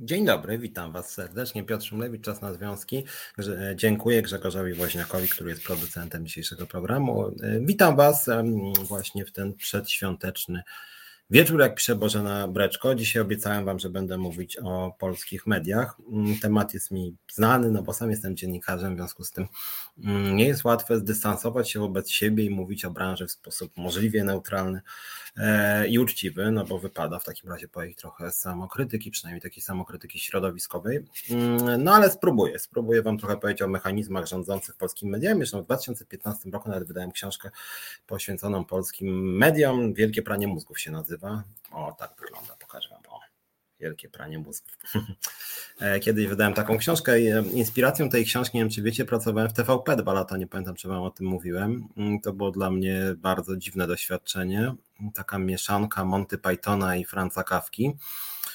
Dzień dobry, witam Was serdecznie. Piotr Szumlewicz, Czas na Związki. Dziękuję Grzegorzowi Woźniakowi, który jest producentem dzisiejszego programu. Witam Was właśnie w ten przedświąteczny Wieczór, jak pisze Bożena Breczko. Dzisiaj obiecałem Wam, że będę mówić o polskich mediach. Mm, temat jest mi znany, no bo sam jestem dziennikarzem, w związku z tym mm, nie jest łatwe zdystansować się wobec siebie i mówić o branży w sposób możliwie neutralny e, i uczciwy, no bo wypada w takim razie powiedzieć trochę samokrytyki, przynajmniej takiej samokrytyki środowiskowej. Mm, no ale spróbuję, spróbuję Wam trochę powiedzieć o mechanizmach rządzących polskimi mediami. Zresztą w 2015 roku nawet wydałem książkę poświęconą polskim mediom. Wielkie pranie mózgów się nazywa nazywa. O, tak wygląda, pokażę Wam. O, wielkie pranie mózgów. E, kiedyś wydałem taką książkę. E, inspiracją tej książki, nie wiem czy wiecie, pracowałem w TVP dwa lata, nie pamiętam czy Wam o tym mówiłem. Mm, to było dla mnie bardzo dziwne doświadczenie. Taka mieszanka Monty Pythona i Franca Kawki.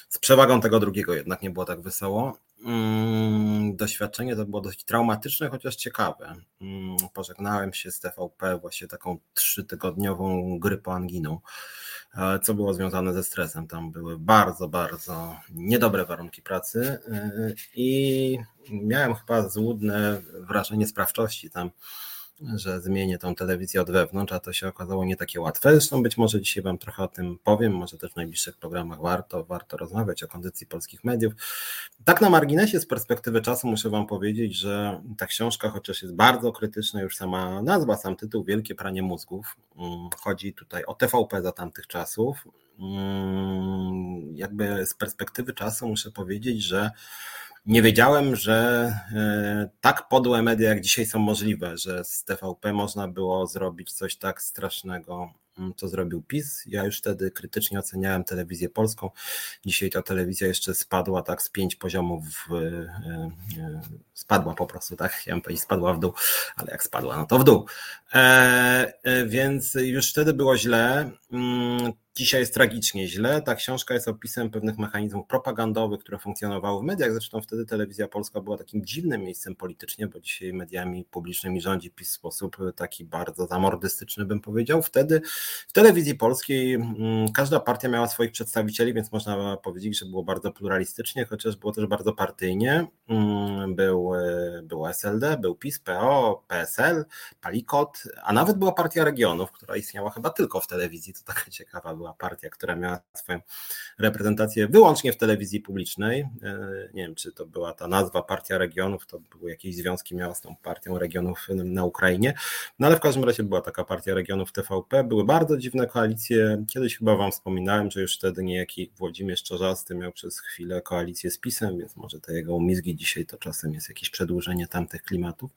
Z przewagą tego drugiego jednak nie było tak wesoło. Mm, doświadczenie to było dość traumatyczne, chociaż ciekawe. Mm, pożegnałem się z TVP właśnie taką trzytygodniową grypą anginą co było związane ze stresem. Tam były bardzo, bardzo niedobre warunki pracy y, i miałem chyba złudne wrażenie sprawczości tam że zmienię tą telewizję od wewnątrz, a to się okazało nie takie łatwe. Zresztą być może dzisiaj Wam trochę o tym powiem, może też w najbliższych programach warto, warto rozmawiać o kondycji polskich mediów. Tak na marginesie z perspektywy czasu muszę Wam powiedzieć, że ta książka, chociaż jest bardzo krytyczna, już sama nazwa, sam tytuł, Wielkie pranie mózgów, mm, chodzi tutaj o TVP za tamtych czasów. Mm, jakby z perspektywy czasu muszę powiedzieć, że nie wiedziałem, że e, tak podłe media jak dzisiaj są możliwe, że z TVP można było zrobić coś tak strasznego, mm, co zrobił PiS. Ja już wtedy krytycznie oceniałem telewizję polską. Dzisiaj ta telewizja jeszcze spadła tak z pięć poziomów, e, e, spadła po prostu, tak? Chciałem powiedzieć, spadła w dół, ale jak spadła, no to w dół. więc już wtedy było źle. Dzisiaj jest tragicznie źle. Ta książka jest opisem pewnych mechanizmów propagandowych, które funkcjonowały w mediach. Zresztą wtedy telewizja polska była takim dziwnym miejscem politycznie, bo dzisiaj mediami publicznymi rządzi PiS w sposób taki bardzo zamordystyczny, bym powiedział. Wtedy w telewizji polskiej mm, każda partia miała swoich przedstawicieli, więc można powiedzieć, że było bardzo pluralistycznie, chociaż było też bardzo partyjnie. Mm, był, e, było SLD, był PiS, PO, PSL, Palikot, a nawet była Partia Regionów, która istniała chyba tylko w telewizji. To taka ciekawa była partia, która miała swoją reprezentację wyłącznie w telewizji publicznej. E, nie wiem, czy to była ta nazwa Partia Regionów, to były jakieś związki miała z tą Partią Regionów na Ukrainie. No ale w każdym razie była taka Partia Regionów TVP. Były bardzo dziwne koalicje. Kiedyś chyba Wam wspominałem, że już wtedy niejaki Włodzimierz Czarzasty miał przez chwilę koalicję z PiSem, więc może te jego umizgi dzisiaj to czasem jest jakieś przedłużenie tamtych klimatów.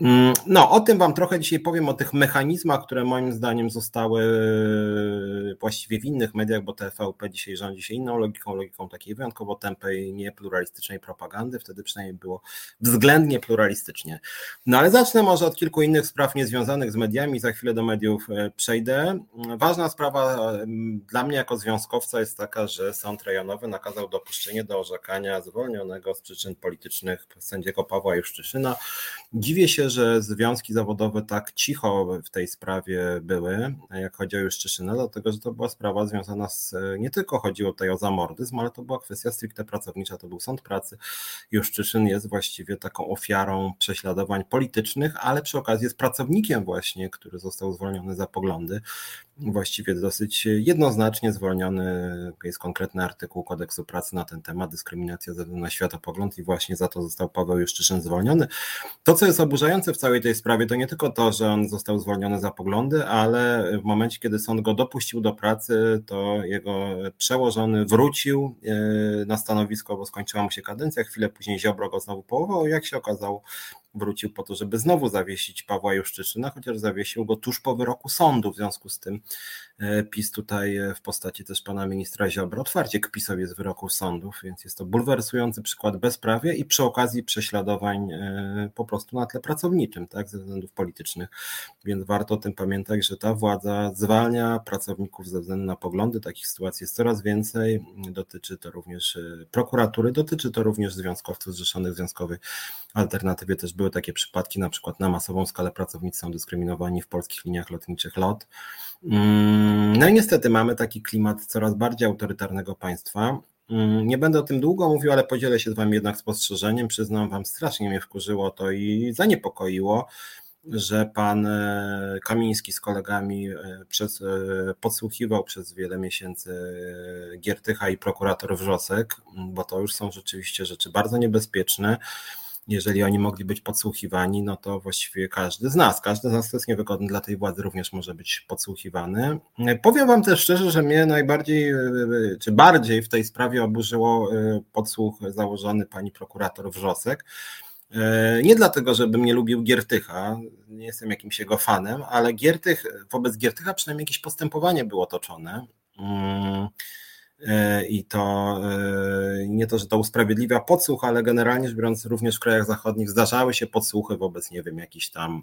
Mm, no, o tym Wam trochę dzisiaj powiem, o tych mechanizmach, które moim zdaniem zostały właściwie w innych mediach, bo TVP dzisiaj rządzi się inną logiką, logiką takiej wyjątkowo tępej, niepluralistycznej propagandy, wtedy przynajmniej było względnie pluralistycznie. No ale zacznę może od kilku innych spraw niezwiązanych z mediami, za chwilę do mediów e, przejdę. Ważna sprawa dla mnie jako związkowca jest taka, że sąd rejonowy nakazał dopuszczenie do orzekania zwolnionego z przyczyn politycznych sędziego Pawła Juszczyszyna. Dziwię się, że związki zawodowe tak cicho w tej sprawie były, jak chodzi o Juszczyszyna, dlatego że to była sprawa związana z, nie tylko chodziło tutaj o zamordyzm, ale to była kwestia stricte pracownicza, to był sąd pracy. Juszczyszyn jest właściwie taką ofiarą prześladowań politycznych, ale przy okazji jest pracownikiem właśnie, który został zwolniony za poglądy. Właściwie dosyć jednoznacznie zwolniony jest konkretny artykuł kodeksu pracy na ten temat, dyskryminacja ze względu na światopogląd i właśnie za to został Paweł Juszczyszyn zwolniony. To, co jest oburzające w całej tej sprawie, to nie tylko to, że on został zwolniony za poglądy, ale w momencie, kiedy sąd go dopuścił do pracy, to jego przełożony wrócił e, na stanowisko, bo skończyła mu się kadencja. Chwilę później Ziobro go znowu połował. Jak się okazało, wrócił po to, żeby znowu zawiesić Pawła Juszczyszyna, chociaż zawiesił go tuż po wyroku sądu. W związku z tym PiS tutaj e, w postaci też pana ministra Ziobro otwarcie kpisowie z wyroków sądów, więc jest to bulwersujący przykład bezprawia i przy okazji prześladowań e, po prostu na tle pracowniczym, tak, ze względów politycznych. Więc warto o tym pamiętać, że ta władza zwalnia pracowników ze względu na poglądy. Takich sytuacji jest coraz więcej. Dotyczy to również prokuratury, dotyczy to również związkowców zrzeszonych w Związkowej Alternatywie też były takie przypadki, na przykład na masową skalę pracownicy są dyskryminowani w polskich liniach lotniczych LOT. Mm, no i niestety mamy taki klimat coraz bardziej autorytarnego państwa. Mm, nie będę o tym długo mówił, ale podzielę się z Wami jednak spostrzeżeniem. Przyznam Wam, strasznie mnie wkurzyło to i zaniepokoiło, że pan e, Kamiński z kolegami e, przez, e, podsłuchiwał przez wiele miesięcy Giertycha i prokurator Wrzosek, bo to już są rzeczywiście rzeczy bardzo niebezpieczne jeżeli oni mogli być podsłuchiwani, no to właściwie każdy z nas, każdy z nas, kto jest niewygodny dla tej władzy, również może być podsłuchiwany. Powiem Wam też szczerze, że mnie najbardziej, czy bardziej w tej sprawie oburzyło y, podsłuch założony pani prokurator Wrzosek. Nie dlatego, żebym nie lubił Giertycha, nie jestem jakimś jego fanem, ale Giertych, wobec Giertycha przynajmniej jakieś postępowanie było toczone. E, i to e, nie to, że to usprawiedliwia podsłuch, ale generalnie rzecz biorąc również w krajach zachodnich zdarzały się podsłuchy wobec, nie wiem, jakichś tam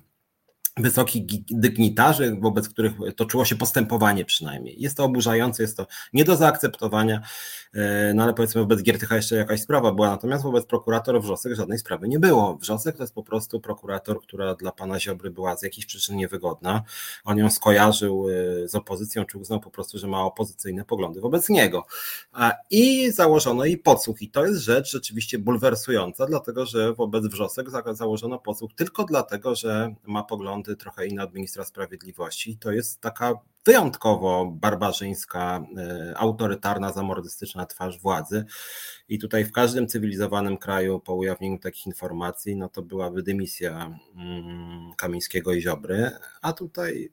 wysokich dygnitarzy, wobec których toczyło się postępowanie przynajmniej. Jest to oburzające, jest to nie do zaakceptowania, e, no ale powiedzmy wobec Giertycha jeszcze jakaś sprawa była, natomiast wobec prokuratora Wrzosek żadnej sprawy nie było. Wrzosek to jest po prostu prokurator, która dla pana Ziobry była z jakichś przyczyn niewygodna. On ją skojarzył e, z opozycją, czy uznał po prostu, że ma opozycyjne poglądy wobec niego. I założono jej podsłuch i to jest rzecz rzeczywiście bulwersująca, dlatego że wobec Wrzosek założono podsłuch tylko dlatego, że ma poglądy trochę inne od ministra sprawiedliwości. To jest taka wyjątkowo barbarzyńska, e, autorytarna, zamordystyczna twarz władzy. I tutaj w każdym cywilizowanym kraju po ujawnieniu takich informacji, no to byłaby dymisja mm, Kamińskiego i Ziobry, a tutaj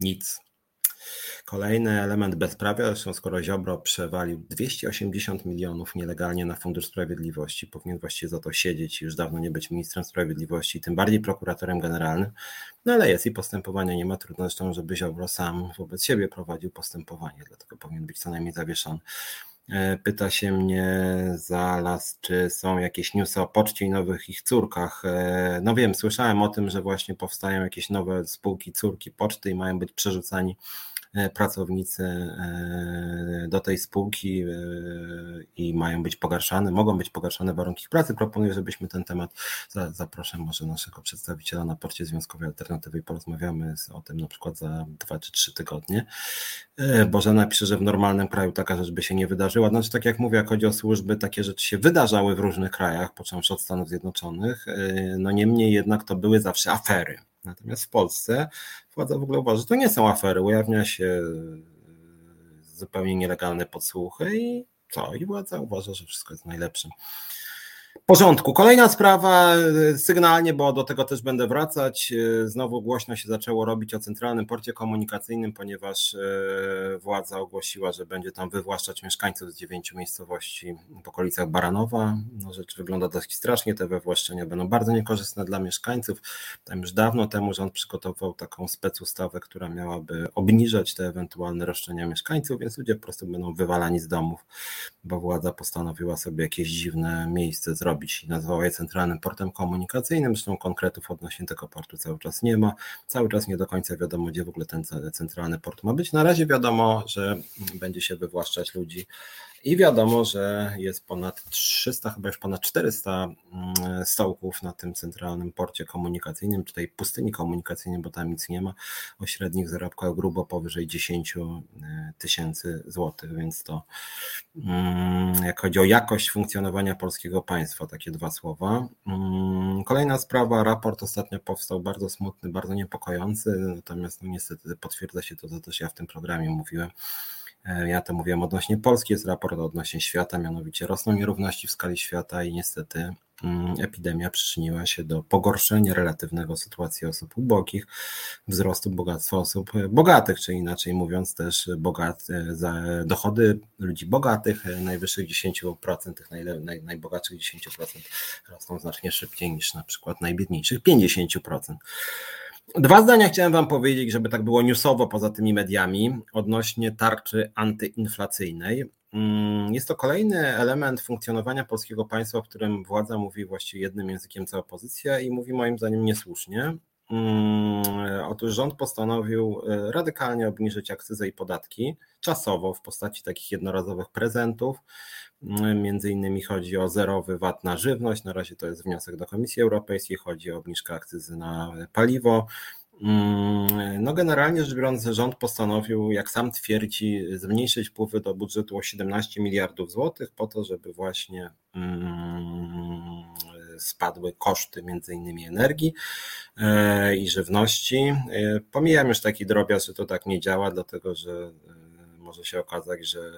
nic. Kolejny element bezprawia, zresztą skoro Ziobro przewalił 280 milionów nielegalnie na Fundusz Sprawiedliwości, powinien właściwie za to siedzieć i już dawno nie być ministrem sprawiedliwości, tym bardziej prokuratorem generalnym, no ale jest i postępowania nie ma, trudno zresztą, żeby Ziobro sam wobec siebie prowadził postępowanie, dlatego powinien być co najmniej zawieszony. E, pyta się mnie Zalas, czy są jakieś newsy o poczcie i nowych ich córkach. E, no wiem, słyszałem o tym, że właśnie powstają jakieś nowe spółki córki poczty i mają być przerzucani pracownicy e, do tej spółki e, i mają być pogarszane, mogą być pogarszane warunki pracy. Proponuję, żebyśmy ten temat, zaproszę może naszego przedstawiciela na porcie Związkowej Alternatywy i porozmawiamy o tym na przykład za dwa czy trzy tygodnie. Bożena pisze, że w normalnym kraju taka rzecz by się nie wydarzyła. Znaczy, tak jak mówię, jak chodzi o służby, takie rzeczy się wydarzały w różnych krajach, począwszy od Stanów Zjednoczonych. No niemniej jednak to były zawsze afery. Natomiast w Polsce władza w ogóle uważa, że to nie są afery. Ujawnia się e, zupełnie nielegalne podsłuchy i co? I władza uważa, że wszystko jest najlepszym porządku. Kolejna sprawa, e, sygnalnie, bo do tego też będę wracać. E, znowu głośno się zaczęło robić o centralnym porcie komunikacyjnym, ponieważ e, władza ogłosiła, że będzie tam wywłaszczać mieszkańców z dziewięciu miejscowości w okolicach Baranowa. No, rzecz wygląda dość strasznie. Te wywłaszczenia będą bardzo niekorzystne dla mieszkańców. Tam już dawno temu rząd przygotował taką specustawę, która miałaby obniżać te ewentualne roszczenia mieszkańców, więc ludzie po prostu będą wywalani z domów, bo władza postanowiła sobie jakieś dziwne miejsce zrobić zrobić i nazwała je Centralnym Portem Komunikacyjnym. Zresztą konkretów odnośnie tego portu cały czas nie ma. Cały czas nie do końca wiadomo, gdzie w ogóle ten centralny port ma być. Na razie wiadomo, że będzie się wywłaszczać ludzi i wiadomo, że jest ponad 300, chyba już ponad 400 mm, stołków na tym centralnym porcie komunikacyjnym, czy tej pustyni komunikacyjnej, bo tam nic nie ma, o średnich zarobkach grubo powyżej 10 e, tysięcy złotych, więc to mm, jak chodzi o jakość funkcjonowania polskiego państwa, takie dwa słowa. Mm, kolejna sprawa, raport ostatnio powstał bardzo smutny, bardzo niepokojący, natomiast no niestety potwierdza się to, co też ja w tym programie mówiłem ja to mówiłem odnośnie Polski, jest raport odnośnie świata, mianowicie rosną nierówności w skali świata i niestety mm, epidemia przyczyniła się do pogorszenia relatywnego sytuacji osób ubogich, wzrostu bogactwa osób bogatych, czy inaczej mówiąc też bogat, e, dochody ludzi bogatych, e, najwyższych 10%, tych naj, naj, najbogatszych 10% rosną znacznie szybciej niż na przykład najbiedniejszych 50%. Dwa zdania chciałem Wam powiedzieć, żeby tak było newsowo poza tymi mediami, odnośnie tarczy antyinflacyjnej. Mm, jest to kolejny element funkcjonowania polskiego państwa, w którym władza mówi właściwie jednym językiem co opozycja i mówi moim zdaniem niesłusznie. Mm, otóż rząd postanowił e, radykalnie obniżyć akcyzę i podatki czasowo w postaci takich jednorazowych prezentów. Mm, między innymi chodzi o zerowy VAT na żywność. Na razie to jest wniosek do Komisji Europejskiej. Chodzi o obniżkę akcyzy na paliwo. Mm, no generalnie rzecz biorąc, rząd postanowił, jak sam twierdzi, zmniejszyć wpływy do budżetu o 17 miliardów złotych po to, żeby właśnie spadły koszty między innymi energii e, i żywności. E, pomijam już taki drobiazg, że to tak nie działa, dlatego że e, może się okazać, że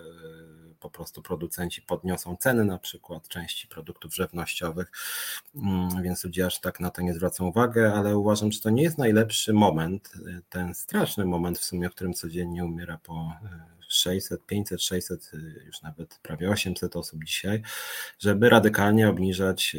po prostu producenci podniosą ceny na przykład części produktów żywnościowych, mm, więc ludzie aż tak na to nie zwracą uwagi, ale uważam, że to nie jest najlepszy moment, ten straszny moment w sumie, o którym codziennie umiera po 600, 500, 600, już nawet prawie 800 osób dzisiaj, żeby radykalnie obniżać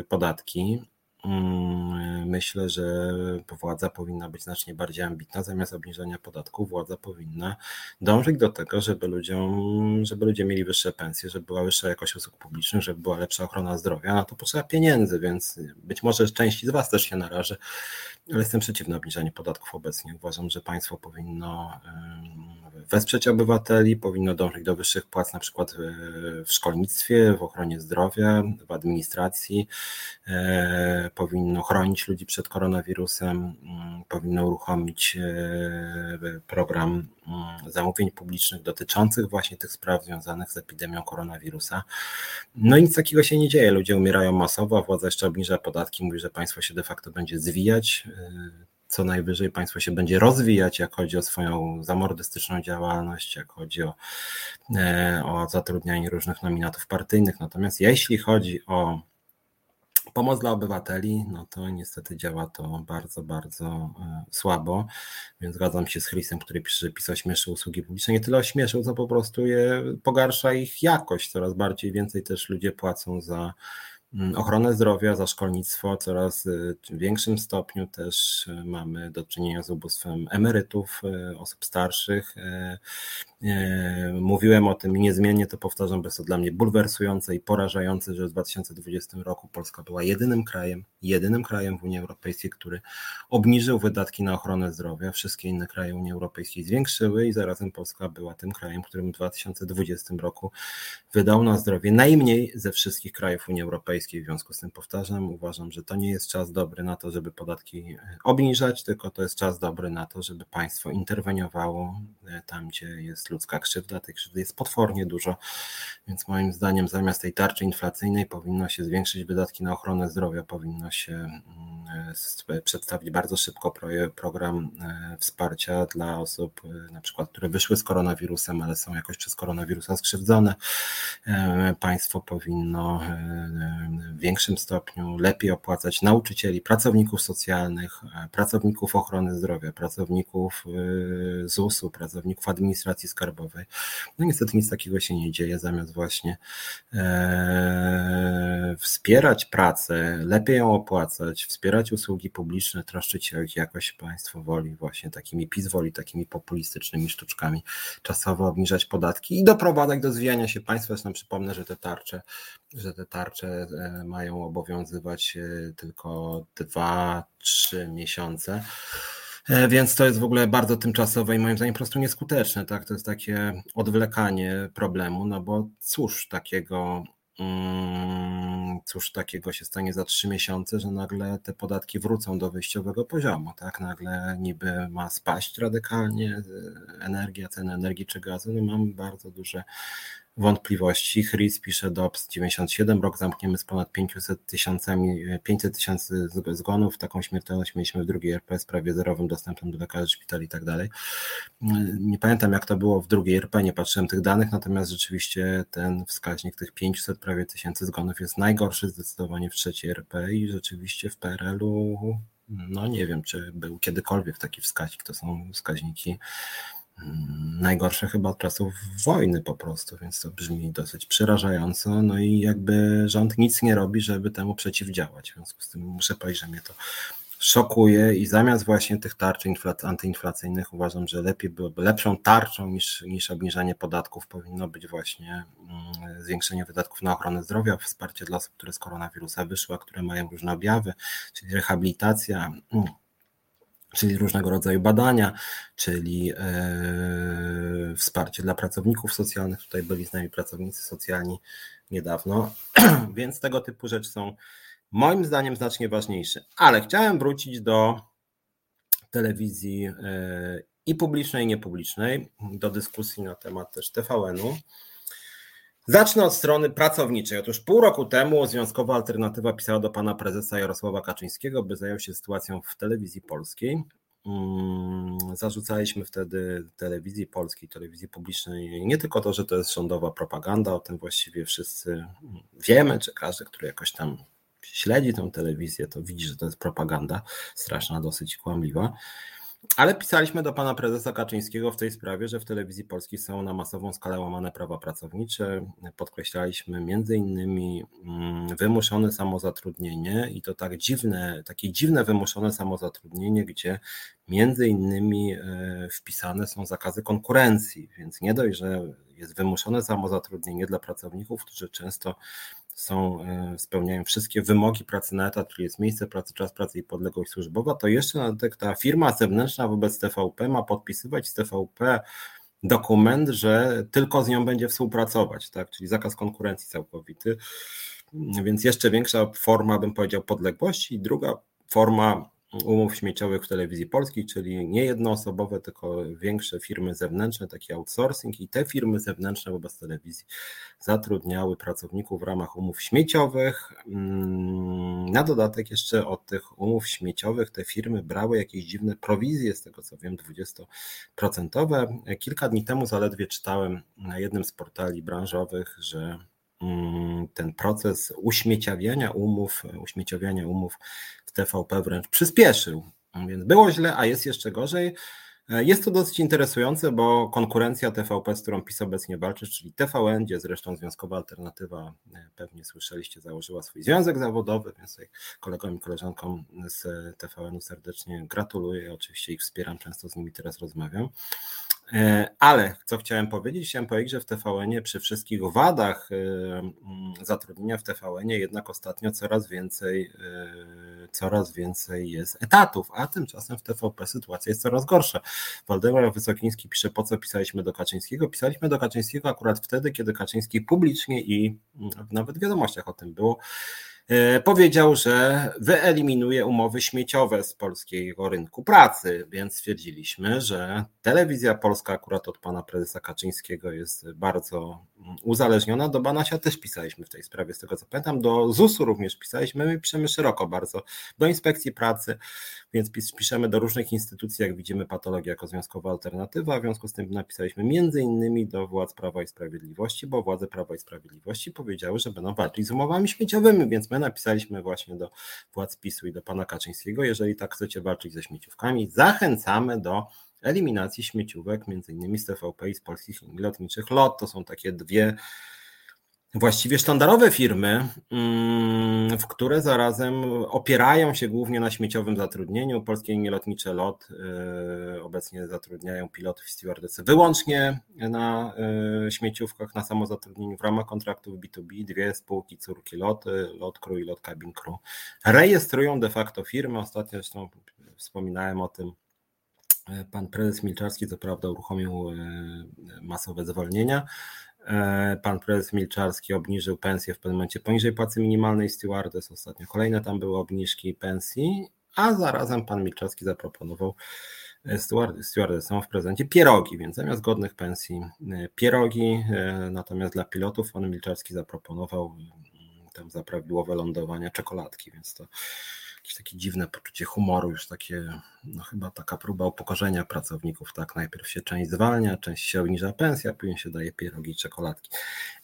y, podatki. Mm, myślę, że władza powinna być znacznie bardziej ambitna. Zamiast obniżenia podatków, władza powinna dążyć do tego, żeby ludziom, żeby ludzie mieli wyższe pensje, żeby była wyższa jakość usług publicznych, żeby była lepsza ochrona zdrowia. Na to potrzeba pieniędzy, więc być może części z Was też się naraży, ale jestem przeciwny obniżaniu podatków obecnie. Uważam, że państwo powinno wesprzeć obywateli, powinno dążyć do wyższych płac na przykład w szkolnictwie, w ochronie zdrowia, w administracji, e, powinno chronić ludzi przed koronawirusem, mm, powinno uruchomić e, program mm, zamówień publicznych dotyczących właśnie tych spraw związanych z epidemią koronawirusa. No i nic takiego się nie dzieje. Ludzie umierają masowo, a władza jeszcze obniża podatki, mówi, że państwo się de facto będzie zwijać e, co najwyżej państwo się będzie rozwijać, jak chodzi o swoją zamordystyczną działalność, jak chodzi o, e, o zatrudnianie różnych nominatów partyjnych. Natomiast jeśli chodzi o pomoc dla obywateli, no to niestety działa to bardzo, bardzo e, słabo, więc zgadzam się z Chrisem, który pisze, że PiS ośmieszy usługi publiczne, nie tyle ośmieszył, co po prostu je pogarsza ich jakość, coraz bardziej więcej też ludzie płacą za ochronę zdrowia, za szkolnictwo, coraz y, w większym stopniu też y, mamy do czynienia z ubóstwem emerytów, y, osób starszych. Mówiłem o tym i niezmiennie to powtarzam, bo jest to dla mnie bulwersujące i porażające, że w 2020 roku Polska była jedynym krajem, jedynym krajem w Unii Europejskiej, który obniżył wydatki na ochronę zdrowia. Wszystkie inne kraje Unii Europejskiej zwiększyły i zarazem Polska była tym krajem, którym w 2020 roku wydał na zdrowie najmniej ze wszystkich krajów Unii Europejskiej Europejskiej. W związku z tym powtarzam, uważam, że to nie jest czas dobry na to, żeby podatki obniżać, tylko to jest czas dobry na to, żeby państwo interweniowało e, tam, gdzie jest ludzka krzywda. Tej krzywdy jest potwornie dużo, więc moim zdaniem zamiast tej tarczy inflacyjnej powinno się zwiększyć wydatki na ochronę zdrowia, powinno się mm, e, przedstawić bardzo szybko program e, wsparcia dla osób, na przykład, które wyszły z koronawirusem, ale są jakoś przez koronawirusa skrzywdzone. Państwo powinno w większym stopniu lepiej opłacać nauczycieli, pracowników socjalnych, e, pracowników ochrony zdrowia, pracowników e, ZUS-u, pracowników administracji skarbowej. No niestety nic takiego się nie dzieje, zamiast właśnie e, wspierać pracę, lepiej ją opłacać, wspierać usługi publiczne, troszczyć się o ich jakość, państwo woli właśnie takimi PiS woli, takimi populistycznymi sztuczkami czasowo obniżać podatki i doprowadzać do zwijania się państwa. Zresztą przypomnę, że te tarcze, że te tarcze mają obowiązywać e, tylko 2-3 miesiące. E, więc to jest w ogóle bardzo tymczasowe i moim zdaniem po prostu nieskuteczne. Tak? To jest takie odwlekanie problemu, no bo cóż takiego, mm, cóż takiego się stanie za trzy miesiące, że nagle te podatki wrócą do wyjściowego poziomu. Tak? Nagle niby ma spaść radykalnie energia, ceny energii czy gazu. No mam bardzo duże wątpliwości. Chris pisze DOPS 97, rok zamkniemy z ponad 500 tysiącami, 500 tysięcy zgonów, taką śmiertelność mieliśmy w drugiej RP z prawie zerowym dostępem do lekarzy, szpitali i tak dalej. Nie pamiętam jak to było w drugiej RP, nie patrzyłem tych danych, natomiast rzeczywiście ten wskaźnik tych 500 prawie tysięcy zgonów jest najgorszy zdecydowanie w trzeciej RP i rzeczywiście w PRL-u no nie wiem, czy był kiedykolwiek taki wskaźnik, to są wskaźniki najgorsze chyba od czasów wojny po prostu, więc to brzmi dosyć przerażająco. No i jakby rząd nic nie robi, żeby temu przeciwdziałać. W związku z tym muszę powiedzieć, że mnie to szokuje i zamiast właśnie tych tarcz antyinflacyjnych uważam, że lepiej byłoby lepszą tarczą niż, niż obniżanie podatków powinno być właśnie mm, zwiększenie wydatków na ochronę zdrowia, wsparcie dla osób, które z koronawirusa wyszły, a które mają różne objawy, czyli rehabilitacja, mm, czyli różnego rodzaju badania, czyli e, wsparcie dla pracowników socjalnych. Tutaj byli z nami pracownicy socjalni niedawno, więc tego typu rzeczy są moim zdaniem znacznie ważniejsze. Ale chciałem wrócić do telewizji i publicznej, i niepublicznej, do dyskusji na temat też TVN-u. Zacznę od strony pracowniczej. Otóż pół roku temu Związkowa Alternatywa pisała do pana prezesa Jarosława Kaczyńskiego, by zajął się sytuacją w telewizji polskiej. Mm, zarzucaliśmy wtedy telewizji polskiej, telewizji publicznej nie tylko to, że to jest rządowa propaganda, o tym właściwie wszyscy wiemy, czy każdy, który jakoś tam śledzi tę telewizję, to widzi, że to jest propaganda straszna, dosyć kłamliwa. Ale pisaliśmy do pana prezesa Kaczyńskiego w tej sprawie, że w telewizji polskiej są na masową skalę łamane prawa pracownicze. Podkreślaliśmy między innymi mm, wymuszone samozatrudnienie i to tak dziwne, takie dziwne wymuszone samozatrudnienie, gdzie między innymi e, wpisane są zakazy konkurencji, więc nie dość, że jest wymuszone samozatrudnienie dla pracowników, którzy często są, e, spełniają wszystkie wymogi pracy na etat, czyli jest miejsce pracy, czas pracy i podległość służbowa, to jeszcze na ta firma zewnętrzna wobec TVP ma podpisywać z TVP dokument, że tylko z nią będzie współpracować, tak? czyli zakaz konkurencji całkowity. Więc jeszcze większa forma, bym powiedział, podległości. Druga forma umów śmieciowych w telewizji polskiej, czyli nie jednoosobowe, tylko większe firmy zewnętrzne, taki outsourcing i te firmy zewnętrzne wobec telewizji zatrudniały pracowników w ramach umów śmieciowych. Mm, na dodatek jeszcze od tych umów śmieciowych te firmy brały jakieś dziwne prowizje, z tego co wiem 20%. Kilka dni temu zaledwie czytałem na jednym z portali branżowych, że ten proces uśmieciawiania umów, uśmieciowiania umów TVP wręcz przyspieszył. Więc było źle, a jest jeszcze gorzej. Jest to dosyć interesujące, bo konkurencja TVP, z którą PiS obecnie walczy, czyli TVN, gdzie zresztą Związkowa Alternatywa, e, pewnie słyszeliście, założyła swój związek zawodowy, więc kolegom i koleżankom z TVN-u serdecznie gratuluję, oczywiście ich wspieram, często z nimi teraz rozmawiam. E, ale co chciałem powiedzieć? Chciałem powiedzieć, że w TVN przy wszystkich wadach e, mm, zatrudnienia w TVN jednak ostatnio coraz więcej, e, coraz więcej jest etatów, a tymczasem w TVP sytuacja jest coraz gorsza. Waldemar Wysokiński pisze, po co pisaliśmy do Kaczyńskiego? Pisaliśmy do Kaczyńskiego akurat wtedy, kiedy Kaczyński publicznie i mm, nawet w wiadomościach o tym było, powiedział, że wyeliminuje umowy śmieciowe z polskiego rynku pracy, więc stwierdziliśmy, że telewizja polska akurat od pana prezesa Kaczyńskiego jest bardzo uzależniona. Do Banasia też pisaliśmy w tej sprawie, z tego co pamiętam, do ZUS-u również pisaliśmy, my piszemy szeroko bardzo, do inspekcji pracy, więc piszemy do różnych instytucji, jak widzimy patologię jako związkowa alternatywa, w związku z tym napisaliśmy między innymi do władz Prawa i Sprawiedliwości, bo władze Prawa i Sprawiedliwości powiedziały, że będą walczyć z umowami śmieciowymi, więc my napisaliśmy właśnie do władz PiSu i do pana Kaczyńskiego, jeżeli tak chcecie walczyć ze śmieciówkami, zachęcamy do eliminacji śmieciówek, między innymi z TVP i z polskich linii lotniczych LOT. To są takie dwie właściwie sztandarowe firmy, mm, w które zarazem opierają się głównie na śmieciowym zatrudnieniu. Polskie linie lotnicze LOT y, obecnie zatrudniają pilotów i stewardesy wyłącznie na y, śmieciówkach, na samozatrudnieniu w ramach kontraktów B2B. Dwie spółki córki LOT, LOT Crew i LOT Cabin Crew rejestrują de facto firmy. Ostatnio zresztą wspominałem o tym pan prezes Milczarski co prawda uruchomił e, masowe zwolnienia. E, pan prezes Milczarski obniżył pensję w pewnym momencie poniżej płacy minimalnej stewardess. Ostatnio kolejne tam były obniżki pensji, a zarazem pan Milczarski zaproponował stewardesom w prezencie pierogi, więc zamiast godnych pensji pierogi, natomiast dla pilotów pan Milczarski zaproponował tam za prawidłowe lądowania czekoladki, więc to jakieś takie dziwne poczucie humoru, już takie, no chyba taka próba upokorzenia pracowników, tak, najpierw się część zwalnia, część się obniża pensja, później się daje pierogi i czekoladki.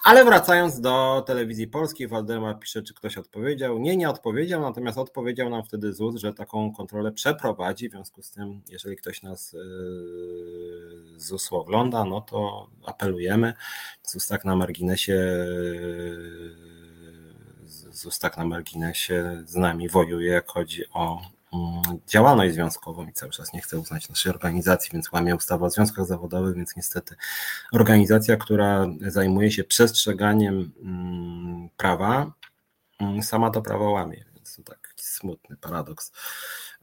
Ale wracając do telewizji polskiej, Waldemar pisze, czy ktoś odpowiedział. Nie, nie odpowiedział, natomiast odpowiedział nam wtedy ZUS, że taką kontrolę przeprowadzi, w związku z tym, jeżeli ktoś nas yy, ZUS ogląda, no to apelujemy. ZUS tak na marginesie yy, ZUS tak na marginesie z nami wojuje, jak chodzi o mm, działalność związkową i cały czas nie chce uznać naszej organizacji, więc łamie ustawę o związkach zawodowych, więc niestety organizacja, która zajmuje się przestrzeganiem mm, prawa, mm, sama to prawo łamie. Więc to tak taki smutny paradoks.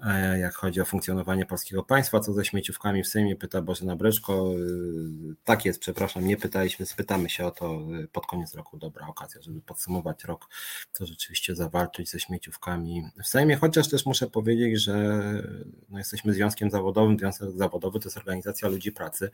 E, jak chodzi o funkcjonowanie polskiego państwa, co ze śmieciówkami w Sejmie, pyta Bożena Breczko. Tak jest, przepraszam, nie pytaliśmy, spytamy się o to pod koniec roku. Dobra okazja, żeby podsumować rok, to rzeczywiście zawalczyć ze śmieciówkami w Sejmie, chociaż też muszę powiedzieć, że no jesteśmy związkiem zawodowym, związek zawodowy to jest organizacja ludzi pracy,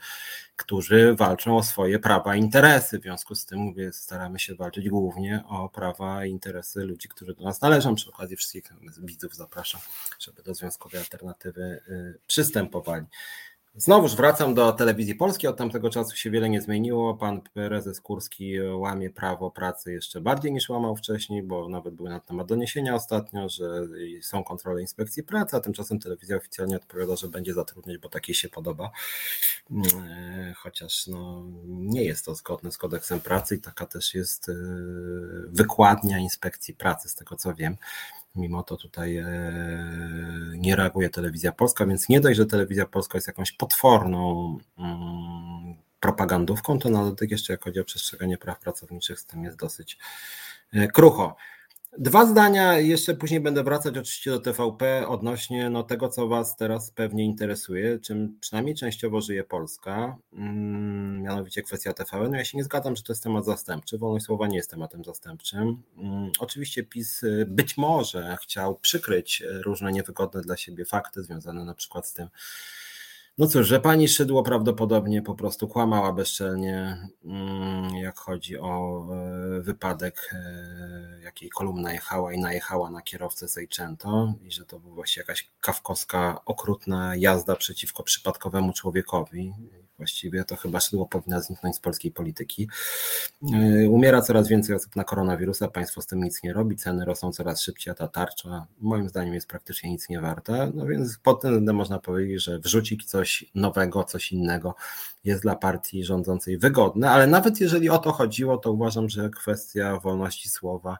którzy walczą o swoje prawa i interesy, w związku z tym mówię, staramy się walczyć głównie o prawa i interesy ludzi, którzy do nas należą, przy okazji wszystkich widzów zapraszam, żeby do Związkowej Alternatywy y, przystępowali. Znowuż wracam do telewizji polskiej. Od tamtego czasu się wiele nie zmieniło. Pan prezes Kurski łamie prawo pracy jeszcze bardziej niż łamał wcześniej, bo nawet były na temat doniesienia ostatnio, że są kontrole inspekcji pracy, a tymczasem telewizja oficjalnie odpowiada, że będzie zatrudniać, bo takiej się podoba. E, chociaż no, nie jest to zgodne z kodeksem pracy i taka też jest e, wykładnia inspekcji pracy, z tego co wiem. Mimo to tutaj e, nie reaguje telewizja polska, więc nie dość, że telewizja polska jest jakąś potworną mm, propagandówką, to na dodatek jeszcze jak chodzi o przestrzeganie praw pracowniczych, z tym jest dosyć e, krucho. Dwa zdania, jeszcze później będę wracać oczywiście do TVP odnośnie no, tego, co Was teraz pewnie interesuje, czym przynajmniej częściowo żyje Polska, mm, mianowicie kwestia TVN. No, ja się nie zgadzam, że to jest temat zastępczy. Wolność słowa nie jest tematem zastępczym. Mm, oczywiście PiS y, być może chciał przykryć y, różne niewygodne dla siebie fakty związane na przykład z tym, no cóż, że pani Szydło prawdopodobnie po prostu kłamała bezczelnie, mm, jak chodzi o e, wypadek, e, jakiej kolumna jechała i najechała na kierowcę Seicento i że to była właśnie jakaś kawkowska, okrutna jazda przeciwko przypadkowemu człowiekowi właściwie, to chyba szydło powinna zniknąć z polskiej polityki. E, umiera coraz więcej osób na koronawirusa, państwo z tym nic nie robi, ceny rosną coraz szybciej, a ta tarcza moim zdaniem jest praktycznie nic nie warta, no więc pod tym względem można powiedzieć, że wrzucić coś nowego, coś innego jest dla partii rządzącej wygodne, ale nawet jeżeli o to chodziło, to uważam, że kwestia wolności słowa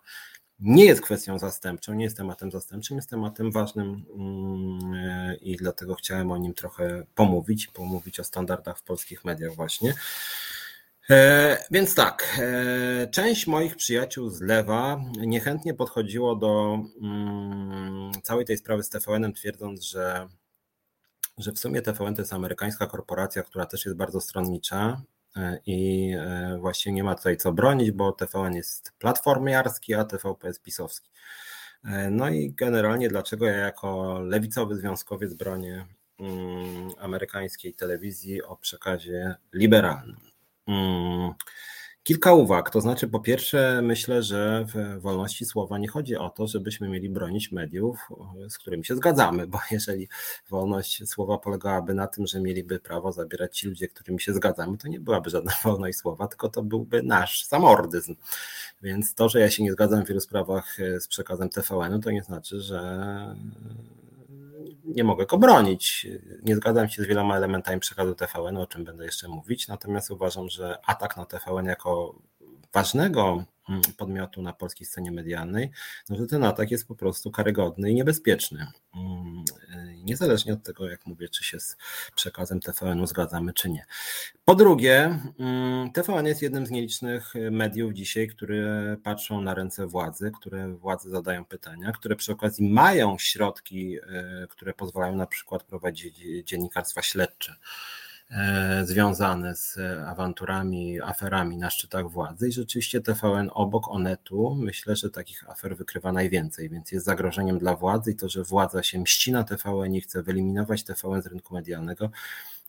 nie jest kwestią zastępczą, nie jest tematem zastępczym, jest tematem ważnym mm, i dlatego chciałem o nim trochę pomówić, pomówić o standardach w polskich mediach właśnie. E, więc tak, e, część moich przyjaciół z lewa niechętnie podchodziło do mm, całej tej sprawy z TVN-em, twierdząc, że, że w sumie TVN to jest amerykańska korporacja, która też jest bardzo stronnicza E, i e, właśnie nie ma tutaj co bronić, bo TVN jest platformiarski, a TVP jest pisowski. E, no i generalnie dlaczego ja jako lewicowy związkowiec bronię mm, amerykańskiej telewizji o przekazie liberalnym. Kilka uwag, to znaczy po pierwsze myślę, że w wolności słowa nie chodzi o to, żebyśmy mieli bronić mediów, z którymi się zgadzamy, bo jeżeli wolność słowa polegałaby na tym, że mieliby prawo zabierać ci ludzie, którymi się zgadzamy, to nie byłaby żadna wolność słowa, tylko to byłby nasz samordyzm. Więc to, że ja się nie zgadzam w wielu sprawach z przekazem TVN-u, to nie znaczy, że nie mogę go bronić. Nie zgadzam się z wieloma elementami przekazu TVN, o czym będę jeszcze mówić, natomiast uważam, że atak na TVN jako ważnego podmiotu na polskiej scenie medialnej, no to ten atak jest po prostu karygodny i niebezpieczny. Mm, niezależnie od tego, jak mówię, czy się z przekazem TVN-u zgadzamy, czy nie. Po drugie, mm, TVN jest jednym z nielicznych mediów dzisiaj, które patrzą na ręce władzy, które władze zadają pytania, które przy okazji mają środki, e, które pozwalają na przykład prowadzić dziennikarstwa śledcze E, związane z awanturami, aferami na szczytach władzy i rzeczywiście TVN obok Onetu myślę, że takich afer wykrywa najwięcej, więc jest zagrożeniem dla władzy i to, że władza się mści na TVN i chce wyeliminować TVN z rynku medialnego,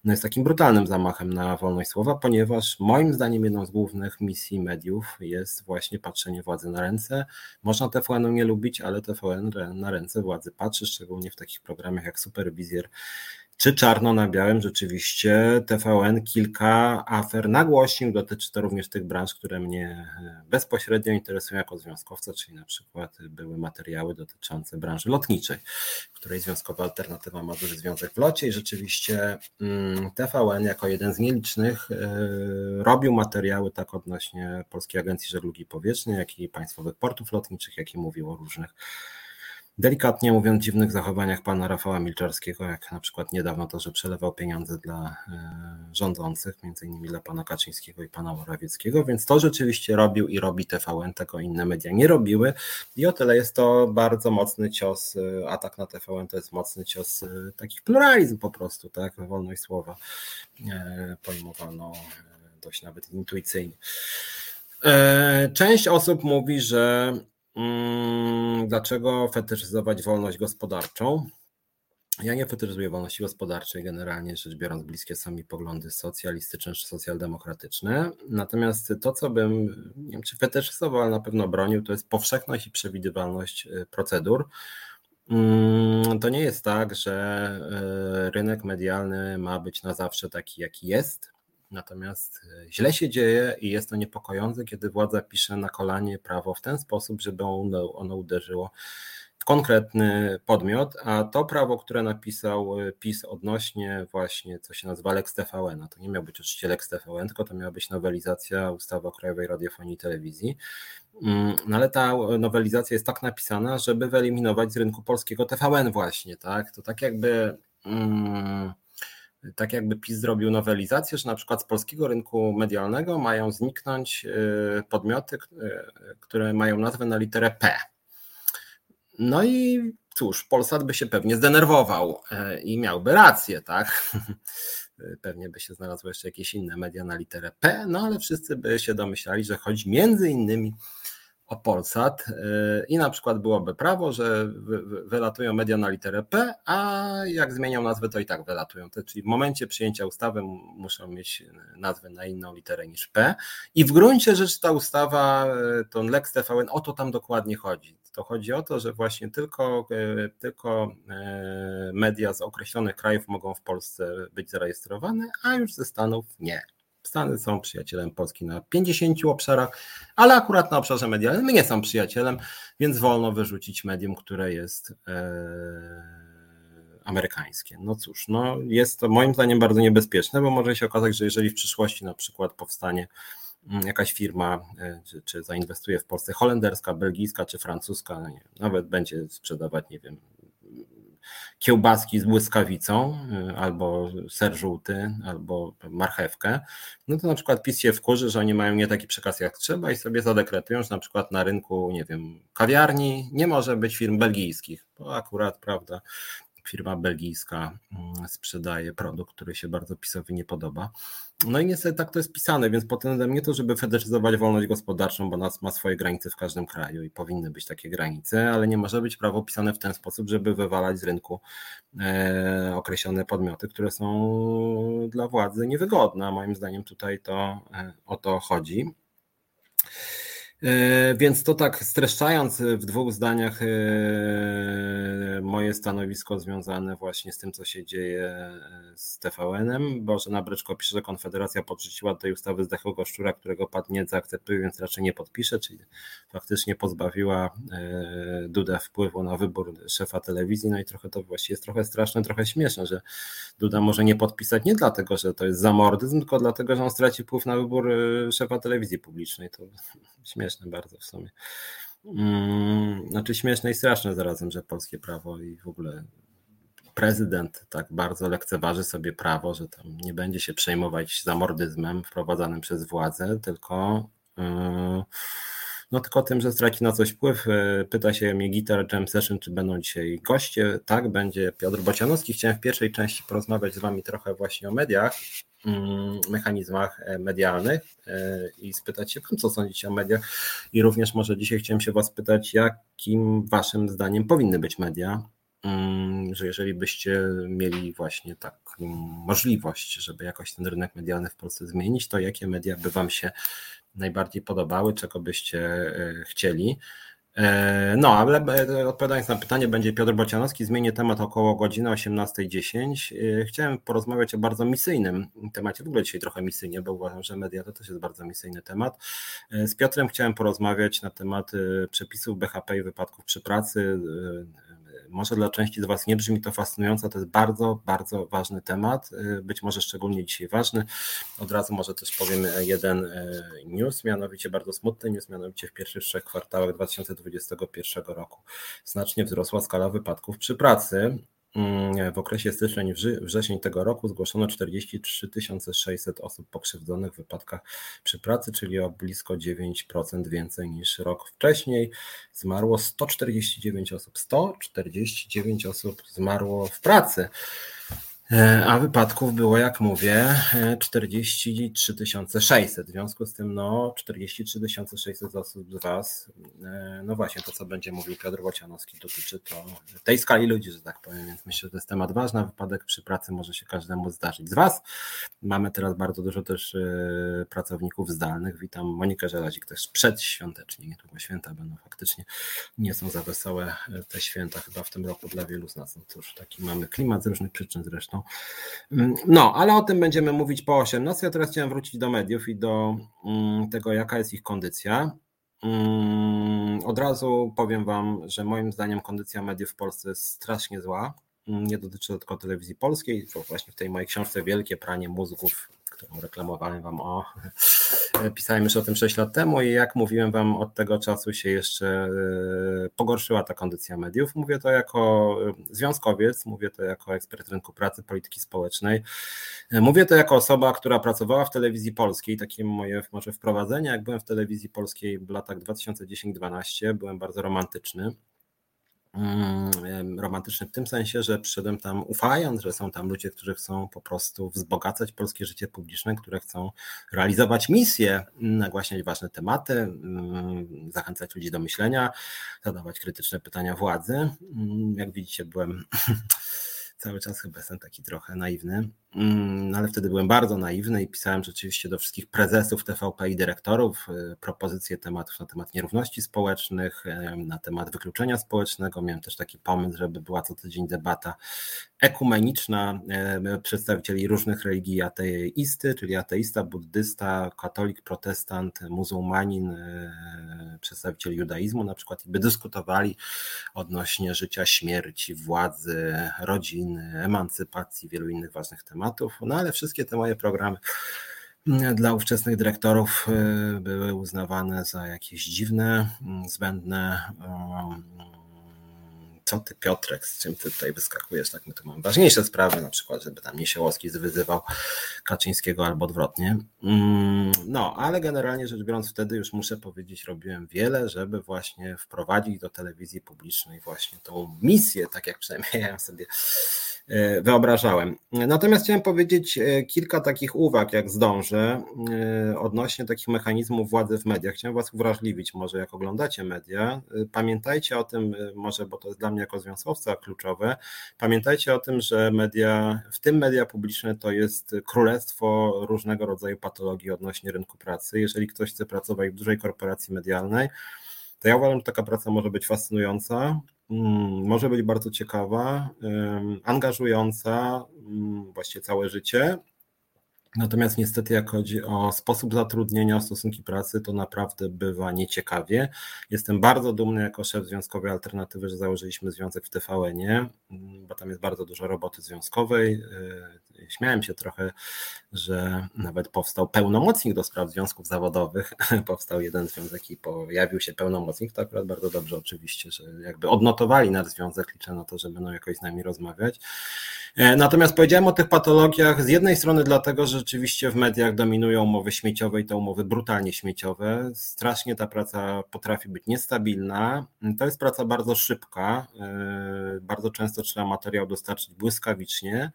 no jest takim brutalnym zamachem na wolność słowa, ponieważ moim zdaniem jedną z głównych misji mediów jest właśnie patrzenie władzy na ręce. Można TVN-u nie lubić, ale TVN na ręce władzy patrzy, szczególnie w takich programach jak Superwizjer czy czarno na białym rzeczywiście TVN kilka afer nagłośnił. Dotyczy to również tych branż, które mnie e, bezpośrednio interesują jako związkowca, czyli na przykład były materiały dotyczące branży lotniczej, której związkowa alternatywa ma duży związek w locie i rzeczywiście mm, TVN jako jeden z nielicznych e, robił materiały tak odnośnie Polskiej Agencji Żeglugi Powietrznej, jak i państwowych portów lotniczych, jak i mówił o różnych delikatnie mówiąc, dziwnych zachowaniach pana Rafała Milczarskiego, jak na przykład niedawno to, że przelewał pieniądze dla e, rządzących, między innymi dla pana Kaczyńskiego i pana Morawieckiego, więc to rzeczywiście robił i robi TVN, tego inne media nie robiły i o tyle jest to bardzo mocny cios, e, atak na TVN to jest mocny cios e, takich pluralizm po prostu, tak, wolność słowa pojmowano dość nawet intuicyjnie. Część osób mówi, że dlaczego fetyszyzować wolność gospodarczą? Ja nie fetyszyzuję wolności gospodarczej, generalnie rzecz biorąc, bliskie są mi poglądy socjalistyczne czy socjaldemokratyczne. Natomiast to, co bym, nie wiem czy fetyszyzował, ale na pewno bronił, to jest powszechność i przewidywalność y, procedur. Mm, to nie jest tak, że y, rynek medialny ma być na zawsze taki, jaki jest. Natomiast e, źle się dzieje i jest to niepokojące, kiedy władza pisze na kolanie prawo w ten sposób, żeby ono, ono uderzyło w konkretny podmiot, a to prawo, które napisał e, PiS odnośnie właśnie, co się nazywa Lex TVN, to nie miał być oczywiście Lex TVN, tylko to miała być nowelizacja ustawy o Krajowej Radiofonii i Telewizji, mm, no ale ta nowelizacja jest tak napisana, żeby wyeliminować z rynku polskiego TVN właśnie, tak? To tak jakby... Mm, tak jakby PiS zrobił nowelizację, że na przykład z polskiego rynku medialnego mają zniknąć y, podmioty, y, które mają nazwę na literę P. No i cóż, Polsat by się pewnie zdenerwował y, i miałby rację, tak? Pewnie by się znalazły jeszcze jakieś inne media na literę P, no ale wszyscy by się domyślali, że chodzi między innymi o Polsat y, i na przykład byłoby prawo, że wylatują media na literę P, a jak zmienią nazwę, to i tak wylatują. Czyli w momencie przyjęcia ustawy muszą mieć nazwę na inną literę niż P. I w gruncie rzeczy ta ustawa, y, to Lex TVN, o to tam dokładnie chodzi. To chodzi o to, że właśnie tylko, y, tylko media z określonych krajów mogą w Polsce być zarejestrowane, a już ze Stanów nie. Stany są przyjacielem Polski na 50 obszarach, ale akurat na obszarze medialnym nie są przyjacielem, więc wolno wyrzucić medium, które jest e, amerykańskie. No cóż, no jest to moim zdaniem bardzo niebezpieczne, bo może się okazać, że jeżeli w przyszłości na przykład powstanie mm, jakaś firma, e, czy, czy zainwestuje w Polsce holenderska, belgijska czy francuska, no nie, nawet będzie sprzedawać, nie wiem, kiełbaski z błyskawicą, y, albo ser żółty, albo marchewkę, no to na przykład PiS się wkurzy, że oni mają nie taki przekaz jak trzeba i sobie zadekretują, że na przykład na rynku, nie wiem, kawiarni nie może być firm belgijskich, bo akurat, prawda, firma belgijska mm, sprzedaje produkt, który się bardzo PiSowi nie podoba. No i niestety tak to jest pisane, więc potem nie to, żeby federyzować wolność gospodarczą, bo nas ma swoje granice w każdym kraju i powinny być takie granice, ale nie może być prawo pisane w ten sposób, żeby wywalać z rynku e, określone podmioty, które są dla władzy niewygodne. Moim zdaniem tutaj to e, o to chodzi. E, więc to tak streszczając w dwóch zdaniach e, moje stanowisko związane właśnie z tym, co się dzieje e, z TVN-em. Boże Bryczko pisze, że Konfederacja podrzuciła tej ustawy zdechłego szczura, którego padł nie zaakceptuje, więc raczej nie podpisze, czyli faktycznie pozbawiła Duda wpływu na wybór szefa telewizji. No i trochę to właściwie jest trochę straszne, trochę śmieszne, że Duda może nie podpisać nie dlatego, że to jest zamordyzm, tylko dlatego, że on straci wpływ na wybór szefa telewizji publicznej. To śmieszne bardzo w sumie. Mm, znaczy śmieszne i straszne zarazem, że polskie prawo i w ogóle prezydent tak bardzo lekceważy sobie prawo, że tam nie będzie się przejmować zamordyzmem wprowadzanym przez władzę, tylko yy, no tylko tym, że straci na coś wpływ. Yy, pyta się mnie Gitar Jam Session, czy będą dzisiaj goście. Tak, będzie Piotr Bocianowski. Chciałem w pierwszej części porozmawiać z Wami trochę właśnie o mediach, Mm, mechanizmach e, medialnych e, i spytać się, co sądzicie o mediach. I również może dzisiaj chciałem się Was pytać, jakim Waszym zdaniem powinny być media, mm, że jeżeli byście mieli właśnie taką możliwość, żeby jakoś ten rynek medialny w Polsce zmienić, to jakie media by Wam się najbardziej podobały, czego byście e, chcieli? E, no, ale e, odpowiadając na pytanie, będzie Piotr Bocianowski. Zmienię temat około godziny 18.10. E, chciałem porozmawiać o bardzo misyjnym temacie, w ogóle dzisiaj trochę misyjnie, bo uważam, że media to też jest bardzo misyjny temat. Z Piotrem chciałem porozmawiać na temat przepisów BHP i wypadków przy pracy, może dla części z Was nie brzmi to fascynująco, to jest bardzo, bardzo ważny temat, być może szczególnie dzisiaj ważny. Od razu może też powiem jeden news, mianowicie bardzo smutny news, mianowicie w pierwszych trzech kwartałach 2021 roku znacznie wzrosła skala wypadków przy pracy. Mm, w okresie styczeń-wrzesień tego roku zgłoszono 43 600 osób pokrzywdzonych w wypadkach przy pracy, czyli o blisko 9% więcej niż rok wcześniej. Zmarło 149 osób. 149 osób zmarło w pracy. E, a wypadków było, jak mówię, 43 e, 600. W związku z tym, no, 43 600 osób z Was, e, no właśnie to, co będzie mówił Piotr Wocianowski, dotyczy to tej skali ludzi, że tak powiem, więc myślę, że to jest temat ważny. Wypadek przy pracy może się każdemu zdarzyć. Z Was mamy teraz bardzo dużo też pracowników zdalnych. Witam Monikę Żelazik też przedświątecznie, niedługo święta będą faktycznie, nie są za wesołe te święta chyba w tym roku dla wielu z nas. No cóż, taki mamy klimat z różnych przyczyn zresztą. Mm, no, ale o tym będziemy mówić po 18. Ja teraz chciałem wrócić do mediów i do mm, tego, jaka jest ich kondycja. Mm, od razu powiem Wam, że moim zdaniem kondycja mediów w Polsce jest strasznie zła. Nie dotyczy to tylko telewizji polskiej, to właśnie w tej mojej książce Wielkie pranie mózgów którą reklamowałem Wam o. Pisałem już o tym 6 lat temu i jak mówiłem Wam, od tego czasu się jeszcze e, pogorszyła ta kondycja mediów. Mówię to jako e, związkowiec, mówię to jako ekspert rynku pracy, polityki społecznej. E, mówię to jako osoba, która pracowała w telewizji polskiej, takie moje może wprowadzenie, jak byłem w telewizji polskiej w latach 2010-12, byłem bardzo romantyczny romantyczny w tym sensie, że przyszedłem tam ufając, że są tam ludzie, którzy chcą po prostu wzbogacać polskie życie publiczne, które chcą realizować misje, nagłaśniać ważne tematy, mm, zachęcać ludzi do myślenia, zadawać krytyczne pytania władzy. Mm, jak widzicie, byłem cały czas chyba jestem taki trochę naiwny, mm, ale wtedy byłem bardzo naiwny i pisałem rzeczywiście do wszystkich prezesów TVP i dyrektorów y, propozycje tematów na temat nierówności społecznych, y, na temat wykluczenia społecznego. Miałem też taki pomysł, żeby była co tydzień debata ekumeniczna y, przedstawicieli różnych religii ateisty, czyli ateista, buddysta, katolik, protestant, muzułmanin, przedstawiciel judaizmu na przykład i by dyskutowali odnośnie życia, śmierci, władzy, rodziny, emancypacji, wielu innych ważnych tematów. No ale wszystkie te moje programy mm, dla ówczesnych dyrektorów y, były uznawane za jakieś dziwne, mm, zbędne, co ty Piotrek, z czym ty tutaj wyskakujesz, tak my tu mamy ważniejsze sprawy, na przykład, żeby tam Niesiełowski wyzywał Kaczyńskiego albo odwrotnie. Mm, no, ale generalnie rzecz biorąc wtedy już muszę powiedzieć, robiłem wiele, żeby właśnie wprowadzić do telewizji publicznej właśnie tą misję, tak jak przynajmniej ja sobie wyobrażałem. Natomiast chciałem powiedzieć e, kilka takich uwag, jak zdążę, e, odnośnie takich mechanizmów władzy w mediach. Chciałem Was uwrażliwić, może jak oglądacie media. Pamiętajcie o tym, może, bo to jest dla mnie jako związkowca kluczowe, pamiętajcie o tym, że media, w tym media publiczne to jest królestwo różnego rodzaju patologii odnośnie rynku pracy. Jeżeli ktoś chce pracować w dużej korporacji medialnej, to ja uważam, że taka praca może być fascynująca, Mm, może być bardzo ciekawa, angażująca mm, właściwie całe życie. Natomiast niestety, jak chodzi o sposób zatrudnienia, o stosunki pracy, to naprawdę bywa nieciekawie. Jestem bardzo dumny jako szef Związkowej Alternatywy, że założyliśmy związek w TVN-ie, mm, bo tam jest bardzo dużo roboty związkowej. Śmiałem się trochę, że nawet powstał pełnomocnik do spraw związków zawodowych. Powstał jeden związek i pojawił się pełnomocnik. To akurat bardzo dobrze oczywiście, że jakby odnotowali nasz związek. Liczę na to, że będą jakoś z nami rozmawiać. E, natomiast powiedziałem o tych patologiach z jednej strony dlatego, że rzeczywiście w mediach dominują umowy śmieciowe i to umowy brutalnie śmieciowe. Strasznie ta praca potrafi być niestabilna. To jest praca bardzo szybka. E, bardzo często trzeba materiał dostarczyć błyskawicznie.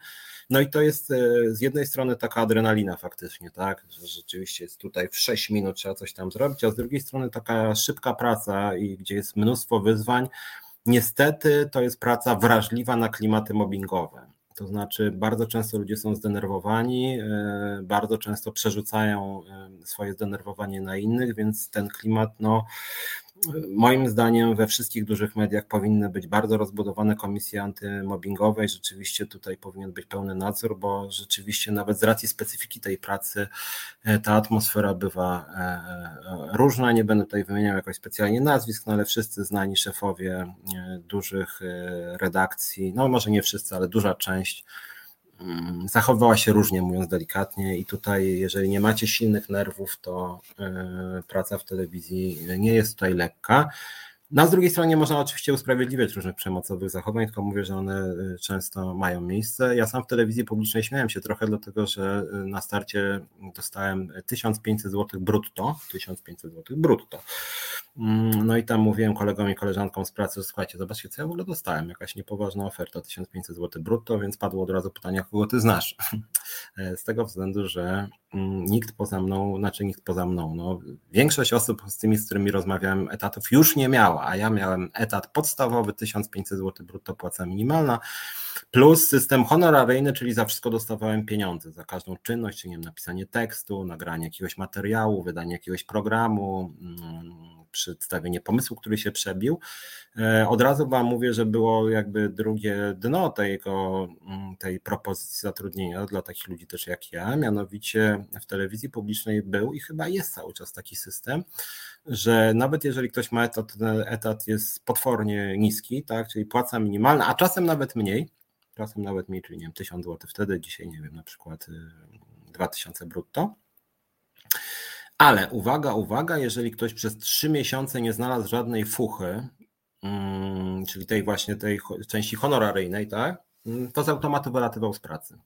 No i to jest e, z jednej strony taka adrenalina faktycznie, tak, że rzeczywiście jest tutaj w 6 minut trzeba coś tam zrobić, a z drugiej strony taka szybka praca i gdzie jest mnóstwo wyzwań. Niestety to jest praca wrażliwa na klimaty mobbingowe. To znaczy, bardzo często ludzie są zdenerwowani, e, bardzo często przerzucają e, swoje zdenerwowanie na innych, więc ten klimat no, Moim zdaniem we wszystkich dużych mediach powinny być bardzo rozbudowane komisje antymobbingowe i rzeczywiście tutaj powinien być pełny nadzór, bo rzeczywiście nawet z racji specyfiki tej pracy e, ta atmosfera bywa e, e, różna. Nie będę tutaj wymieniał jakoś specjalnie nazwisk, no ale wszyscy znani szefowie dużych redakcji, no może nie wszyscy, ale duża część Mm, zachowywała się różnie, mówiąc delikatnie, i tutaj, jeżeli nie macie silnych nerwów, to e, praca w telewizji nie jest tutaj lekka. No, z drugiej strony nie można oczywiście usprawiedliwiać różnych przemocowych zachowań, tylko mówię, że one y, często mają miejsce. Ja sam w telewizji publicznej śmiałem się trochę, dlatego że y, na starcie dostałem 1500 zł brutto, 1500 zł brutto. Mm, no i tam mówiłem kolegom i koleżankom z pracy, że słuchajcie, zobaczcie, co ja w ogóle dostałem, jakaś niepoważna oferta, 1500 zł brutto, więc padło od razu pytanie, kogo ty znasz? Z tego względu, że mm, nikt poza mną, znaczy nikt poza mną, no, większość osób z tymi, z którymi rozmawiałem, etatów już nie miała, a ja miałem etat podstawowy 1500 zł brutto płaca minimalna, plus system honoraryjny, czyli za wszystko dostawałem pieniądze, za każdą czynność, czyli napisanie tekstu, nagranie jakiegoś materiału, wydanie jakiegoś programu, mm, przedstawienie pomysłu, który się przebił. E, od razu Wam mówię, że było jakby drugie dno tego, mm, tej propozycji zatrudnienia dla takich ludzi też jak ja, mianowicie w telewizji publicznej był i chyba jest cały czas taki system, że nawet jeżeli ktoś ma etat, ten etat jest potwornie niski, tak, czyli płaca minimalna, a czasem nawet mniej, czasem nawet mniej, czyli nie wiem, 1000 zł wtedy, dzisiaj nie wiem, na przykład 2000 y, brutto, ale uwaga, uwaga, jeżeli ktoś przez trzy miesiące nie znalazł żadnej fuchy, mm, czyli tej właśnie tej części honoraryjnej, tak, mm, to z automatu wylatywał z pracy.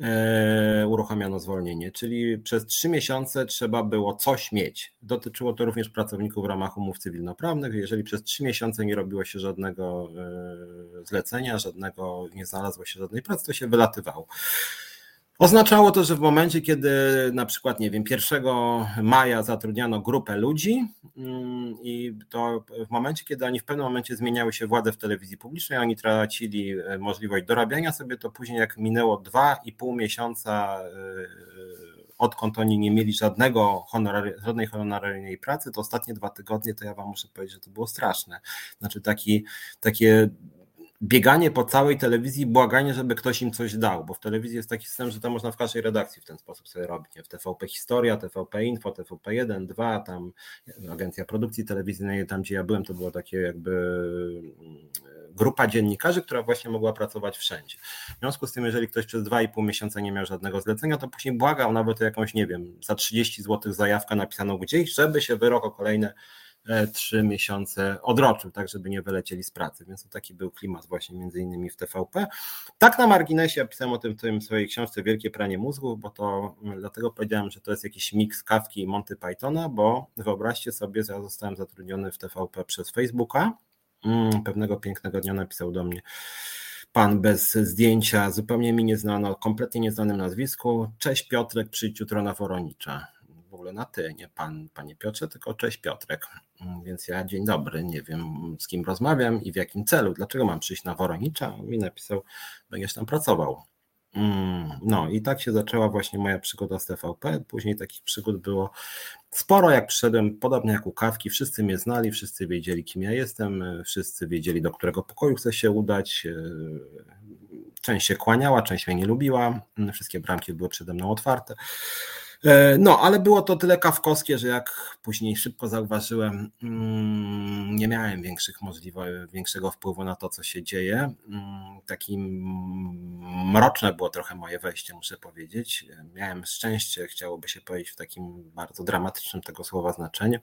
E, uruchamiano zwolnienie, czyli przez trzy miesiące trzeba było coś mieć. Dotyczyło to również pracowników w ramach umów cywilnoprawnych. Jeżeli przez trzy miesiące nie robiło się żadnego e, zlecenia, żadnego, nie znalazło się żadnej pracy, to się wylatywało. Oznaczało to, że w momencie, kiedy na przykład, nie wiem, 1 maja zatrudniano grupę ludzi mm, i to w momencie, kiedy oni w pewnym momencie zmieniały się władze w telewizji publicznej, oni tracili e, możliwość dorabiania sobie, to później jak minęło 2,5 miesiąca e, odkąd oni nie mieli żadnego honor, żadnej honoraryjnej pracy, to ostatnie dwa tygodnie, to ja wam muszę powiedzieć, że to było straszne. Znaczy taki, takie bieganie po całej telewizji, błaganie, żeby ktoś im coś dał, bo w telewizji jest taki system, że to można w każdej redakcji w ten sposób sobie robić. Nie? W TVP Historia, TVP Info, TVP 1, 2, tam Agencja Produkcji Telewizyjnej, tam gdzie ja byłem, to było takie jakby mm, grupa dziennikarzy, która właśnie mogła pracować wszędzie. W związku z tym, jeżeli ktoś przez 2,5 miesiąca nie miał żadnego zlecenia, to później błagał nawet o jakąś, nie wiem, za 30 zł zajawkę napisaną gdzieś, żeby się wyrok o kolejne trzy miesiące odroczył, tak żeby nie wylecieli z pracy, więc to taki był klimat właśnie między innymi w TVP. Tak na marginesie ja pisałem o tym w tym swojej książce Wielkie Pranie Mózgów, bo to mm, dlatego powiedziałem, że to jest jakiś miks Kawki i Monty Pythona, bo wyobraźcie sobie, że ja zostałem zatrudniony w TVP przez Facebooka, mm, pewnego pięknego dnia napisał do mnie pan bez zdjęcia, zupełnie mi nieznano, kompletnie nieznanym nazwisku. Cześć Piotrek, przyjdź jutro na Woronicza ogóle na ty, nie pan, panie Piotrze, tylko cześć Piotrek. Mm, więc ja dzień dobry, nie wiem z kim rozmawiam i w jakim celu, dlaczego mam przyjść na Woronicza. Mi napisał, będziesz tam pracował. Mm, no i tak się zaczęła właśnie moja przygoda z TVP. Później takich przygód było sporo, jak przyszedłem, podobnie jak u Kawki, wszyscy mnie znali, wszyscy wiedzieli kim ja jestem, wszyscy wiedzieli do którego pokoju chcę się udać. Część się kłaniała, część mnie nie lubiła, wszystkie bramki były przede mną otwarte. E, no, ale było to tyle kawkowskie, że jak później szybko zauważyłem, mm, nie miałem większych możliwości, większego wpływu na to, co się dzieje. Mm, takim mroczne było trochę moje wejście, muszę powiedzieć. Miałem szczęście, chciałoby się powiedzieć, w takim bardzo dramatycznym tego słowa znaczeniu.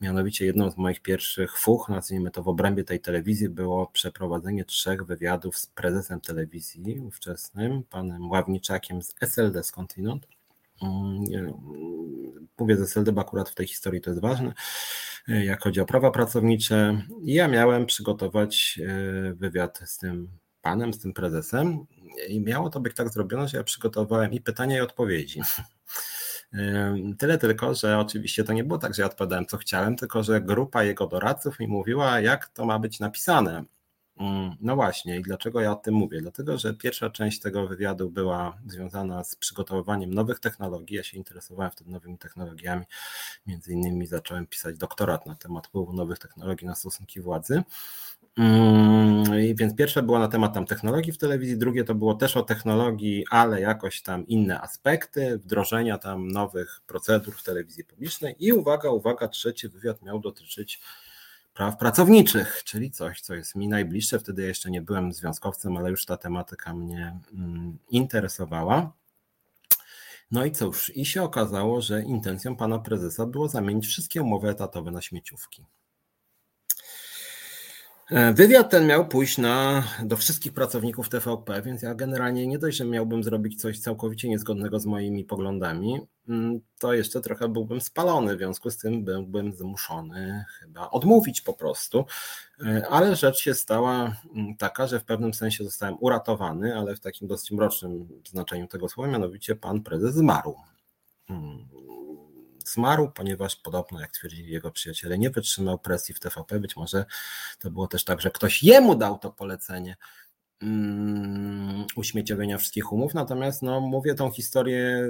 Mianowicie jedną z moich pierwszych fuch, nazwijmy to w obrębie tej telewizji, było przeprowadzenie trzech wywiadów z prezesem telewizji ówczesnym, panem Ławniczakiem z SLD skądinąd mówię ze SLD, bo akurat w tej historii to jest ważne, e, jak chodzi o prawa pracownicze. Ja miałem przygotować e, wywiad z tym panem, z tym prezesem i miało to być tak zrobione, że ja przygotowałem i pytania i odpowiedzi. Tyle tylko, że oczywiście to nie było tak, że ja odpowiadałem co chciałem, tylko że grupa jego doradców mi mówiła, jak to ma być napisane. Mm, no właśnie, i dlaczego ja o tym mówię? Dlatego, że pierwsza część tego wywiadu była związana z przygotowywaniem nowych technologii. Ja się interesowałem wtedy nowymi technologiami. Między innymi zacząłem pisać doktorat na temat wpływu nowych technologii na stosunki władzy. Mm, I więc pierwsze było na temat tam technologii w telewizji, drugie to było też o technologii, ale jakoś tam inne aspekty, wdrożenia tam nowych procedur w telewizji publicznej. I uwaga, uwaga, trzeci wywiad miał dotyczyć praw pracowniczych, czyli coś, co jest mi najbliższe. Wtedy ja jeszcze nie byłem związkowcem, ale już ta tematyka mnie mm, interesowała. No i cóż, i się okazało, że intencją pana prezesa było zamienić wszystkie umowy etatowe na śmieciówki. E, wywiad ten miał pójść na, do wszystkich pracowników TVP, więc ja generalnie nie dość, że miałbym zrobić coś całkowicie niezgodnego z moimi poglądami, mm, to jeszcze trochę byłbym spalony, w związku z tym byłbym zmuszony chyba odmówić po prostu. E, ale rzecz się stała mm, taka, że w pewnym sensie zostałem uratowany, ale w takim dosyć mrocznym znaczeniu tego słowa, mianowicie pan prezes zmarł. Zmarł, ponieważ podobno, jak twierdzili jego przyjaciele, nie wytrzymał presji w TVP. Być może to było też tak, że ktoś jemu dał to polecenie Mm, uśmieciowienia wszystkich umów, natomiast no, mówię tą historię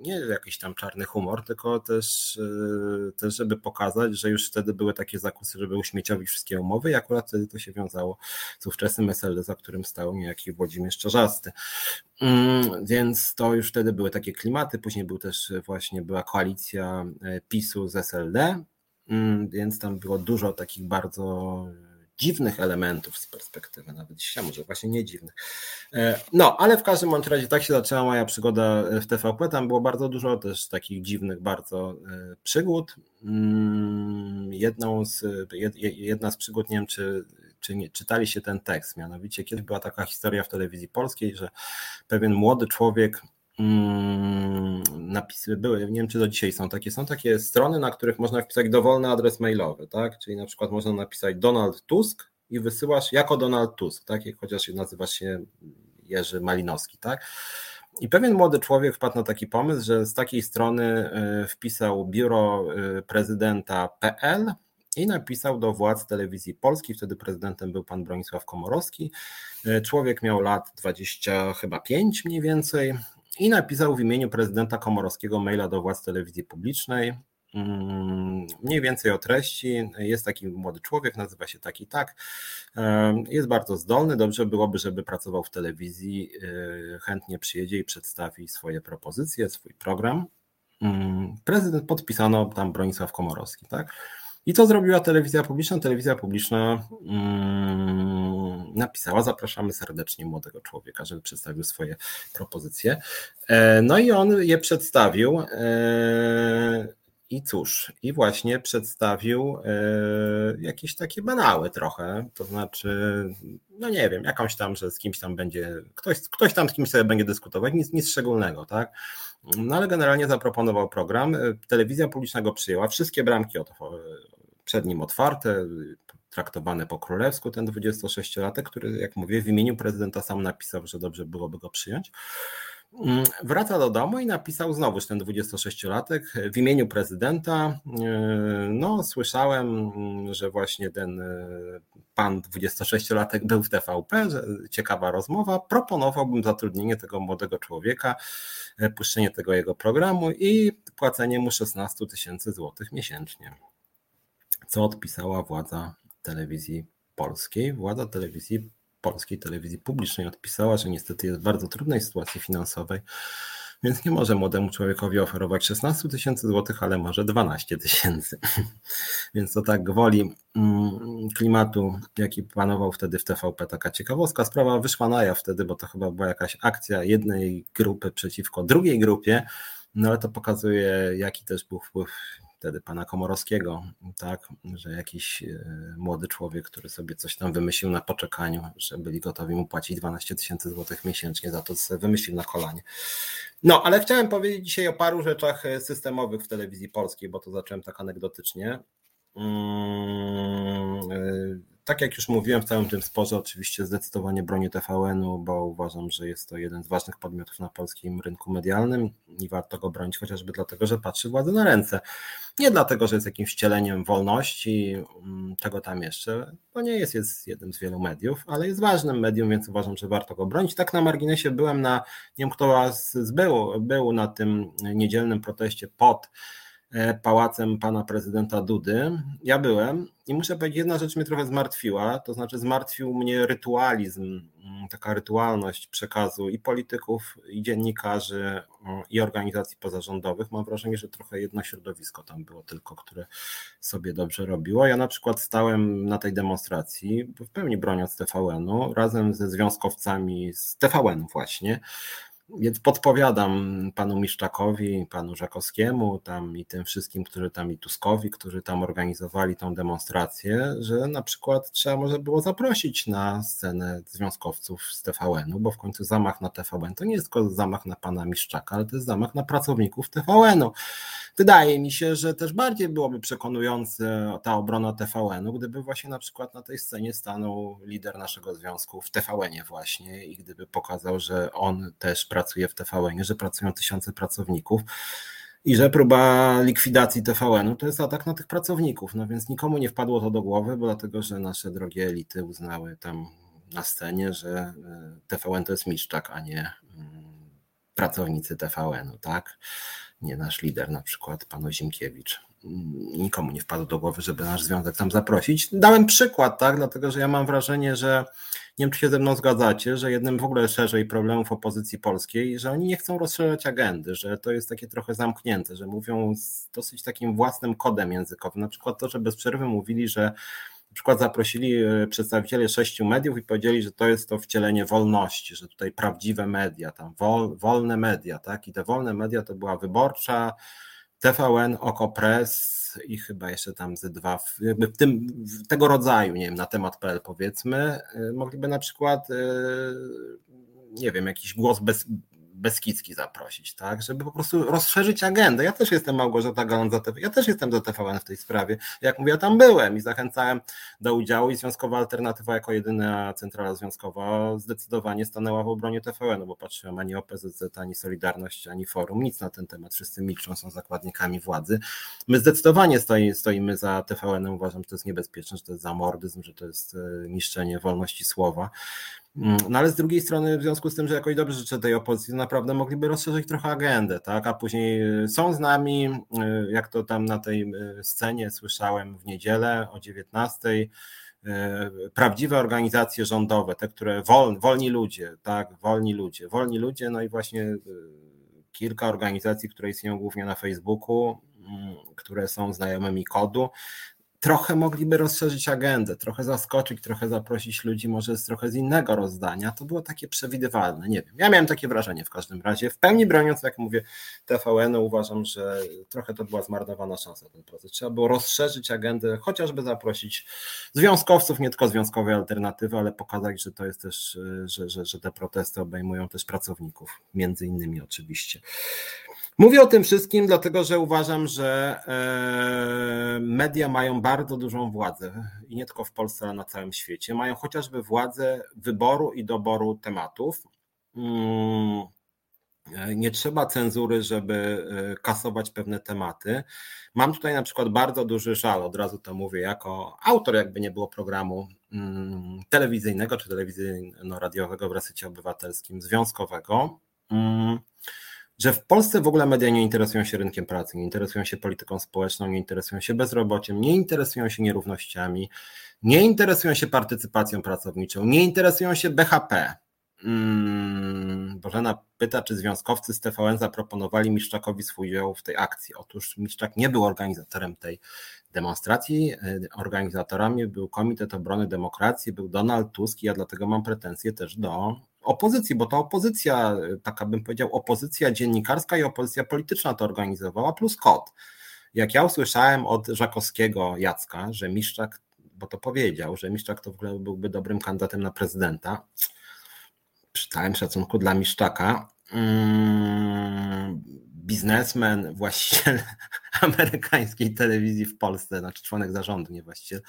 nie jakiś tam czarny humor, tylko też, e, też, żeby pokazać, że już wtedy były takie zakusy, żeby uśmieciowić wszystkie umowy i akurat wtedy to się wiązało z ówczesnym SLD, za którym stał niejaki Włodzimierz Czarzasty. Mm, więc to już wtedy były takie klimaty, później był też właśnie była koalicja PiSu z SLD, mm, więc tam było dużo takich bardzo dziwnych elementów z perspektywy nawet dzisiaj, może właśnie nie dziwnych. E, no, ale w każdym razie tak się zaczęła moja przygoda w TVP. Tam było bardzo dużo też takich dziwnych bardzo e, przygód. Mm, jedną z, jedna z przygód, nie wiem czy, czy nie, czytaliście ten tekst, mianowicie kiedyś była taka historia w telewizji polskiej, że pewien młody człowiek napisy były, nie wiem czy do dzisiaj są takie, są takie strony, na których można wpisać dowolny adres mailowy, tak? Czyli na przykład można napisać Donald Tusk i wysyłasz jako Donald Tusk, tak? Chociaż nazywasz się Jerzy Malinowski, tak? I pewien młody człowiek wpadł na taki pomysł, że z takiej strony y, wpisał biuro y, prezydenta.pl i napisał do władz telewizji polskiej, wtedy prezydentem był pan Bronisław Komorowski. Y, człowiek miał lat 20 chyba 5 mniej więcej i napisał w imieniu prezydenta Komorowskiego maila do władz telewizji publicznej. Mm, mniej więcej o treści. Jest taki młody człowiek, nazywa się taki tak. Jest bardzo zdolny. Dobrze byłoby, żeby pracował w telewizji. E, chętnie przyjedzie i przedstawi swoje propozycje, swój program. Mm, prezydent podpisano tam Bronisław Komorowski, tak? I co zrobiła telewizja publiczna? Telewizja publiczna mm, napisała: Zapraszamy serdecznie młodego człowieka, żeby przedstawił swoje propozycje. E, no i on je przedstawił. E, I cóż, i właśnie przedstawił e, jakieś takie banały trochę, to znaczy, no nie wiem, jakąś tam, że z kimś tam będzie, ktoś, ktoś tam z kimś sobie będzie dyskutować, nic, nic szczególnego, tak? No ale generalnie zaproponował program, telewizja publiczna go przyjęła, wszystkie bramki przed nim otwarte, traktowany po królewsku ten 26-latek, który, jak mówię, w imieniu prezydenta sam napisał, że dobrze byłoby go przyjąć. Mm, wraca do domu i napisał znowuż ten 26-latek w imieniu prezydenta. Yy, no, słyszałem, że właśnie ten yy, pan 26-latek był w TVP, ciekawa rozmowa. Proponowałbym zatrudnienie tego młodego człowieka, puszczenie tego jego programu i płacenie mu 16 tysięcy złotych miesięcznie co odpisała władza telewizji polskiej. Władza telewizji polskiej, telewizji publicznej odpisała, że niestety jest w bardzo trudnej sytuacji finansowej, więc nie może młodemu człowiekowi oferować 16 tysięcy złotych, ale może 12 tysięcy. Więc to tak gwoli mm, klimatu, jaki panował wtedy w TVP, taka ciekawostka. Sprawa wyszła na jaw wtedy, bo to chyba była jakaś akcja jednej grupy przeciwko drugiej grupie, no ale to pokazuje, jaki też był wpływ wtedy pana Komorowskiego, tak, że jakiś e, młody człowiek, który sobie coś tam wymyślił na poczekaniu, że byli gotowi mu płacić 12 tysięcy złotych miesięcznie za to, co wymyślił na kolanie. No, ale chciałem powiedzieć dzisiaj o paru rzeczach e, systemowych w telewizji polskiej, bo to zacząłem tak anegdotycznie. Tak jak już mówiłem w całym tym sporze, oczywiście zdecydowanie bronię TVN-u, bo uważam, że jest to jeden z ważnych podmiotów na polskim rynku medialnym i warto go bronić chociażby dlatego, że patrzy władzy na ręce. Nie dlatego, że jest jakimś wcieleniem wolności, mm, czego tam jeszcze, bo nie jest, jest jednym z wielu mediów, ale jest ważnym medium, więc uważam, że warto go bronić. Tak na marginesie byłem na, nie wiem kto was był, był na tym niedzielnym proteście pod pałacem pana prezydenta Dudy. Ja byłem i muszę powiedzieć, jedna rzecz mnie trochę zmartwiła, to znaczy zmartwił mnie rytualizm, mm, taka rytualność przekazu i polityków, i dziennikarzy, mm, i organizacji pozarządowych. Mam wrażenie, że trochę jedno środowisko tam było tylko, które sobie dobrze robiło. Ja na przykład stałem na tej demonstracji, w pełni broniąc TVN-u, razem ze związkowcami z TVN właśnie, więc podpowiadam panu Miszczakowi, panu Żakowskiemu tam i tym wszystkim, którzy tam i Tuskowi, którzy tam organizowali tą demonstrację, że na przykład trzeba może było zaprosić na scenę związkowców z TVN-u, bo w końcu zamach na TVN to nie jest tylko zamach na pana Miszczaka, ale to jest zamach na pracowników TVN-u. Wydaje mi się, że też bardziej byłoby przekonujące ta obrona TVN-u, gdyby właśnie na przykład na tej scenie stanął lider naszego związku w TVN-ie właśnie i gdyby pokazał, że on też pracuje pracuje w TVN, że pracują tysiące pracowników i że próba likwidacji TVN-u to jest atak na tych pracowników. No więc nikomu nie wpadło to do głowy, bo dlatego, że nasze drogie elity uznały tam na scenie, że e, TVN to jest Miszczak, a nie mm, pracownicy TVN-u, tak? Nie nasz lider, na przykład pan Ozimkiewicz nikomu nie wpadło do głowy, żeby nasz związek tam zaprosić. Dałem przykład, tak, dlatego że ja mam wrażenie, że nie wiem, czy się ze mną zgadzacie, że jednym w ogóle szerzej problemów opozycji polskiej, że oni nie chcą rozszerzać agendy, że to jest takie trochę zamknięte, że mówią z dosyć takim własnym kodem językowym. Na przykład to, że bez przerwy mówili, że na przykład zaprosili e, przedstawicieli sześciu mediów i powiedzieli, że to jest to wcielenie wolności, że tutaj prawdziwe media, tam wol, wolne media, tak? I te wolne media to była wyborcza, TVN, Okopres i chyba jeszcze tam ze dwa, jakby w tym, w tego rodzaju, nie wiem, na temat.pl powiedzmy, y, mogliby na przykład, y, nie wiem, jakiś głos bez, Beskidzki zaprosić, tak, żeby po prostu rozszerzyć agendę. Ja też jestem Małgorzata Galant za TVN, ja też jestem do TVN w tej sprawie. Jak mówię, ja tam byłem i zachęcałem do udziału i Związkowa Alternatywa jako jedyna centrala związkowa zdecydowanie stanęła w obronie TVN, bo patrzyłem ani OPZZ, ani Solidarność, ani Forum, nic na ten temat, wszyscy milczą, są zakładnikami władzy. My zdecydowanie stoi, stoimy za TVN, uważam, że to jest niebezpieczne, że to jest zamordyzm, że to jest e, niszczenie wolności słowa. Mm, no ale z drugiej strony, w związku z tym, że jakoś dobrze życzę tej opozycji, to naprawdę mogliby rozszerzyć trochę agendę, tak? A później y, są z nami, y, jak to tam na tej y, scenie słyszałem w niedzielę o 19 prawdziwe organizacje rządowe, te, które wol, wolni ludzie, tak, wolni ludzie, wolni ludzie, no i właśnie kilka organizacji, które istnieją głównie na Facebooku, mm, które są znajomymi kodu, trochę mogliby rozszerzyć agendę, trochę zaskoczyć, trochę zaprosić ludzi może z trochę z innego rozdania. To było takie przewidywalne, nie wiem. Ja miałem takie wrażenie w każdym razie. W pełni broniąc, jak mówię, TVN, uważam, że trochę to była zmarnowana szansa ten proces. Trzeba było rozszerzyć agendę, chociażby zaprosić związkowców, nie tylko związkowej alternatywy, ale pokazać, że to jest też, że, że, że te protesty obejmują też pracowników, między innymi oczywiście. Mówię o tym wszystkim, dlatego że uważam, że e, media mają bardzo dużą władzę i nie tylko w Polsce, ale na całym świecie. Mają chociażby władzę wyboru i doboru tematów. Mm, nie trzeba cenzury, żeby e, kasować pewne tematy. Mam tutaj na przykład bardzo duży żal, od razu to mówię, jako autor, jakby nie było programu mm, telewizyjnego czy telewizyjno-radiowego w Resecie Obywatelskim, związkowego mm, że w Polsce w ogóle media nie interesują się rynkiem pracy, nie interesują się polityką społeczną, nie interesują się bezrobociem, nie interesują się nierównościami, nie interesują się partycypacją pracowniczą, nie interesują się BHP. Hmm, Bożena pyta, czy związkowcy z TVN zaproponowali Miszczakowi swój udział w tej akcji. Otóż Miszczak nie był organizatorem tej demonstracji. Organizatorami był Komitet Obrony Demokracji, był Donald Tusk i ja dlatego mam pretensje też do opozycji, bo to opozycja, taka bym powiedział, opozycja dziennikarska i opozycja polityczna to organizowała, plus KOT. Jak ja usłyszałem od Żakowskiego Jacka, że Miszczak, bo to powiedział, że Miszczak to w ogóle byłby dobrym kandydatem na prezydenta, przy całym szacunku dla Miszczaka, mm, biznesmen, właściciel amerykańskiej telewizji w Polsce, znaczy członek zarządu, nie właściciel,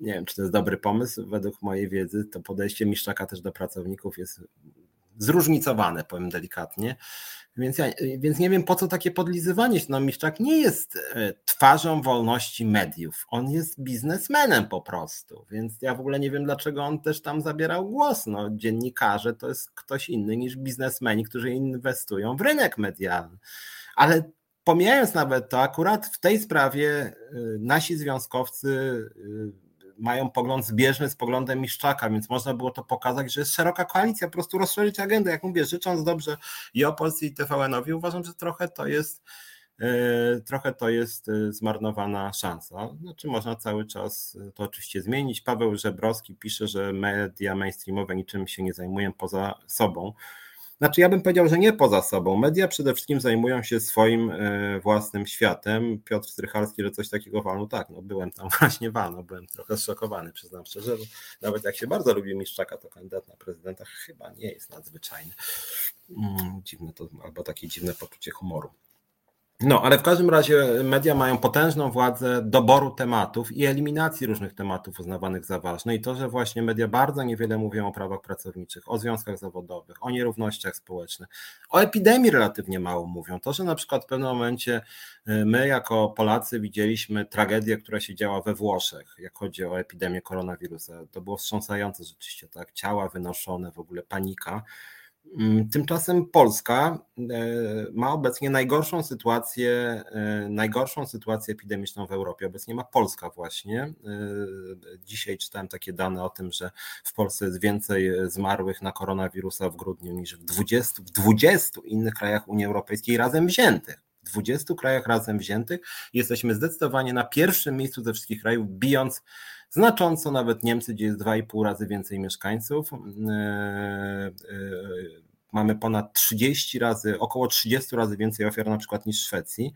nie wiem, czy to jest dobry pomysł. Według mojej wiedzy to podejście Miszczaka też do pracowników jest zróżnicowane, powiem delikatnie. Więc, ja, więc nie wiem, po co takie podlizywanie się. No, Miszczak nie jest e, twarzą wolności mediów. On jest biznesmenem po prostu. Więc ja w ogóle nie wiem, dlaczego on też tam zabierał głos. No, dziennikarze to jest ktoś inny niż biznesmeni, którzy inwestują w rynek medialny. Ale pomijając nawet to, akurat w tej sprawie e, nasi związkowcy e, mają pogląd zbieżny z poglądem Miszczaka, więc można było to pokazać, że jest szeroka koalicja, po prostu rozszerzyć agendę. Jak mówię, życząc dobrze i Opolsce i TVN-owi, uważam, że trochę to jest e, trochę to jest e, zmarnowana szansa. Znaczy można cały czas to oczywiście zmienić. Paweł Żebrowski pisze, że media mainstreamowe niczym się nie zajmują poza sobą. Znaczy, ja bym powiedział, że nie poza sobą. Media przede wszystkim zajmują się swoim e, własnym światem. Piotr Strychalski, że coś takiego walnął, tak, no byłem tam właśnie walno, byłem trochę zszokowany, przyznam szczerze. Nawet jak się bardzo lubi Miszczaka, to kandydat na prezydenta chyba nie jest nadzwyczajny. Mm, dziwne to, albo takie dziwne poczucie humoru. No, ale w każdym razie media mają potężną władzę doboru tematów i eliminacji różnych tematów uznawanych za ważne. I to, że właśnie media bardzo niewiele mówią o prawach pracowniczych, o związkach zawodowych, o nierównościach społecznych, o epidemii relatywnie mało mówią. To, że na przykład w pewnym momencie y, my, jako Polacy, widzieliśmy tragedię, która się działa we Włoszech, jak chodzi o epidemię koronawirusa. To było wstrząsające rzeczywiście, tak? Ciała wynoszone, w ogóle panika. Mm, tymczasem Polska e, ma obecnie najgorszą sytuację, e, najgorszą sytuację epidemiczną w Europie. Obecnie ma Polska właśnie. E, dzisiaj czytałem takie dane o tym, że w Polsce jest więcej zmarłych na koronawirusa w grudniu niż w 20, w 20 innych krajach Unii Europejskiej razem wziętych. W 20 krajach razem wziętych jesteśmy zdecydowanie na pierwszym miejscu ze wszystkich krajów, bijąc znacząco nawet Niemcy, gdzie jest 2,5 razy więcej mieszkańców. E, e, mamy ponad 30 razy, około 30 razy więcej ofiar na przykład niż w Szwecji.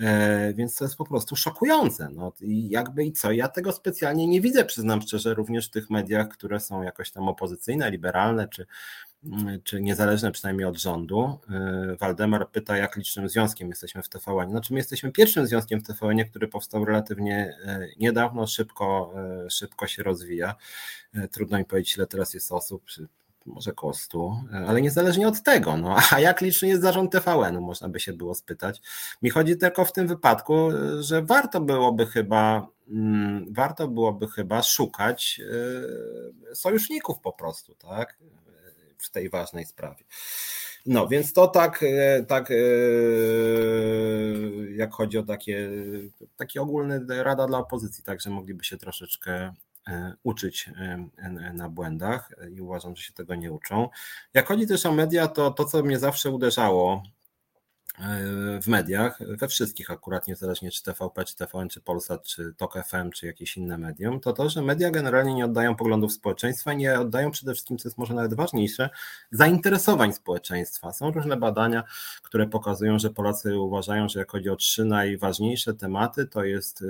E, więc to jest po prostu szokujące. No, I jakby i co? Ja tego specjalnie nie widzę, przyznam szczerze, również w tych mediach, które są jakoś tam opozycyjne, liberalne, czy, czy niezależne przynajmniej od rządu. E, Waldemar pyta, jak licznym związkiem jesteśmy w TVN. Znaczy my jesteśmy pierwszym związkiem w TVN, który powstał relatywnie e, niedawno, szybko, szybko się rozwija. Trudno mi powiedzieć, ile teraz jest osób, może koło 100, ale niezależnie od tego, no, a jak liczny jest zarząd TVN-u, można by się było spytać. Mi chodzi tylko w tym wypadku, że warto byłoby chyba, mm, warto byłoby chyba szukać sojuszników po prostu, tak, w tej ważnej sprawie. No, więc to tak, e, tak e, jak chodzi o takie, taki ogólny rada dla opozycji, także mogliby się troszeczkę E, uczyć na błędach i uważam, że się tego nie uczą. Jak chodzi też o media, to to, co mnie zawsze uderzało w mediach, we wszystkich akurat, niezależnie czy TVP, czy TVN, czy Polsat, czy TOK FM, czy jakieś inne medium, to to, że media generalnie nie oddają poglądów społeczeństwa, nie oddają przede wszystkim, co jest może nawet ważniejsze, zainteresowań społeczeństwa. Są różne badania, które pokazują, że Polacy uważają, że jak chodzi o trzy najważniejsze tematy, to jest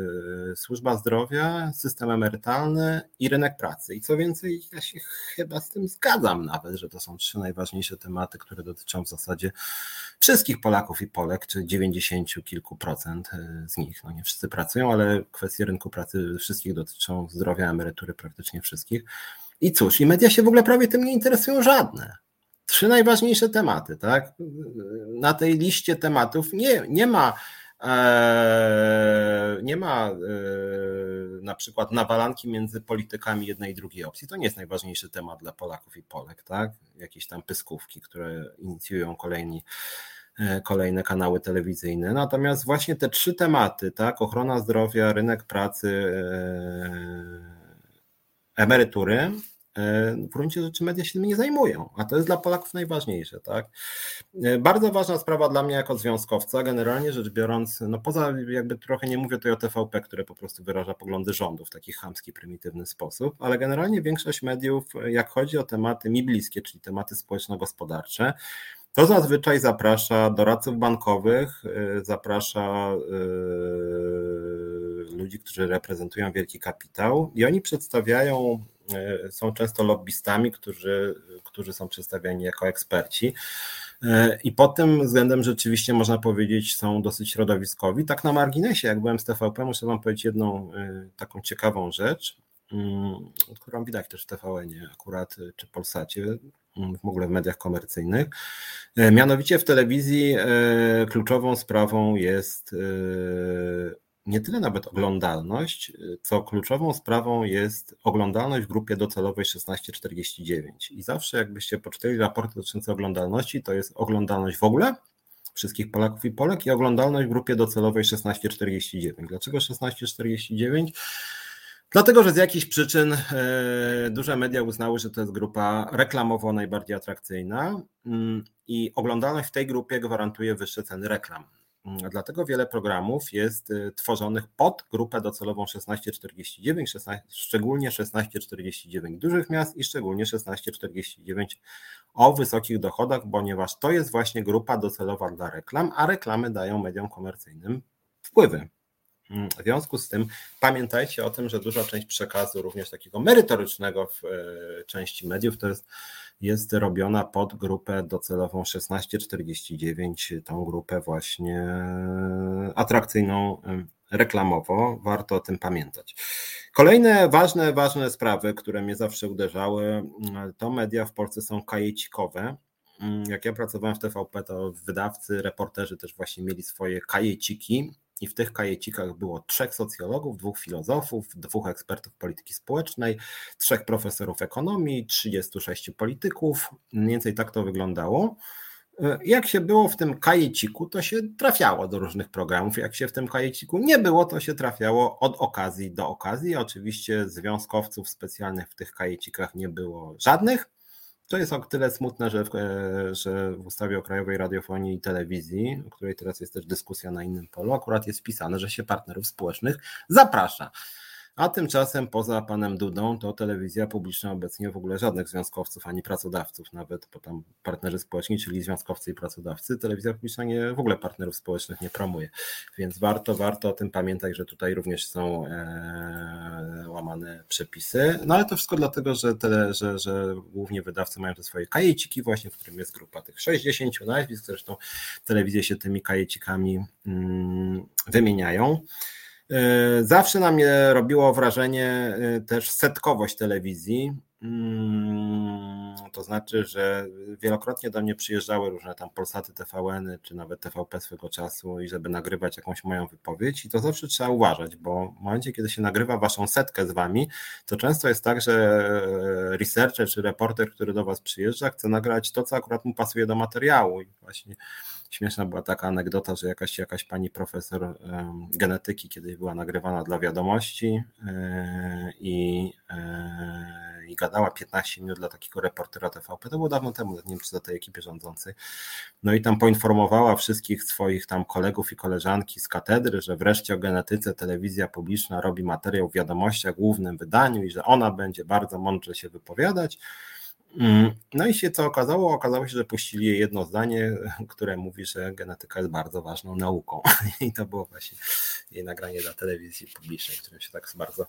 e, służba zdrowia, system emerytalny i rynek pracy. I co więcej, ja się chyba z tym zgadzam nawet, że to są trzy najważniejsze tematy, które dotyczą w zasadzie wszystkich Polaków Polaków i Polek, czy 90 kilku procent e, z nich. No nie wszyscy pracują, ale kwestie rynku pracy wszystkich dotyczą zdrowia, emerytury praktycznie wszystkich. I cóż, i media się w ogóle prawie tym nie interesują żadne. Trzy najważniejsze tematy, tak? Na tej liście tematów nie, nie ma e, nie ma e, na przykład nawalanki między politykami jednej i drugiej opcji. To nie jest najważniejszy temat dla Polaków i Polek, tak? Jakieś tam pyskówki, które inicjują kolejni kolejne kanały telewizyjne. Natomiast właśnie te trzy tematy, tak, ochrona zdrowia, rynek pracy, e, emerytury, e, w gruncie rzeczy media się tym nie zajmują, a to jest dla Polaków najważniejsze. Tak? Bardzo ważna sprawa dla mnie jako związkowca, generalnie rzecz biorąc, no poza jakby trochę nie mówię tutaj o TVP, które po prostu wyraża poglądy rządu w taki chamski, prymitywny sposób, ale generalnie większość mediów, jak chodzi o tematy mi bliskie, czyli tematy społeczno-gospodarcze, to zazwyczaj zaprasza doradców bankowych, y, zaprasza y, ludzi, którzy reprezentują wielki kapitał i oni przedstawiają, y, są często lobbystami, którzy, którzy są przedstawiani jako eksperci. I pod tym względem rzeczywiście można powiedzieć, są dosyć środowiskowi. Tak na marginesie, jak byłem z TVP, muszę Wam powiedzieć jedną taką ciekawą rzecz. mm, którą widać też w tvn akurat, czy Polsacie, w ogóle w mediach komercyjnych. Mianowicie w telewizji kluczową sprawą jest nie tyle nawet oglądalność, co kluczową sprawą jest oglądalność w grupie docelowej 1649. I zawsze jakbyście poczytali raporty dotyczące oglądalności, to jest oglądalność w ogóle wszystkich Polaków i Polek i oglądalność w grupie docelowej 1649. Dlaczego 1649? Dlatego, że z jakichś przyczyn e, duże media uznały, że to jest grupa reklamowo najbardziej atrakcyjna mm, i oglądalność w tej grupie gwarantuje wyższe ceny reklam. Mm, dlatego wiele programów jest y, tworzonych pod grupę docelową 1649, 16, szczególnie 1649 dużych miast i szczególnie 1649 o wysokich dochodach, ponieważ to jest właśnie grupa docelowa dla reklam, a reklamy dają mediom komercyjnym wpływy. Mm, w związku z tym pamiętajcie o tym, że duża część przekazu, również takiego merytorycznego w e, części mediów, to jest, jest robiona pod grupę docelową 1649, tą grupę właśnie atrakcyjną reklamowo. Warto o tym pamiętać. Kolejne ważne, ważne sprawy, które mnie zawsze uderzały, mm, to media w Polsce są kajecikowe. Mm, jak ja pracowałem w TVP, to wydawcy, reporterzy też właśnie mieli swoje kajeciki i w tych kajecikach było trzech socjologów, dwóch filozofów, dwóch ekspertów polityki społecznej, trzech profesorów ekonomii, 36 polityków. Mniej więcej tak to wyglądało. Jak się było w tym kajeciku, to się trafiało do różnych programów. Jak się w tym kajeciku nie było, to się trafiało od okazji do okazji. Oczywiście związkowców specjalnych w tych kajecikach nie było żadnych. To jest o tyle smutne, że w, e, że w ustawie o Krajowej Radiofonii i Telewizji, o której teraz jest też dyskusja na innym polu, akurat jest wpisane, że się partnerów społecznych zaprasza. A tymczasem poza panem Dudą to telewizja publiczna obecnie w ogóle żadnych związkowców ani pracodawców, nawet bo tam partnerzy społeczni, czyli związkowcy i pracodawcy, telewizja publiczna nie, w ogóle partnerów społecznych nie promuje. Więc warto, warto o tym pamiętać, że tutaj również są e, łamane przepisy. No ale to wszystko dlatego, że, tele, że, że głównie wydawcy mają te swoje kajeciki, właśnie w którym jest grupa tych 60 nazwisk, zresztą telewizje się tymi kajecikami mm, wymieniają. E, zawsze na mnie robiło wrażenie e, też setkowość telewizji. To znaczy, że wielokrotnie do mnie przyjeżdżały różne tam Polsaty TVN czy nawet TVP swego czasu i żeby nagrywać jakąś moją wypowiedź. I to zawsze trzeba uważać, bo w momencie, kiedy się nagrywa waszą setkę z wami, to często jest tak, że researcher czy reporter, który do was przyjeżdża, chce nagrać to, co akurat mu pasuje do materiału. I właśnie Śmieszna była taka anegdota, że jakaś, jakaś pani profesor genetyki kiedyś była nagrywana dla wiadomości e, i, e, i gadała 15 minut dla takiego reportera TVP. To było dawno temu, nie wiem czy za tej ekipie rządzącej. No i tam poinformowała wszystkich swoich tam kolegów i koleżanki z katedry, że wreszcie o genetyce telewizja publiczna robi materiał w wiadomościach, głównym wydaniu i że ona będzie bardzo mądrze się wypowiadać. Mm, no i się co okazało? Okazało się, że puścili jedno zdanie, które mówi, że genetyka jest bardzo ważną nauką. I to było właśnie jej nagranie dla telewizji publicznej, którym się tak bardzo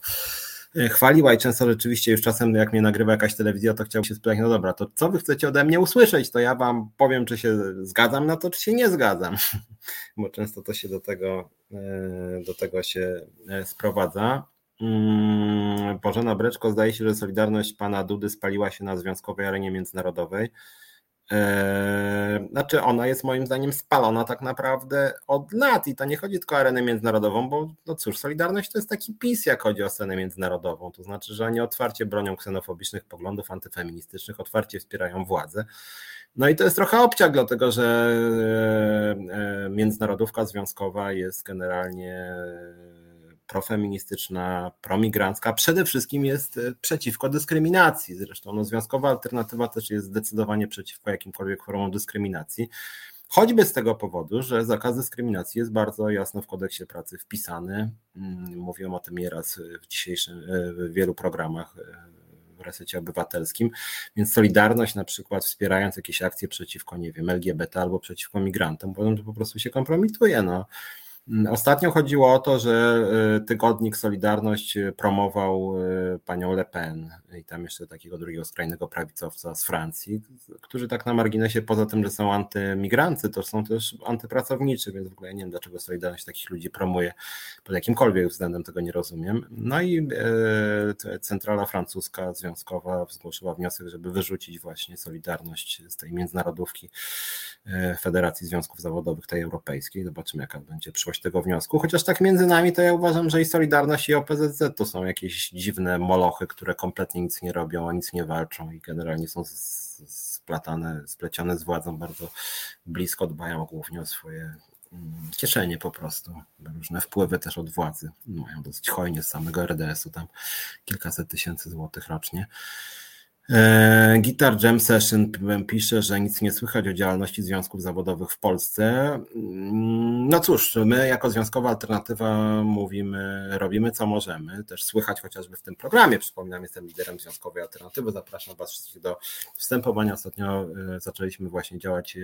e, chwaliła i często rzeczywiście już czasem jak mnie nagrywa jakaś telewizja, to chciałbym się spytać, no dobra, to co wy chcecie ode mnie usłyszeć? To ja wam powiem, czy się zgadzam na to, czy się nie zgadzam. Bo często to się do tego, e, do tego się e, sprowadza. Mm, Bożena Breczko, zdaje się, że Solidarność pana Dudy spaliła się na związkowej arenie międzynarodowej. Eee, znaczy, ona jest moim zdaniem spalona tak naprawdę od lat i to nie chodzi tylko o arenę międzynarodową, bo no cóż, Solidarność to jest taki PiS, jak chodzi o scenę międzynarodową. To znaczy, że oni otwarcie bronią ksenofobicznych poglądów antyfeministycznych, otwarcie wspierają władzę. No i to jest trochę obciach, dlatego że e, e, międzynarodówka związkowa jest generalnie profeministyczna, promigrancka, przede wszystkim jest e, przeciwko dyskryminacji. Zresztą no, związkowa alternatywa też jest zdecydowanie przeciwko jakimkolwiek formom dyskryminacji. Choćby z tego powodu, że zakaz dyskryminacji jest bardzo jasno w kodeksie pracy wpisany. Mm, mówiłem o tym nieraz w dzisiejszym, e, w wielu programach e, w resecie obywatelskim, więc Solidarność na przykład wspierając jakieś akcje przeciwko, nie wiem, LGBT albo przeciwko migrantom, potem to po prostu się kompromituje. No ostatnio chodziło o to, że y, tygodnik Solidarność y, promował y, panią Le Pen i tam jeszcze takiego drugiego skrajnego prawicowca z Francji, którzy tak na marginesie, poza tym, że są antymigrancy, to są też antypracowniczy, więc w ogóle nie wiem, dlaczego Solidarność takich ludzi promuje pod jakimkolwiek względem, tego nie rozumiem. No i centrala francuska związkowa zgłosiła wniosek, żeby wyrzucić właśnie Solidarność z tej międzynarodówki Federacji Związków Zawodowych, tej europejskiej. Zobaczymy, jaka będzie przyszłość tego wniosku. Chociaż tak między nami to ja uważam, że i Solidarność i OPZZ to są jakieś dziwne molochy, które kompletnie nic nie robią, o nic nie walczą i generalnie są splatane, splecione z władzą bardzo blisko, dbają głównie o swoje mm, kieszenie po prostu. Różne wpływy też od władzy. Mają dosyć hojnie z samego RDS-u, tam kilkaset tysięcy złotych rocznie. E, Guitar Jam Session pisze, że nic nie słychać o działalności związków zawodowych w Polsce. Mm, no cóż, my jako Związkowa Alternatywa mówimy, robimy co możemy. Też słychać chociażby w tym programie. Przypominam, jestem liderem Związkowej Alternatywy. Zapraszam Was wszystkich do wstępowania. Ostatnio e, zaczęliśmy właśnie działać e,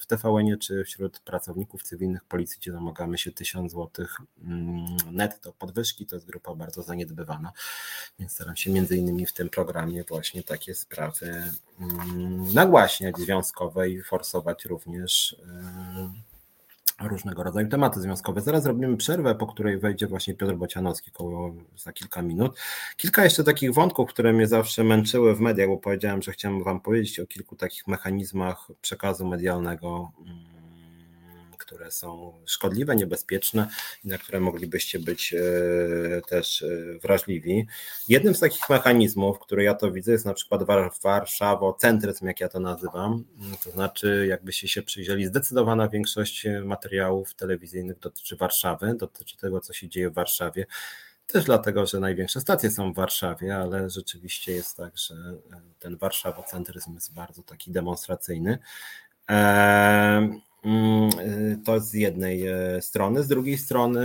w TVN czy wśród pracowników cywilnych policji, gdzie domagamy się 1000 zł mm, netto podwyżki. To jest grupa bardzo zaniedbywana, więc staram się między innymi w tym programie właśnie tak takie sprawy mm, nagłaśniać związkowe i forsować również e, różnego rodzaju tematy związkowe. Zaraz robimy przerwę, po której wejdzie właśnie Piotr Bocianowski koło za kilka minut. Kilka jeszcze takich wątków, które mnie zawsze męczyły w mediach, bo powiedziałem, że chciałem Wam powiedzieć o kilku takich mechanizmach przekazu medialnego mm, które są szkodliwe, niebezpieczne i na które moglibyście być e, też e, wrażliwi. Jednym z takich mechanizmów, który ja to widzę, jest na przykład warszawocentryzm, jak ja to nazywam. To znaczy, jakbyście się przyjrzeli, zdecydowana większość materiałów telewizyjnych dotyczy Warszawy, dotyczy tego, co się dzieje w Warszawie. Też dlatego, że największe stacje są w Warszawie, ale rzeczywiście jest tak, że ten warszawocentryzm jest bardzo taki demonstracyjny. Eee, Mm, to z jednej e, strony. Z drugiej strony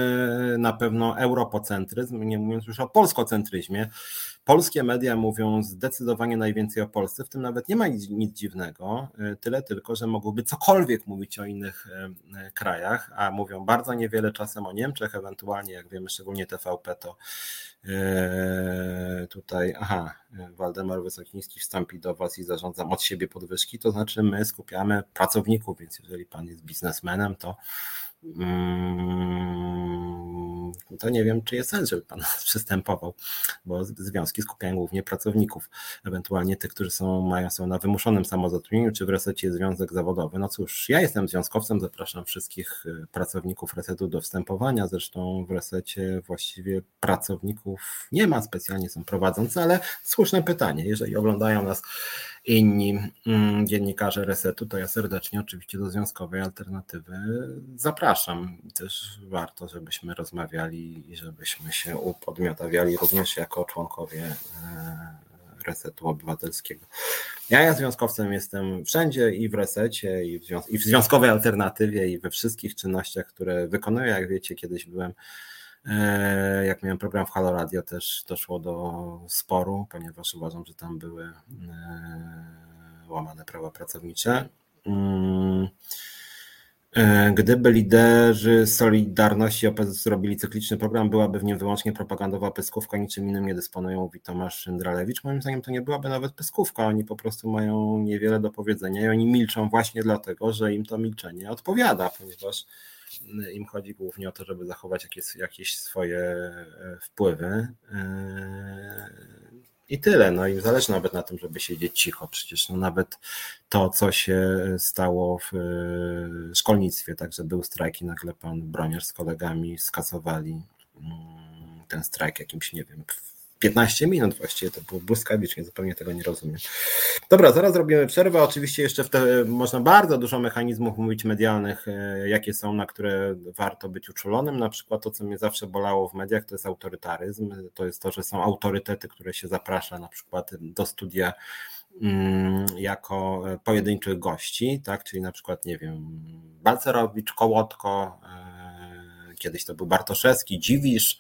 na pewno europocentryzm, nie mówiąc już o polskocentryzmie. Polskie media mówią zdecydowanie najwięcej o Polsce, w tym nawet nie ma nic, nic dziwnego, e, tyle tylko, że mogłyby cokolwiek mówić o innych e, krajach, a mówią bardzo niewiele czasem o Niemczech, ewentualnie, jak wiemy, szczególnie TVP, to tutaj, aha, Waldemar Wysokiński wstąpi do Was i zarządzam od siebie podwyżki, to znaczy my skupiamy pracowników, więc jeżeli Pan jest biznesmenem, to to nie wiem, czy jest sens, żeby pan przystępował, bo związki skupiają głównie pracowników, ewentualnie tych, którzy są, mają, są na wymuszonym samozatrudnieniu, czy w resecie związek zawodowy. No cóż, ja jestem związkowcem, zapraszam wszystkich y, pracowników resetu do wstępowania, zresztą w resecie właściwie pracowników nie ma specjalnie, są prowadzący, ale słuszne pytanie, jeżeli oglądają nas inni mm, dziennikarze Resetu, to ja serdecznie oczywiście do Związkowej Alternatywy zapraszam. Też warto, żebyśmy rozmawiali i żebyśmy się upodmiotawiali również jako członkowie e, Resetu Obywatelskiego. Ja, ja związkowcem jestem wszędzie i w Resecie, i w, związ- i w Związkowej Alternatywie, i we wszystkich czynnościach, które wykonuję. Jak wiecie, kiedyś byłem E, jak miałem program w Halo Radio, też doszło do sporu, ponieważ uważam, że tam były e, łamane prawa pracownicze. E, gdyby liderzy Solidarności OPZ zrobili cykliczny program, byłaby w nim wyłącznie propagandowa pyskówka, niczym innym nie dysponują, mówi Tomasz Szyndralewicz. Moim zdaniem to nie byłaby nawet pyskówka, oni po prostu mają niewiele do powiedzenia i oni milczą właśnie dlatego, że im to milczenie odpowiada, ponieważ im chodzi głównie o to, żeby zachować jakieś, jakieś swoje e, wpływy. I tyle. No im zależy nawet na tym, żeby siedzieć cicho. Przecież no nawet to, co się stało w e, szkolnictwie, także był strajk i nagle pan Broniarz z kolegami skasowali mm, ten strajk jakimś, nie wiem, 15 minut właściwie, to było błyskawicznie, zupełnie tego nie rozumiem. Dobra, zaraz robimy przerwę. Oczywiście jeszcze w te, można bardzo dużo mechanizmów mówić medialnych, e, jakie są, na które warto być uczulonym. Na przykład to, co mnie zawsze bolało w mediach, to jest autorytaryzm. To jest to, że są autorytety, które się zaprasza na przykład do studia mm, jako pojedynczych gości, tak, czyli na przykład, nie wiem, Balcerowicz, Kołotko, e, kiedyś to był Bartoszewski, Dziwisz.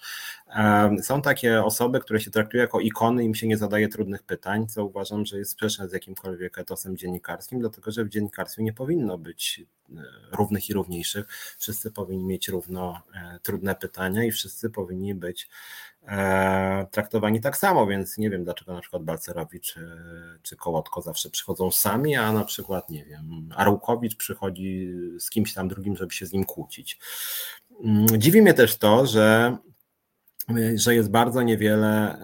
Są takie osoby, które się traktuje jako ikony, im się nie zadaje trudnych pytań, co uważam, że jest sprzeczne z jakimkolwiek etosem dziennikarskim, dlatego że w dziennikarstwie nie powinno być e, równych i równiejszych. Wszyscy powinni mieć równo e, trudne pytania i wszyscy powinni być E, traktowani tak samo, więc nie wiem dlaczego na przykład Balcerowicz czy, czy Kołotko zawsze przychodzą sami, a na przykład nie wiem, Arłukowicz przychodzi z kimś tam drugim, żeby się z nim kłócić. Mm, dziwi mnie też to, że że jest bardzo niewiele,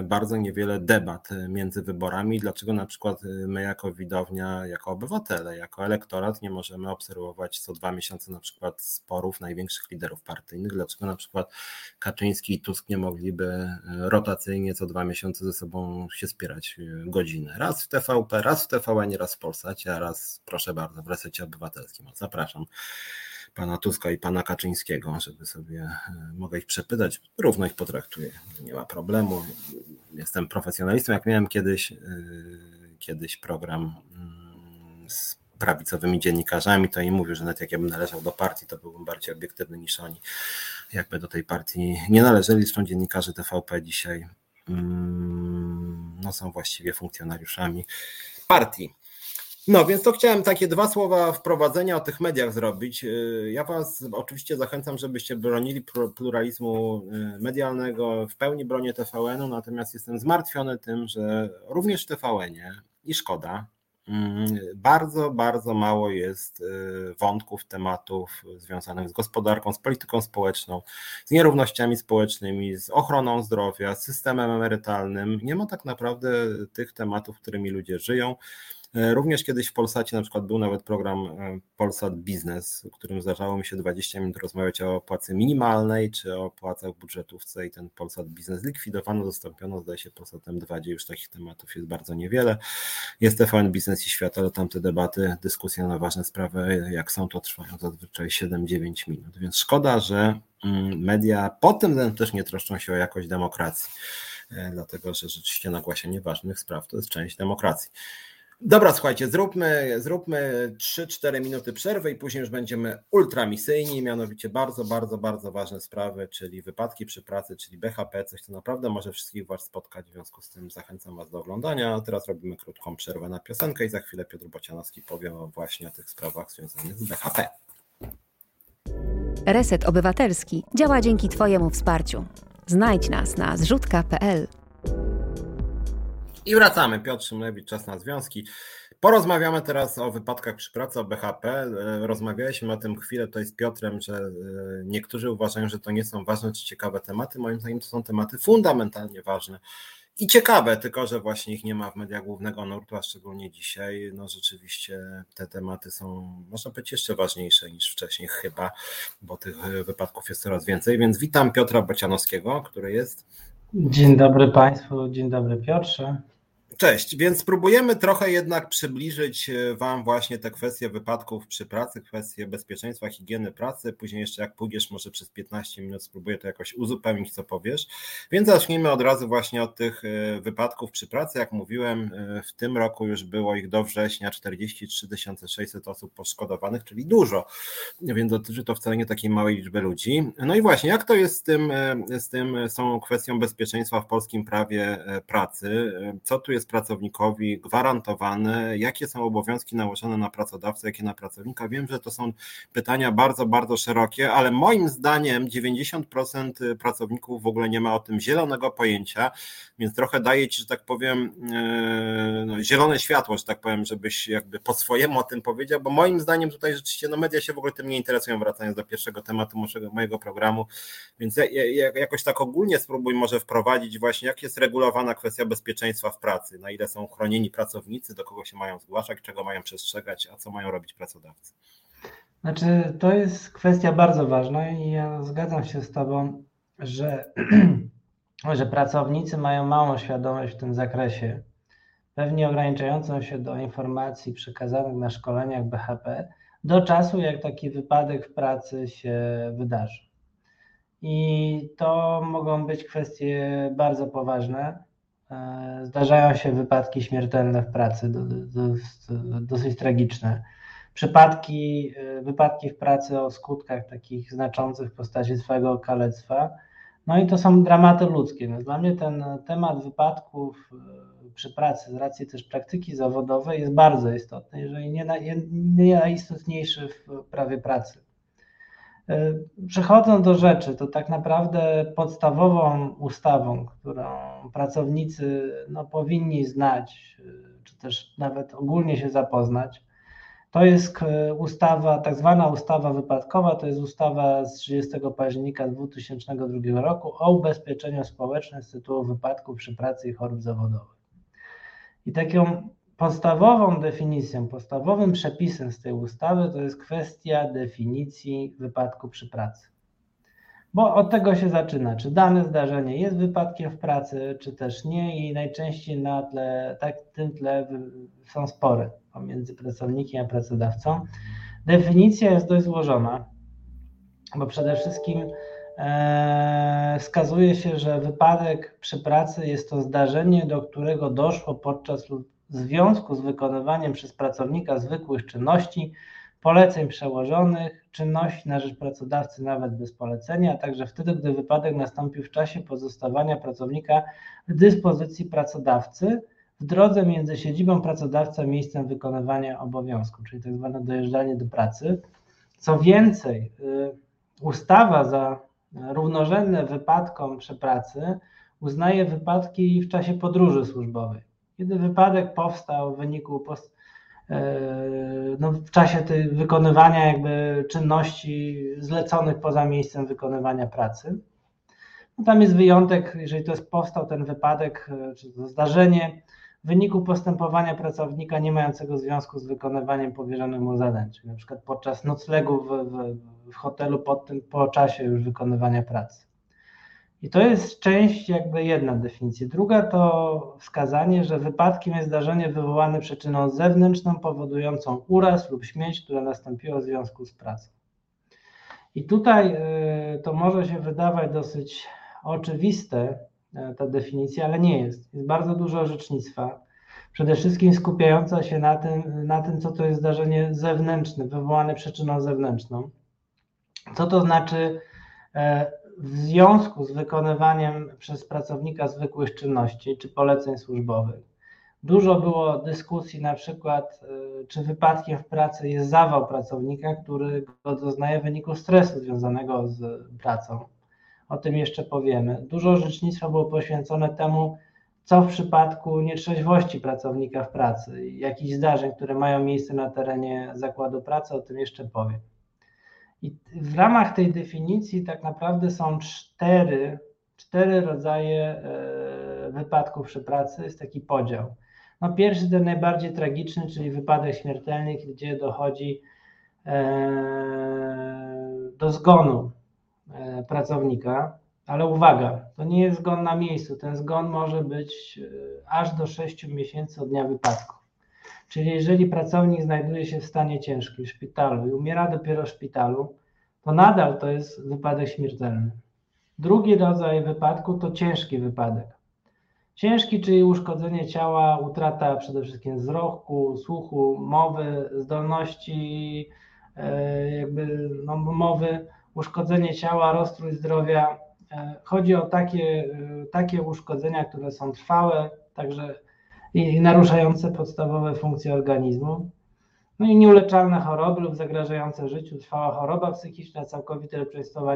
e, bardzo niewiele debat między wyborami. Dlaczego na przykład my jako widownia, jako obywatele, jako elektorat nie możemy obserwować co dwa miesiące na przykład sporów największych liderów partyjnych? Dlaczego na przykład Kaczyński i Tusk nie mogliby rotacyjnie co dwa miesiące ze sobą się spierać godzinę? Raz w TVP, raz w TVN, raz w Polsacie, a raz proszę bardzo w resecie obywatelskim. Zapraszam pana Tuska i pana Kaczyńskiego, żeby sobie e, mogę ich przepytać, równo ich potraktuję, nie ma problemu. Jestem profesjonalistą, jak miałem kiedyś, e, kiedyś program mm, z prawicowymi dziennikarzami, to im mówił, że nawet jak ja bym należał do partii, to byłbym bardziej obiektywny niż oni. Jakby do tej partii nie należeli, zresztą dziennikarze TVP dzisiaj mm, no, są właściwie funkcjonariuszami partii. No, więc to chciałem takie dwa słowa wprowadzenia o tych mediach zrobić. Y, ja Was oczywiście zachęcam, żebyście bronili pluralizmu y, medialnego. W pełni bronię TVN-u, natomiast jestem zmartwiony tym, że również w TVN-ie i szkoda, mm, bardzo, bardzo mało jest y, wątków, tematów związanych z gospodarką, z polityką społeczną, z nierównościami społecznymi, z ochroną zdrowia, z systemem emerytalnym. Nie ma tak naprawdę tych tematów, którymi ludzie żyją. E, również kiedyś w Polsacie na przykład był nawet program e, Polsat Biznes, w którym zdarzało mi się 20 minut rozmawiać o płacy minimalnej czy o płacach budżetówce i ten Polsat Biznes likwidowano, zastąpiono zdaje się Polsatem 2, gdzie już takich tematów jest bardzo niewiele. Jest TVN Biznes i Świat, ale tamte debaty, dyskusje na ważne sprawy jak są, to trwają zazwyczaj 7-9 minut, więc szkoda, że mm, media pod tym względem też nie troszczą się o jakość demokracji, e, dlatego że rzeczywiście nagłaśnianie ważnych spraw to jest część demokracji. Dobra, słuchajcie, zróbmy, zróbmy 3-4 minuty przerwy i później już będziemy ultramisyjni, mianowicie bardzo, bardzo, bardzo ważne sprawy, czyli wypadki przy pracy, czyli BHP, coś co naprawdę może wszystkich Was spotkać, w związku z tym zachęcam Was do oglądania. Teraz robimy krótką przerwę na piosenkę i za chwilę Piotr Bocianowski powie właśnie o tych sprawach związanych z BHP. Reset Obywatelski działa dzięki Twojemu wsparciu. Znajdź nas na zrzutka.pl. I wracamy. Piotr Szymlewicz, czas na związki. Porozmawiamy teraz o wypadkach przy pracy, o BHP. E, rozmawialiśmy o tym chwilę tutaj z Piotrem, że e, niektórzy uważają, że to nie są ważne czy ciekawe tematy. Moim zdaniem to są tematy fundamentalnie ważne i ciekawe, tylko że właśnie ich nie ma w mediach głównego nurtu, a szczególnie dzisiaj. No rzeczywiście te tematy są, można powiedzieć, jeszcze ważniejsze niż wcześniej chyba, bo tych wypadków jest coraz więcej. Więc witam Piotra Bocianowskiego, który jest. Dzień dobry Państwu, dzień dobry Piotrze. Cześć, więc spróbujemy trochę jednak przybliżyć e, Wam właśnie te kwestie wypadków przy pracy, kwestie bezpieczeństwa, higieny pracy. Później jeszcze jak pójdziesz, może przez 15 minut spróbuję to jakoś uzupełnić, co powiesz. Więc zacznijmy od razu właśnie od tych e, wypadków przy pracy. Jak mówiłem, e, w tym roku już było ich do września 43 600 osób poszkodowanych, czyli dużo, więc dotyczy to wcale nie takiej małej liczby ludzi. No i właśnie, jak to jest z tym, z tym są kwestią bezpieczeństwa w polskim prawie pracy? Co tu jest pracownikowi gwarantowane, jakie są obowiązki nałożone na pracodawcę, jakie na pracownika. Wiem, że to są pytania bardzo, bardzo szerokie, ale moim zdaniem 90% pracowników w ogóle nie ma o tym zielonego pojęcia, więc trochę daje ci, że tak powiem, e, no, zielone światło, że tak powiem, żebyś jakby po swojemu o tym powiedział, bo moim zdaniem tutaj rzeczywiście no, media się w ogóle tym nie interesują, wracając do pierwszego tematu mojego programu, więc ja, ja, jakoś tak ogólnie spróbuj może wprowadzić właśnie, jak jest regulowana kwestia bezpieczeństwa w pracy na ile są chronieni pracownicy, do kogo się mają zgłaszać, czego mają przestrzegać, a co mają robić pracodawcy. Znaczy, to jest kwestia bardzo ważna i ja zgadzam się z Tobą, że, że pracownicy mają małą świadomość w tym zakresie, pewnie ograniczającą się do informacji przekazanych na szkoleniach BHP, do czasu, jak taki wypadek w pracy się wydarzy. I to mogą być kwestie bardzo poważne, Zdarzają się wypadki śmiertelne w pracy, dosyć tragiczne. przypadki, wypadki w pracy o skutkach takich znaczących w postaci swojego kalectwa. No i to są dramaty ludzkie. Więc dla mnie ten temat wypadków przy pracy z racji też praktyki zawodowej jest bardzo istotny, jeżeli nie, nie najistotniejszy w prawie pracy. E, przechodząc do rzeczy, to tak naprawdę podstawową ustawą, którą pracownicy no, powinni znać, e, czy też nawet ogólnie się zapoznać, to jest e, ustawa, tak zwana ustawa wypadkowa, to jest ustawa z 30 października 2002 roku o ubezpieczeniu społecznym z tytułu wypadków przy pracy i chorób zawodowych. I taką podstawową definicją, podstawowym przepisem z tej ustawy to jest kwestia definicji wypadku przy pracy. Bo od tego się zaczyna, czy dane zdarzenie jest wypadkiem w pracy, czy też nie, i najczęściej na tle, tak, tym tle są spory pomiędzy pracownikiem a pracodawcą. Definicja jest dość złożona, bo przede wszystkim e, wskazuje się, że wypadek przy pracy jest to zdarzenie, do którego doszło podczas lub w związku z wykonywaniem przez pracownika zwykłych czynności, poleceń przełożonych, czynności na rzecz pracodawcy nawet bez polecenia, a także wtedy, gdy wypadek nastąpił w czasie pozostawania pracownika w dyspozycji pracodawcy w drodze między siedzibą pracodawcy a miejscem wykonywania obowiązku, czyli tak zwane dojeżdżanie do pracy. Co więcej, y, ustawa za równorzędne wypadkom przy pracy uznaje wypadki w czasie podróży służbowej. Kiedy wypadek powstał w wyniku post, e, no, w czasie tej wykonywania jakby czynności zleconych poza miejscem wykonywania pracy. No, tam jest wyjątek, jeżeli to jest powstał ten wypadek, e, czy to zdarzenie w wyniku postępowania pracownika nie mającego związku z wykonywaniem powierzonych mu zadań, czyli na przykład podczas noclegu w, w, w hotelu pod tym, po czasie już wykonywania pracy. I to jest część jakby jedna definicja. Druga to wskazanie, że wypadkiem jest zdarzenie wywołane przyczyną zewnętrzną powodującą uraz lub śmierć, która nastąpiła w związku z pracą. I tutaj y, to może się wydawać dosyć oczywiste, y, ta definicja, ale nie jest. Jest bardzo dużo orzecznictwa, przede wszystkim skupiająca się na tym, na tym, co to jest zdarzenie zewnętrzne, wywołane przyczyną zewnętrzną. Co to znaczy e, w związku z wykonywaniem przez pracownika zwykłych czynności czy poleceń służbowych. Dużo było dyskusji na przykład, y, czy wypadkiem w pracy jest zawał pracownika, który go doznaje w wyniku stresu związanego z pracą. O tym jeszcze powiemy. Dużo rzecznictwa było poświęcone temu, co w przypadku nietrzeźwości pracownika w pracy, jakichś zdarzeń, które mają miejsce na terenie zakładu pracy, o tym jeszcze powiem. I w ramach tej definicji tak naprawdę są cztery, cztery rodzaje e, wypadków przy pracy, jest taki podział. No pierwszy, ten najbardziej tragiczny, czyli wypadek śmiertelny, gdzie dochodzi e, do zgonu e, pracownika, ale uwaga, to nie jest zgon na miejscu, ten zgon może być aż do 6 miesięcy od dnia wypadku. Czyli jeżeli pracownik znajduje się w stanie ciężkim w szpitalu i umiera dopiero w szpitalu, to nadal to jest wypadek śmiertelny. Drugi rodzaj wypadku to ciężki wypadek. Ciężki, czyli uszkodzenie ciała, utrata przede wszystkim wzroku, słuchu, mowy, zdolności e, jakby no, mowy, uszkodzenie ciała, rozstrój zdrowia. E, chodzi o takie, e, takie uszkodzenia, które są trwałe, także i naruszające podstawowe funkcje organizmu. No i nieuleczalne choroby lub zagrażające życiu, trwała choroba psychiczna, całkowite lub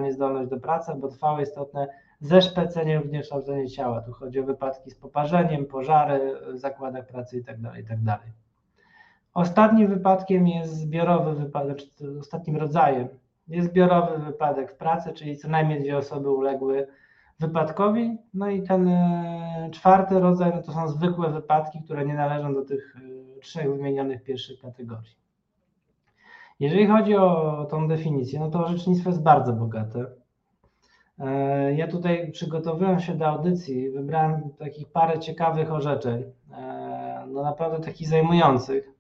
niezdolność do pracy, bo trwałe istotne zeszpecenie lub zniekształcenie ciała. Tu chodzi o wypadki z poparzeniem, pożary w zakładach pracy itd. Tak itd. Tak ostatnim wypadkiem jest zbiorowy wypadek, ostatnim rodzajem jest zbiorowy wypadek w pracy, czyli co najmniej dwie osoby uległy wypadkowi. No i ten e, czwarty rodzaj no to są zwykłe wypadki, które nie należą do tych e, trzech wymienionych pierwszych kategorii. Jeżeli chodzi o tą definicję, no to orzecznictwo jest bardzo bogate. E, ja tutaj przygotowując się do audycji, wybrałem takich parę ciekawych orzeczeń, no naprawdę takich zajmujących.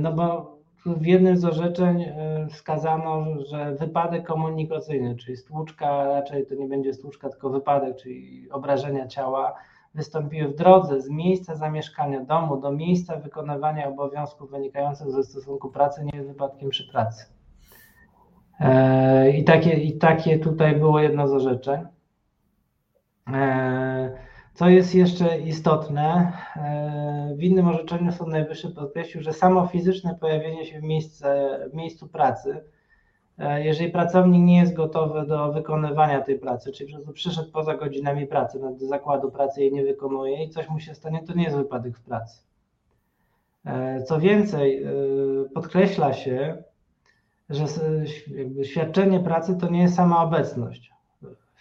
No bo w jednym z orzeczeń e, wskazano, że wypadek komunikacyjny, czyli stłuczka, raczej to nie będzie stłuczka, tylko wypadek, czyli obrażenia ciała, wystąpiły w drodze z miejsca zamieszkania domu do miejsca wykonywania obowiązków wynikających ze stosunku pracy nie wypadkiem przy pracy. E, I takie, I takie tutaj było jedno z orzeczeń. E, co jest jeszcze istotne, w innym orzeczeniu Sąd Najwyższy podkreślił, że samo fizyczne pojawienie się w, miejsce, w miejscu pracy E, jeżeli pracownik nie jest gotowy do wykonywania tej pracy, czyli po przyszedł poza godzinami pracy, no, do zakładu pracy jej nie wykonuje i coś mu się stanie, to nie jest wypadek w pracy. E, co więcej, e, podkreśla się, że świadczenie pracy to nie jest sama obecność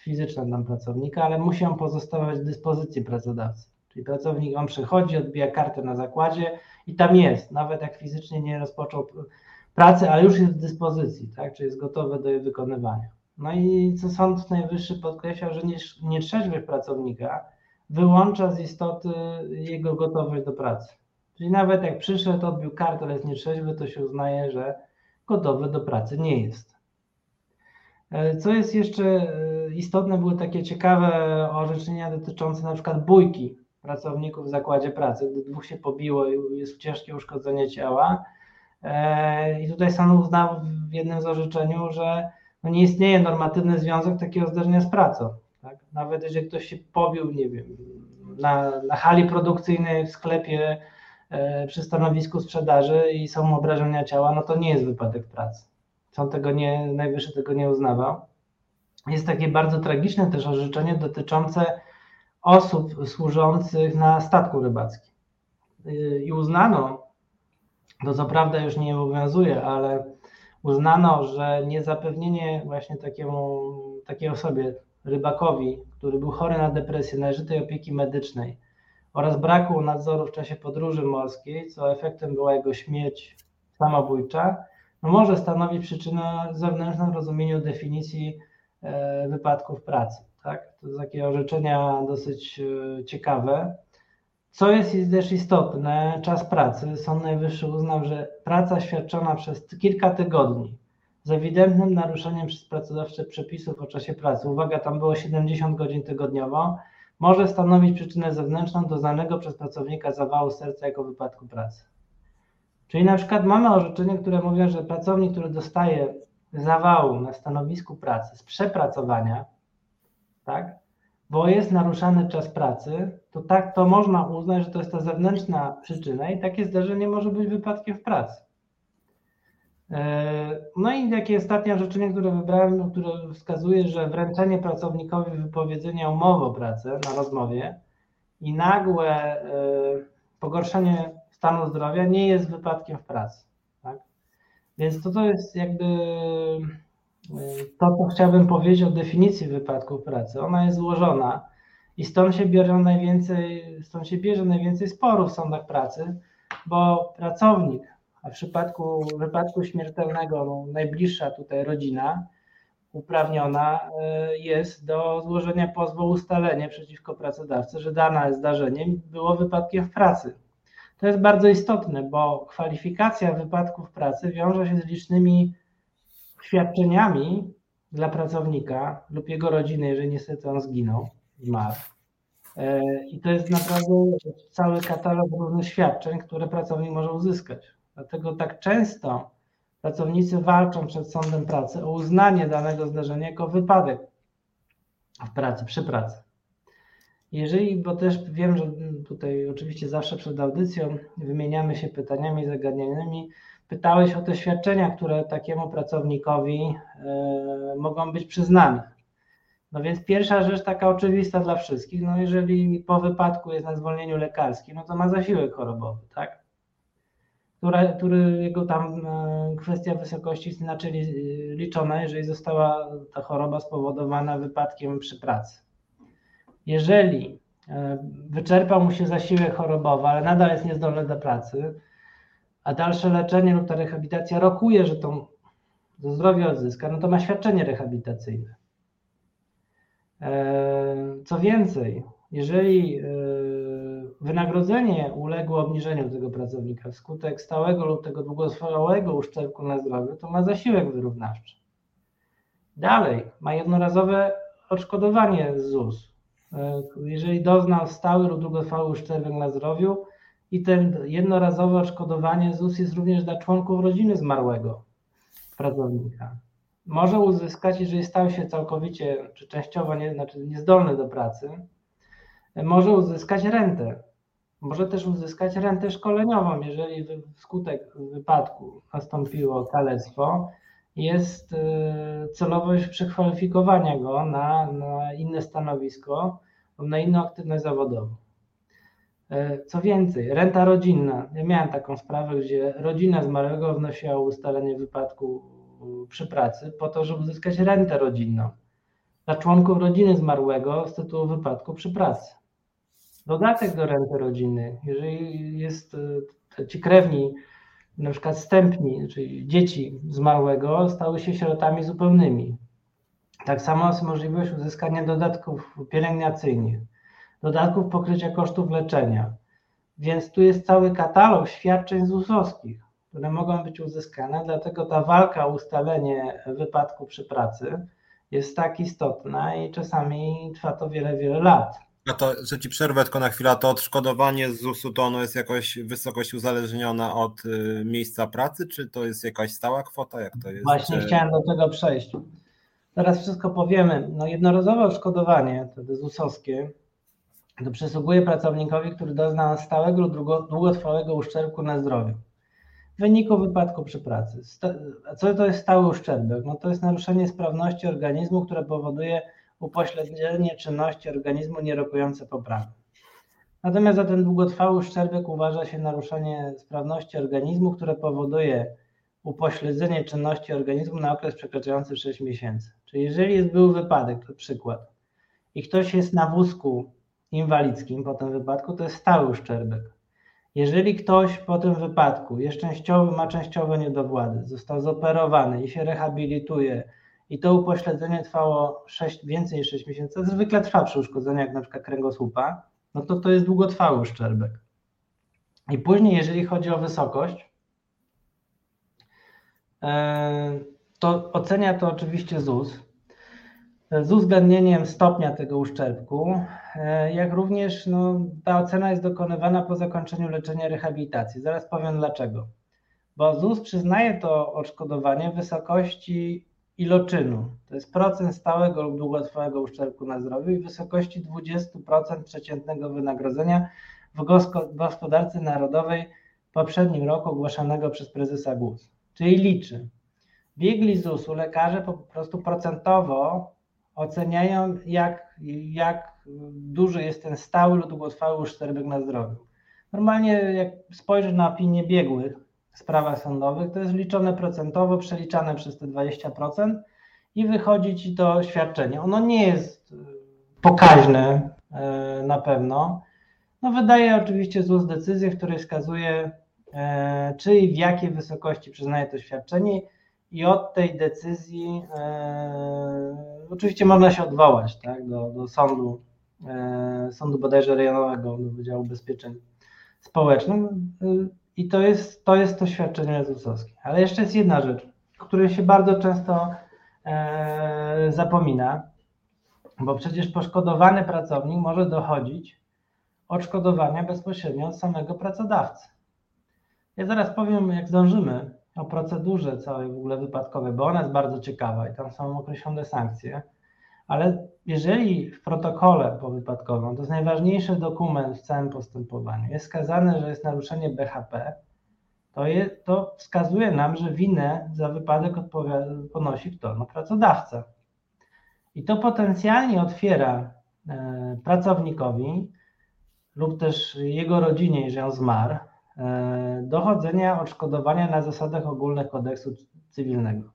fizyczna dla pracownika, ale musi on pozostawać w dyspozycji pracodawcy. Czyli pracownik on przychodzi, odbija kartę na zakładzie i tam jest, nawet jak fizycznie nie rozpoczął pracy, ale już jest w dyspozycji, tak? czy jest gotowe do jej wykonywania. No i co Sąd Najwyższy podkreślał, że nietrzeźwość pracownika wyłącza z istoty jego gotowość do pracy. Czyli nawet jak przyszedł, odbił kartę, ale jest nietrzeźwy, to się uznaje, że gotowy do pracy nie jest. E, co jest jeszcze e, istotne, były takie ciekawe orzeczenia dotyczące na przykład bójki pracowników w zakładzie pracy, gdy dwóch się pobiło i jest ciężkie uszkodzenie ciała, E, I tutaj sąd uznał w jednym z orzeczeniu, że no nie istnieje normatywny związek takiego zdarzenia z pracą. Tak? Nawet jeżeli ktoś się pobił, nie wiem, na, na hali produkcyjnej w sklepie przy stanowisku sprzedaży i są obrażenia ciała, no to nie jest wypadek pracy. Sąd tego nie, najwyższy tego nie uznawał. Jest takie bardzo tragiczne też orzeczenie dotyczące osób służących na statku rybackim. I uznano, to co prawda już nie obowiązuje, ale uznano, że niezapewnienie właśnie takiemu, takiej osobie, rybakowi, który był chory na depresję, należytej opieki medycznej oraz braku nadzoru w czasie podróży morskiej, co efektem była jego śmierć samobójcza, może stanowić przyczynę zewnętrzną w rozumieniu definicji e, wypadków pracy. Tak? To są takie orzeczenia dosyć e, ciekawe. Co jest też istotne, czas pracy. Sąd Najwyższy uznał, że praca świadczona przez kilka tygodni z ewidentnym naruszeniem przez pracodawcę przepisów o czasie pracy, uwaga, tam było 70 godzin tygodniowo, może stanowić przyczynę zewnętrzną doznanego przez pracownika zawału serca jako wypadku pracy. Czyli na przykład mamy orzeczenie, które mówią, że pracownik, który dostaje zawału na stanowisku pracy z przepracowania, tak, bo jest naruszany czas pracy, to tak to można uznać, że to jest ta zewnętrzna przyczyna i takie zdarzenie może być wypadkiem w pracy. E, no i takie ostatnie orzeczenie, które wybrałem, które wskazuje, że wręczenie pracownikowi wypowiedzenia umowy o pracę na rozmowie i nagłe e, pogorszenie stanu zdrowia nie jest wypadkiem w pracy. Tak? Więc to, to jest jakby to, co chciałbym powiedzieć o definicji wypadku pracy. Ona jest złożona i stąd się bierze najwięcej, stąd się bierze najwięcej sporów w sądach pracy, bo pracownik, a w przypadku wypadku śmiertelnego no, najbliższa tutaj rodzina uprawniona e, jest do złożenia pozwu ustalenie przeciwko pracodawcy, że dane zdarzenie było wypadkiem w pracy. To jest bardzo istotne, bo kwalifikacja wypadków pracy wiąże się z licznymi świadczeniami dla pracownika lub jego rodziny, jeżeli niestety on zginął, zmarł. E, I to jest naprawdę cały katalog różnych świadczeń, które pracownik może uzyskać. Dlatego tak często pracownicy walczą przed sądem pracy o uznanie danego zdarzenia jako wypadek w pracy, przy pracy. Jeżeli, bo też wiem, że tutaj oczywiście zawsze przed audycją wymieniamy się pytaniami zagadnionymi, Pytałeś o te świadczenia, które takiemu pracownikowi e, mogą być przyznane. No więc pierwsza rzecz taka oczywista dla wszystkich, no jeżeli po wypadku jest na zwolnieniu lekarskim, no to ma zasiłek chorobowy, tak? Który jego tam e, kwestia wysokości jest inaczej liczona, jeżeli została ta choroba spowodowana wypadkiem przy pracy. Jeżeli e, wyczerpał mu się zasiłek chorobowy, ale nadal jest niezdolny do pracy, a dalsze leczenie lub ta rehabilitacja rokuje, że to, zdrowie odzyska, no to ma świadczenie rehabilitacyjne. E, co więcej, jeżeli e, wynagrodzenie uległo obniżeniu tego pracownika wskutek stałego lub tego długotrwałego uszczerbku na zdrowiu, to ma zasiłek wyrównawczy. Dalej, ma jednorazowe odszkodowanie z ZUS jeżeli doznał stały lub długotrwały uszczerbek na zdrowiu i ten jednorazowe odszkodowanie ZUS jest również dla członków rodziny zmarłego pracownika. Może uzyskać, jeżeli stał się całkowicie czy częściowo nie, znaczy niezdolny do pracy, może uzyskać rentę. Może też uzyskać rentę szkoleniową, jeżeli wskutek wypadku nastąpiło kalectwo, jest e, celowość przekwalifikowania go na, na inne stanowisko na inną aktywność zawodową. E, co więcej, renta rodzinna. Ja miałem taką sprawę, gdzie rodzina zmarłego wnosiła ustalenie wypadku przy pracy po to, żeby uzyskać rentę rodzinną dla członków rodziny zmarłego z tytułu wypadku przy pracy. Dodatek do renty rodziny, jeżeli jest e, ci krewni, na przykład stępni, czyli dzieci zmarłego, stały się sierotami zupełnymi. Tak samo jest możliwość uzyskania dodatków pielęgnacyjnych, dodatków pokrycia kosztów leczenia. Więc tu jest cały katalog świadczeń ZUS-owskich które mogą być uzyskane, dlatego ta walka o ustalenie wypadku przy pracy jest tak istotna i czasami trwa to wiele, wiele lat. A to, że ci przerwę tylko na chwilę, to odszkodowanie z ZUS-u to ono jest jakoś wysokość uzależniona od y, miejsca pracy, czy to jest jakaś stała kwota? Jak to jest? Właśnie czy... chciałem do tego przejść. Teraz wszystko powiemy. No jednorazowe odszkodowanie, to ZUS-owskie, to przysługuje pracownikowi, który doznał stałego lub długotrwałego uszczerbku na zdrowiu w wyniku wypadku przy pracy. Co to jest stały uszczerbek? No to jest naruszenie sprawności organizmu, które powoduje upośledzenie czynności organizmu nierokujące poprawy. Natomiast za ten długotrwały uszczerbek uważa się naruszenie sprawności organizmu, które powoduje upośledzenie czynności organizmu na okres przekraczający 6 miesięcy. Czyli jeżeli jest był wypadek, to przykład, i ktoś jest na wózku inwalidzkim po tym wypadku, to jest stały uszczerbek. Jeżeli ktoś po tym wypadku jest częściowy, ma częściowe niedowłady, został zoperowany i się rehabilituje i to upośledzenie trwało 6, więcej niż 6 miesięcy, zwykle trwa przy na przykład kręgosłupa, no to to jest długotrwały uszczerbek. I później, jeżeli chodzi o wysokość, e, to ocenia to oczywiście ZUS z uwzględnieniem stopnia tego uszczerbku, e, jak również no, ta ocena jest dokonywana po zakończeniu leczenia rehabilitacji. Zaraz powiem dlaczego. Bo ZUS przyznaje to odszkodowanie w wysokości iloczynu. To jest procent stałego lub długotrwałego uszczerbku na zdrowiu i wysokości 20% przeciętnego wynagrodzenia w gospodarce narodowej w poprzednim roku ogłaszanego przez prezesa GUS. Czyli liczy. Biegli ZUS-u lekarze po prostu procentowo oceniają, jak, jak duży jest ten stały lub długotrwały uszczerbek na zdrowiu. Normalnie, jak spojrzysz na opinię biegłych w sprawach sądowych, to jest liczone procentowo, przeliczane przez te 20% i wychodzi ci to świadczenie. Ono nie jest e, pokaźne e, na pewno. No wydaje oczywiście ZUS decyzję, w której wskazuje, e, czy i w jakiej wysokości przyznaje to świadczenie i od tej decyzji Oczywiście można się odwołać tak, do, do sądu, sądu bodajże rejonowego, do Wydziału Ubezpieczeń Społecznych i to jest to, jest to świadczenie ZUS-owskie. Ale jeszcze jest jedna rzecz, której się bardzo często e, zapomina, bo przecież poszkodowany pracownik może dochodzić odszkodowania bezpośrednio od samego pracodawcy. Ja zaraz powiem, jak zdążymy, o procedurze całej w ogóle wypadkowej, bo ona jest bardzo ciekawa i tam są określone sankcje, ale jeżeli w protokole powypadkowym, to jest najważniejszy dokument w całym postępowaniu, jest wskazane, że jest naruszenie BHP, to, je, to wskazuje nam, że winę za wypadek ponosi kto? No pracodawca. I to potencjalnie otwiera e, pracownikowi lub też jego rodzinie, jeżeli on zmarł, E, dochodzenia odszkodowania na zasadach ogólnych kodeksu cywilnego.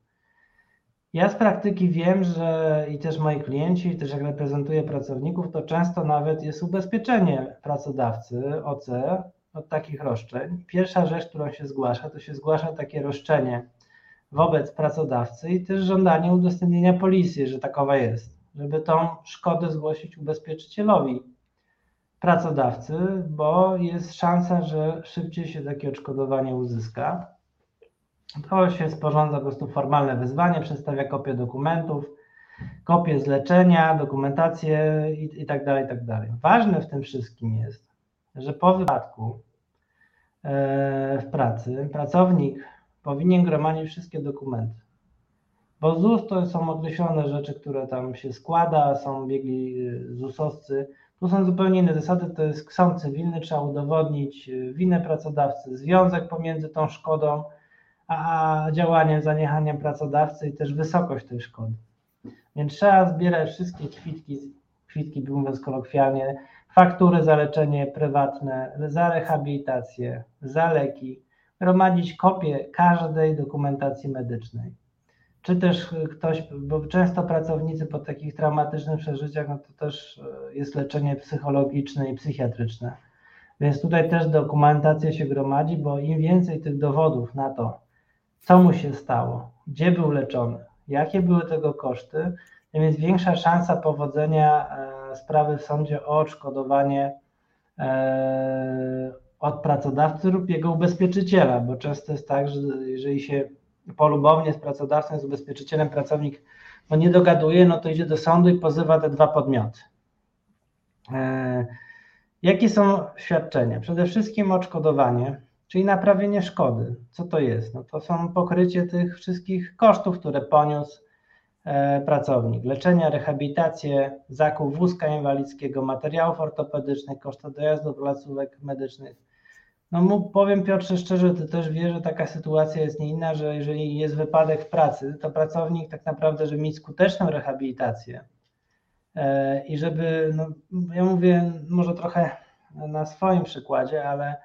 Ja z praktyki wiem, że i też moi klienci, też jak reprezentuję pracowników, to często nawet jest ubezpieczenie pracodawcy OC od takich roszczeń. Pierwsza rzecz, którą się zgłasza, to się zgłasza takie roszczenie wobec pracodawcy i też żądanie udostępnienia policji, że takowa jest, żeby tą szkodę zgłosić ubezpieczycielowi pracodawcy, bo jest szansa, że szybciej się takie odszkodowanie uzyska. To się sporządza po prostu formalne wezwanie, przedstawia kopię dokumentów, kopie zleczenia, dokumentację i, i tak dalej, i tak dalej. Ważne w tym wszystkim jest, że po wypadku e, w pracy pracownik powinien gromadzić wszystkie dokumenty. Bo ZUS to są określone rzeczy, które tam się składa, są biegli e, ZUS-owscy. Tu są zupełnie inne zasady, to jest sąd cywilny, trzeba udowodnić e, winę pracodawcy, związek pomiędzy tą szkodą a działaniem, zaniechaniem pracodawcy i też wysokość tej szkody. Więc trzeba zbierać wszystkie kwitki, kwitki mówiąc kolokwialnie, faktury za leczenie prywatne, za rehabilitację, za leki, gromadzić kopie każdej dokumentacji medycznej. Czy też ktoś, bo często pracownicy po takich traumatycznych przeżyciach, no to też e, jest leczenie psychologiczne i psychiatryczne. Więc tutaj też dokumentacja się gromadzi, bo im więcej tych dowodów na to, co mu się stało, gdzie był leczony, jakie były tego koszty, tym jest większa szansa powodzenia e, sprawy w sądzie o odszkodowanie e, od pracodawcy lub jego ubezpieczyciela, bo często jest tak, że jeżeli się polubownie z pracodawcą, z ubezpieczycielem pracownik no nie dogaduje, no to idzie do sądu i pozywa te dwa podmioty. E, jakie są świadczenia? Przede wszystkim odszkodowanie czyli naprawienie szkody. Co to jest? No to są pokrycie tych wszystkich kosztów, które poniósł e, pracownik. Leczenia, rehabilitację, zakup wózka inwalidzkiego, materiałów ortopedycznych, koszty dojazdu placówek medycznych. No powiem Piotrze szczerze, ty też wiesz, że taka sytuacja jest nie inna, że jeżeli jest wypadek w pracy, to pracownik tak naprawdę, żeby mieć skuteczną rehabilitację e, i żeby, no ja mówię może trochę na swoim przykładzie, ale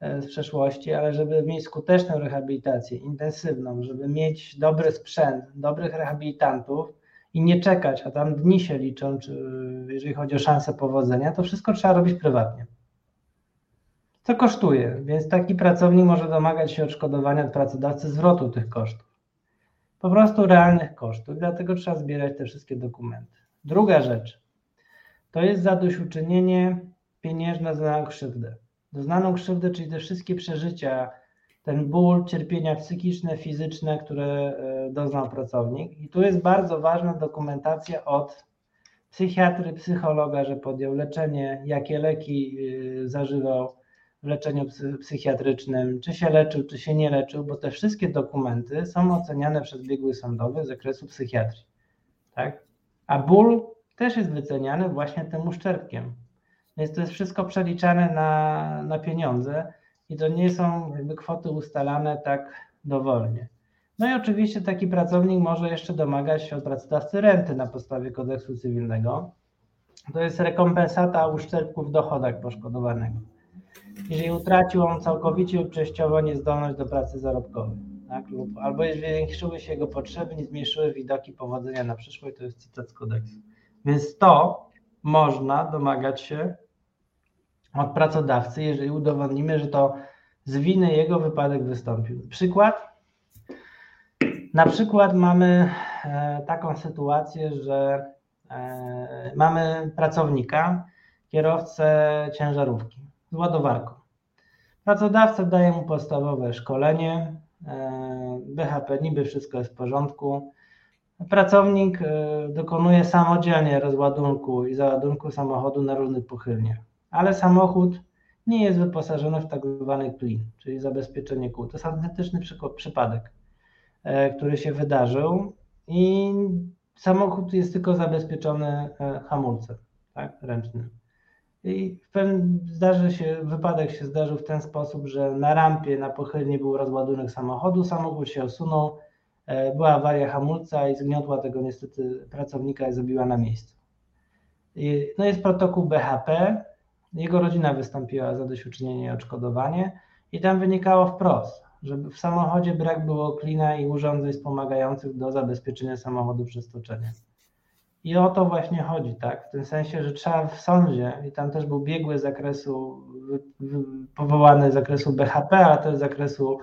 z przeszłości, ale żeby mieć skuteczną rehabilitację, intensywną, żeby mieć dobry sprzęt, dobrych rehabilitantów i nie czekać, a tam dni się liczą, czy, jeżeli chodzi o szansę powodzenia, to wszystko trzeba robić prywatnie. Co kosztuje, więc taki pracownik może domagać się odszkodowania od pracodawcy zwrotu tych kosztów. Po prostu realnych kosztów, dlatego trzeba zbierać te wszystkie dokumenty. Druga rzecz to jest zadośćuczynienie pieniężne za krzywdę doznaną krzywdę, czyli te wszystkie przeżycia, ten ból, cierpienia psychiczne, fizyczne, które e, doznał pracownik. I tu jest bardzo ważna dokumentacja od psychiatry, psychologa, że podjął leczenie, jakie leki e, zażywał w leczeniu psychiatrycznym, czy się leczył, czy się nie leczył, bo te wszystkie dokumenty są oceniane przez biegły sądowy z zakresu psychiatrii. Tak? A ból też jest wyceniany właśnie tym uszczerbkiem. Więc to jest wszystko przeliczane na, na pieniądze i to nie są jakby kwoty ustalane tak dowolnie. No i oczywiście taki pracownik może jeszcze domagać się od pracodawcy renty na podstawie kodeksu cywilnego. To jest rekompensata uszczerbku w dochodach poszkodowanego. Jeżeli utracił on całkowicie lub częściowo niezdolność do pracy zarobkowej, tak? lub albo jeżeli zwiększyły się jego potrzeby, nie zmniejszyły widoki powodzenia na przyszłość, to jest cytat z kodeksu. Więc to można domagać się od pracodawcy, jeżeli udowodnimy, że to z winy jego wypadek wystąpił. Przykład? Na przykład mamy e, taką sytuację, że e, mamy pracownika, kierowcę ciężarówki z ładowarką. Pracodawca daje mu podstawowe szkolenie, e, BHP niby wszystko jest w porządku. Pracownik dokonuje samodzielnie rozładunku i załadunku samochodu na różnych pochylniach ale samochód nie jest wyposażony w tak zwany clean, czyli zabezpieczenie kół. To jest autentyczny przypadek, e, który się wydarzył i samochód jest tylko zabezpieczony e, hamulcem tak, ręcznym. I w zdarzy się, wypadek się zdarzył w ten sposób, że na rampie na pochylni był rozładunek samochodu, samochód się osunął, była awaria hamulca i zgniotła tego niestety pracownika i zabiła na miejscu. No jest protokół BHP, jego rodzina wystąpiła za doświadczenie i odszkodowanie i tam wynikało wprost, że w samochodzie brak było klina i urządzeń wspomagających do zabezpieczenia samochodu przed stoczeniem. I o to właśnie chodzi, tak? W tym sensie, że trzeba w sądzie, i tam też był biegły z zakresu, powołany z zakresu BHP, ale też z zakresu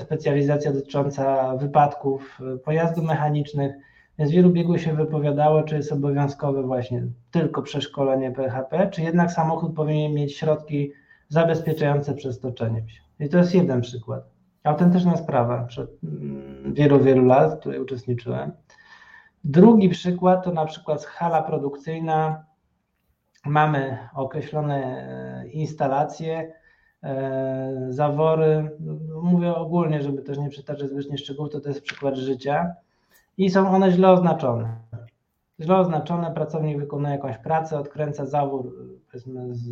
specjalizacja dotycząca wypadków pojazdów mechanicznych, więc wielu biegłych się wypowiadało, czy jest obowiązkowe właśnie tylko przeszkolenie PHP, czy jednak samochód powinien mieć środki zabezpieczające przestoczeniem się. I to jest jeden przykład. Autentyczna sprawa przed mm, wielu, wielu lat, w której uczestniczyłem. Drugi przykład to na przykład hala produkcyjna. Mamy określone instalacje, zawory. Mówię ogólnie, żeby też nie przytaczać zbytnie szczegółów, to to jest przykład życia. I są one źle oznaczone źle oznaczone, pracownik wykonuje jakąś pracę, odkręca zawór powiedzmy z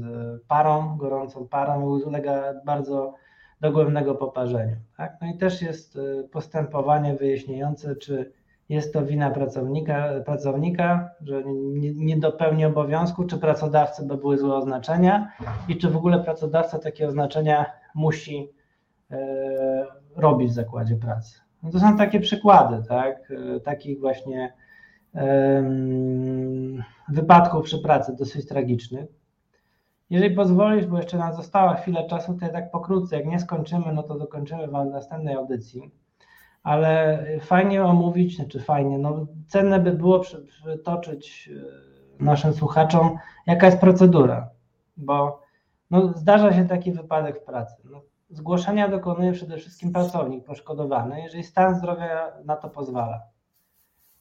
parą, gorącą parą i ulega bardzo dogłębnego poparzeniu. Tak? No i też jest y, postępowanie wyjaśniające, czy jest to wina pracownika, pracownika, że nie, nie dopełni obowiązku, czy pracodawcy, bo były złe oznaczenia i czy w ogóle pracodawca takie oznaczenia musi e, robić w zakładzie pracy. No to są takie przykłady, tak? E, takich właśnie wypadków przy pracy dosyć tragicznych. Jeżeli pozwolisz, bo jeszcze nam została chwilę czasu, to ja tak pokrótce, jak nie skończymy, no to dokończymy Wam w następnej audycji. Ale fajnie omówić, znaczy fajnie, no cenne by było przytoczyć e, naszym słuchaczom, jaka jest procedura, bo no, zdarza się taki wypadek w pracy. No, zgłoszenia dokonuje przede wszystkim pracownik poszkodowany, jeżeli stan zdrowia na to pozwala.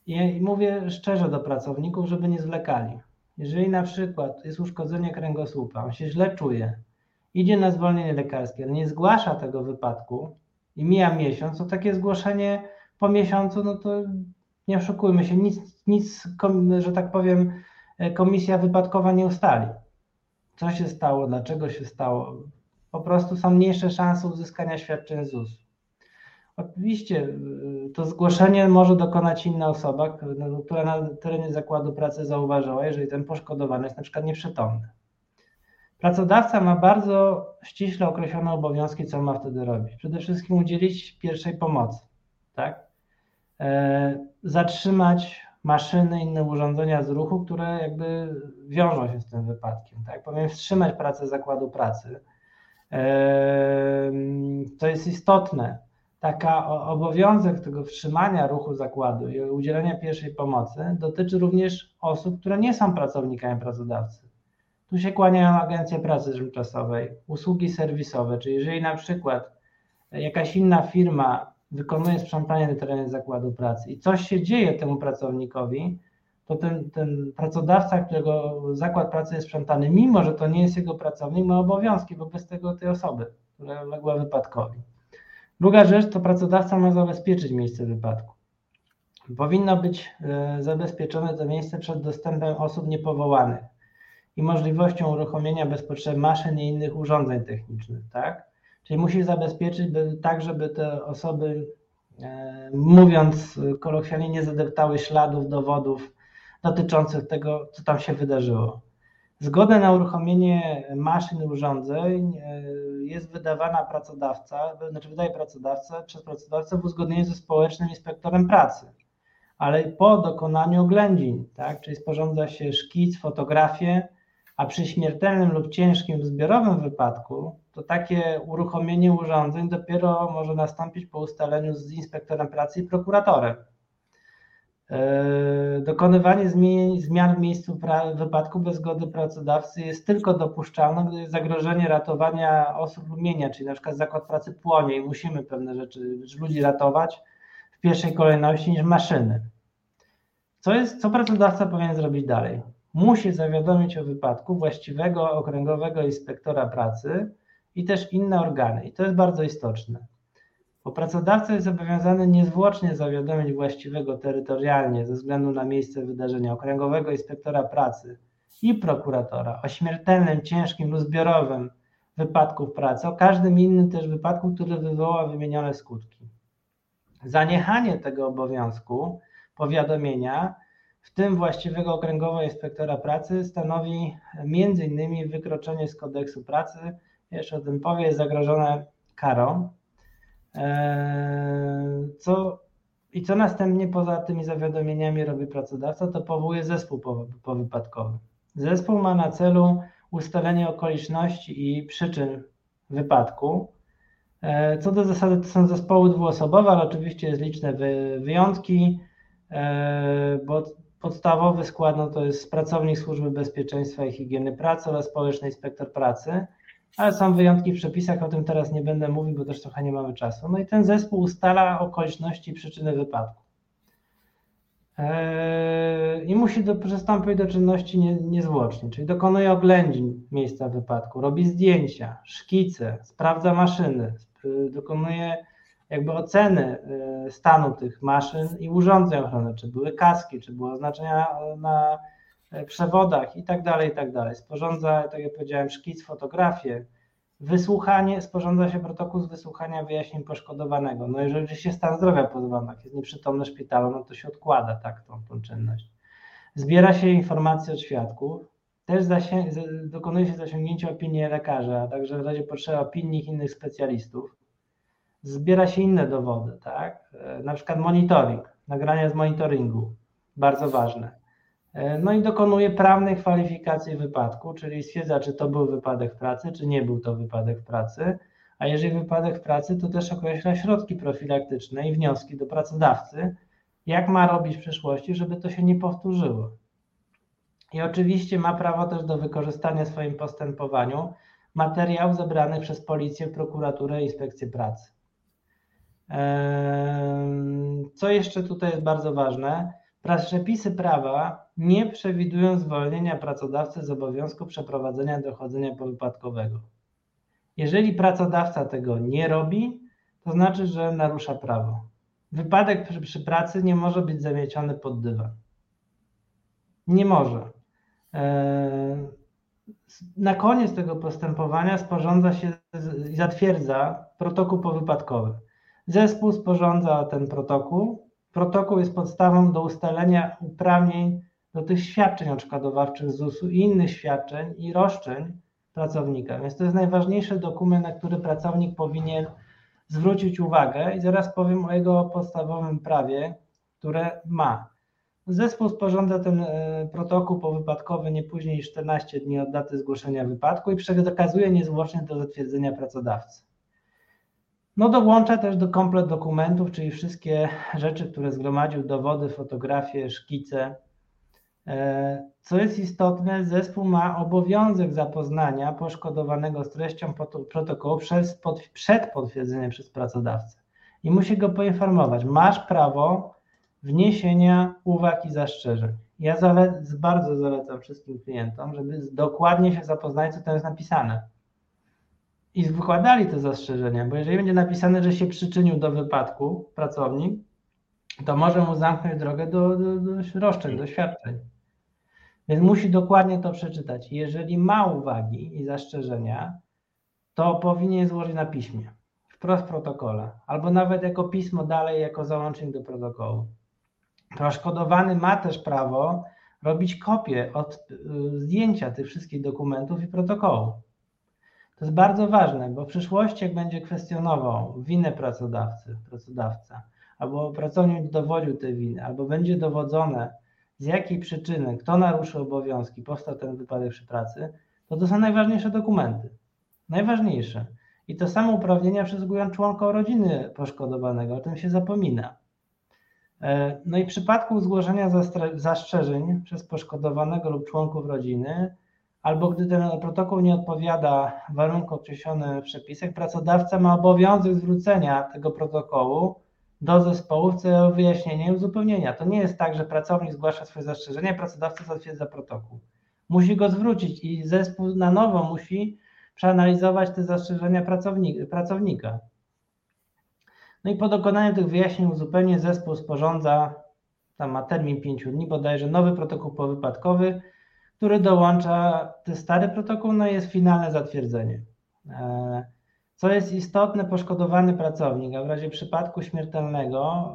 I mówię szczerze do pracowników, żeby nie zwlekali. Jeżeli na przykład jest uszkodzenie kręgosłupa, on się źle czuje, idzie na zwolnienie lekarskie, nie zgłasza tego wypadku i mija miesiąc, to takie zgłoszenie po miesiącu, no to nie oszukujmy się, nic, nic że tak powiem, komisja wypadkowa nie ustali. Co się stało, dlaczego się stało? Po prostu są mniejsze szanse uzyskania świadczeń ZUS. Oczywiście y, to zgłoszenie może dokonać inna osoba, która na terenie zakładu pracy zauważyła, jeżeli ten poszkodowany jest na przykład nieprzytomny. Pracodawca ma bardzo ściśle określone obowiązki, co ma wtedy robić. Przede wszystkim udzielić pierwszej pomocy, tak? E, zatrzymać maszyny, inne urządzenia z ruchu, które jakby wiążą się z tym wypadkiem, tak? Powinien wstrzymać pracę zakładu pracy. E, to jest istotne taka obowiązek tego wstrzymania ruchu zakładu i udzielenia pierwszej pomocy dotyczy również osób, które nie są pracownikami pracodawcy. Tu się kłaniają agencje pracy tymczasowej, usługi serwisowe, czyli jeżeli na przykład jakaś inna firma wykonuje sprzątanie na terenie zakładu pracy i coś się dzieje temu pracownikowi, to ten, ten pracodawca, którego zakład pracy jest sprzątany, mimo że to nie jest jego pracownik, ma obowiązki wobec tego tej osoby, która uległa wypadkowi. Druga rzecz to pracodawca ma zabezpieczyć miejsce wypadku. Powinno być e, zabezpieczone to miejsce przed dostępem osób niepowołanych i możliwością uruchomienia bez potrzeby maszyn i innych urządzeń technicznych, tak? Czyli musi zabezpieczyć by, tak, żeby te osoby, e, mówiąc kolokwialnie, nie zadeptały śladów, dowodów dotyczących tego, co tam się wydarzyło. Zgodę na uruchomienie maszyn i urządzeń e, jest wydawana pracodawca, znaczy wydaje pracodawca przez pracodawcę w uzgodnieniu ze społecznym inspektorem pracy, ale po dokonaniu oględzin, tak, czyli sporządza się szkic, fotografię, a przy śmiertelnym lub ciężkim zbiorowym wypadku, to takie uruchomienie urządzeń dopiero może nastąpić po ustaleniu z inspektorem pracy i prokuratorem. E, dokonywanie zmian w miejscu wypadku bez zgody pracodawcy jest tylko dopuszczalne, gdy jest zagrożenie ratowania osób lub czyli na przykład zakład pracy płonie i musimy pewne rzeczy, ludzi ratować w pierwszej kolejności niż maszyny. Co, jest, co pracodawca powinien zrobić dalej? Musi zawiadomić o wypadku właściwego okręgowego inspektora pracy i też inne organy. I to jest bardzo istotne bo pracodawca jest zobowiązany niezwłocznie zawiadomić właściwego terytorialnie ze względu na miejsce wydarzenia okręgowego inspektora pracy i prokuratora o śmiertelnym, ciężkim lub zbiorowym wypadku pracy, o każdym innym też wypadku, który wywoła wymienione skutki. Zaniechanie tego obowiązku powiadomienia, w tym właściwego okręgowego inspektora pracy, stanowi m.in. wykroczenie z kodeksu pracy, jeszcze o tym powie, jest zagrożone karą. Eee, co, I co następnie poza tymi zawiadomieniami robi pracodawca, to powołuje zespół powypadkowy. Zespół ma na celu ustalenie okoliczności i przyczyn wypadku. Eee, co do zasady to są zespoły dwuosobowe, ale oczywiście jest liczne wyjątki, eee, bo podstawowy skład no to jest pracownik Służby Bezpieczeństwa i Higieny Pracy oraz społeczny inspektor pracy ale są wyjątki w przepisach, o tym teraz nie będę mówił, bo też trochę nie mamy czasu. No i ten zespół ustala okoliczności i przyczyny wypadku. e, i musi do, przystąpić do czynności nie, niezwłocznie, czyli dokonuje oględzin miejsca wypadku, robi zdjęcia, szkice, sprawdza maszyny, dokonuje jakby oceny e, stanu tych maszyn i urządzeń ochrony, czy były kaski, czy były oznaczenia na przewodach i tak dalej, i tak dalej. Sporządza, tak jak powiedziałem, szkic, fotografię, Wysłuchanie, sporządza się protokół z wysłuchania wyjaśnień poszkodowanego. No jeżeli się stan zdrowia pozbawiony, jest nieprzytomny szpitalu, no to się odkłada tak tą, tą czynność. Zbiera się informacje od świadków, też dokonuje się zasięgnięcia opinii lekarza, a także w razie potrzeby opinii innych specjalistów. Zbiera się inne dowody, tak? E, na przykład monitoring, nagrania z monitoringu, bardzo ważne. E, no i dokonuje prawnej kwalifikacji wypadku, czyli stwierdza, czy to był wypadek pracy, czy nie był to wypadek pracy. A jeżeli wypadek pracy, to też określa środki profilaktyczne i wnioski do pracodawcy, jak ma robić w przyszłości, żeby to się nie powtórzyło. I oczywiście ma prawo też do wykorzystania w swoim postępowaniu materiałów zebranych przez policję, prokuraturę i inspekcję pracy. Co jeszcze tutaj jest bardzo ważne? Przepisy prawa nie przewidują zwolnienia pracodawcy z obowiązku przeprowadzenia dochodzenia powypadkowego. Jeżeli pracodawca tego nie robi, to znaczy, że narusza prawo. Wypadek przy, przy pracy nie może być zamieciony pod dywan. Nie może. Na koniec tego postępowania sporządza się i zatwierdza protokół powypadkowy. Zespół sporządza ten protokół, Protokół jest podstawą do ustalenia uprawnień do tych świadczeń odszkodowawczych ZUS-u i innych świadczeń i roszczeń pracownika. Więc to jest najważniejszy dokument, na który pracownik powinien zwrócić uwagę i zaraz powiem o jego podstawowym prawie, które ma. Zespół sporządza ten e, protokół powypadkowy nie później niż 14 dni od daty zgłoszenia wypadku i przekazuje niezwłocznie do zatwierdzenia pracodawcy. No dołącza też do komplet dokumentów, czyli wszystkie rzeczy, które zgromadził, dowody, fotografie, szkice. E, co jest istotne, zespół ma obowiązek zapoznania poszkodowanego z treścią protokołu przez, przed potwierdzeniem przez pracodawcę i musi go poinformować. Masz prawo wniesienia uwag i zastrzeżeń. Ja zale bardzo zalecam wszystkim klientom, żeby dokładnie się zapoznać, co tam jest napisane i wykładali te zastrzeżenia, bo jeżeli będzie napisane, że się przyczynił do wypadku pracownik, to może mu zamknąć drogę do, do, do roszczeń, do świadczeń. Więc musi dokładnie to przeczytać. Jeżeli ma uwagi i zastrzeżenia, to powinien złożyć na piśmie, wprost protokole, albo nawet jako pismo dalej, jako załącznik do protokołu. Poszkodowany ma też prawo robić kopię od y, zdjęcia tych wszystkich dokumentów i protokołu. To jest bardzo ważne, bo w przyszłości, jak będzie kwestionował winę pracodawcy, pracodawca, albo pracownik dowodził tej winy, albo będzie dowodzone, z jakiej przyczyny, kto naruszył obowiązki, powstał ten wypadek przy pracy, to to są najważniejsze dokumenty. Najważniejsze. I to samo uprawnienia przysługują członkom rodziny poszkodowanego, o tym się zapomina. E, no i w przypadku zgłoszenia zastrzeżeń przez poszkodowanego lub członków rodziny, albo gdy ten protokół nie odpowiada warunkom określonym w przepisach, pracodawca ma obowiązek zwrócenia tego protokołu do zespołu w celu wyjaśnienia i uzupełnienia. To nie jest tak, że pracownik zgłasza swoje zastrzeżenia, pracodawca zatwierdza protokół. Musi go zwrócić i zespół na nowo musi przeanalizować te zastrzeżenia pracownika. No i po dokonaniu tych wyjaśnień uzupełnień zespół sporządza, tam ma termin 5 dni bodajże, nowy protokół powypadkowy, który dołącza ten stary protokół, no jest finalne zatwierdzenie. E, co jest istotne, poszkodowany pracownik, a w razie przypadku śmiertelnego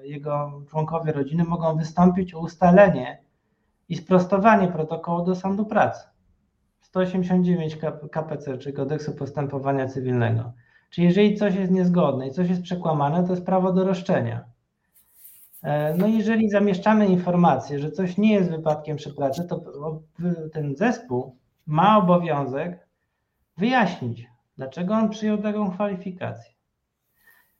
e, jego członkowie rodziny mogą wystąpić o ustalenie i sprostowanie protokołu do sądu pracy. 189 KPC, czyli Kodeksu Postępowania Cywilnego. Czyli jeżeli coś jest niezgodne i coś jest przekłamane, to jest prawo do roszczenia. E, no jeżeli zamieszczamy informację, że coś nie jest wypadkiem przy pracy, to ten zespół ma obowiązek wyjaśnić, dlaczego on przyjął taką kwalifikację.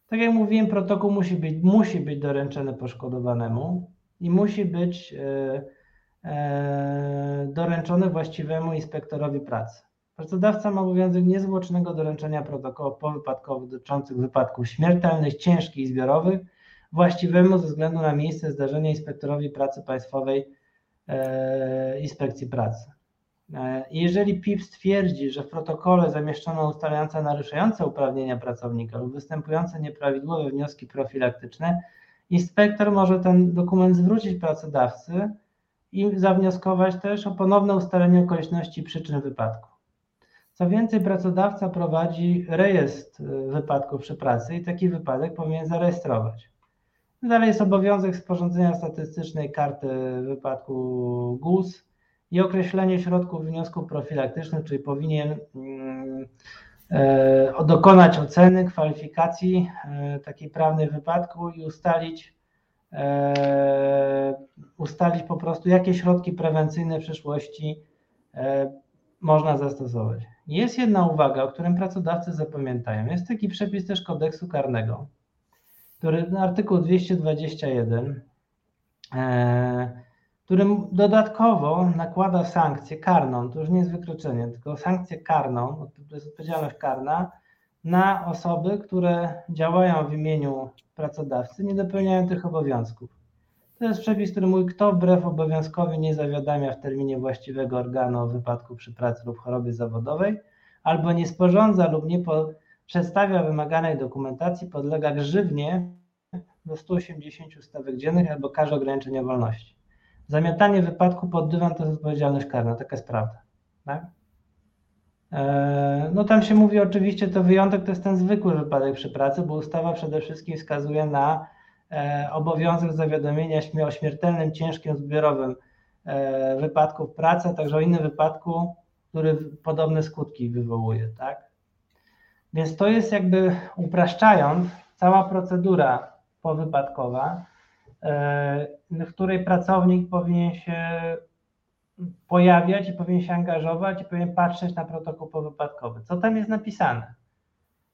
Tak jak mówiłem, protokół musi być, musi być doręczony poszkodowanemu i musi być e, e, doręczony właściwemu inspektorowi pracy. Pracodawca ma obowiązek niezwłocznego doręczenia protokołów powypadkowych dotyczących wypadków śmiertelnych, ciężkich i zbiorowych właściwemu ze względu na miejsce zdarzenia inspektorowi pracy państwowej e, inspekcji pracy. E, jeżeli PIP stwierdzi, że w protokole zamieszczono ustalające naruszające uprawnienia pracownika lub występujące nieprawidłowe wnioski profilaktyczne, inspektor może ten dokument zwrócić pracodawcy i zawnioskować też o ponowne ustalenie okoliczności przyczyn wypadku. Co więcej, pracodawca prowadzi rejestr wypadków przy pracy i taki wypadek powinien zarejestrować. Dalej jest obowiązek sporządzenia statystycznej karty wypadku GUS i określenie środków wniosku profilaktycznych, czyli powinien mm, e, dokonać oceny kwalifikacji e, takiej prawnej wypadku i ustalić, e, ustalić po prostu, jakie środki prewencyjne w przyszłości można zastosować. Jest jedna uwaga, o którym pracodawcy zapamiętają. Jest taki przepis też kodeksu karnego, który artykuł 221, e, którym dodatkowo nakłada sankcję karną, to już nie jest wykroczenie, tylko sankcję karną, to jest odpowiedzialność karna, na osoby, które działają w imieniu pracodawcy, nie dopełniają tych obowiązków. To jest przepis, który mówi, kto wbrew obowiązkowi nie zawiadamia w terminie właściwego organu o wypadku przy pracy lub chorobie zawodowej, albo nie sporządza lub nie po, przedstawia wymaganej dokumentacji, podlega grzywnie do 180 stawek dziennych albo karze ograniczenia wolności. Zamiatanie wypadku pod dywan to jest odpowiedzialność karna, taka jest prawda. Tak? E, no tam się mówi oczywiście, to wyjątek to jest ten zwykły wypadek przy pracy, bo ustawa przede wszystkim wskazuje na E, obowiązek zawiadomienia o śmiertelnym, ciężkim, zbiorowym e, wypadku w pracy, a także o innym wypadku, który podobne skutki wywołuje, tak? Więc to jest jakby upraszczając cała procedura powypadkowa, e, w której pracownik powinien się pojawiać i powinien się angażować i powinien patrzeć na protokół powypadkowy. Co tam jest napisane?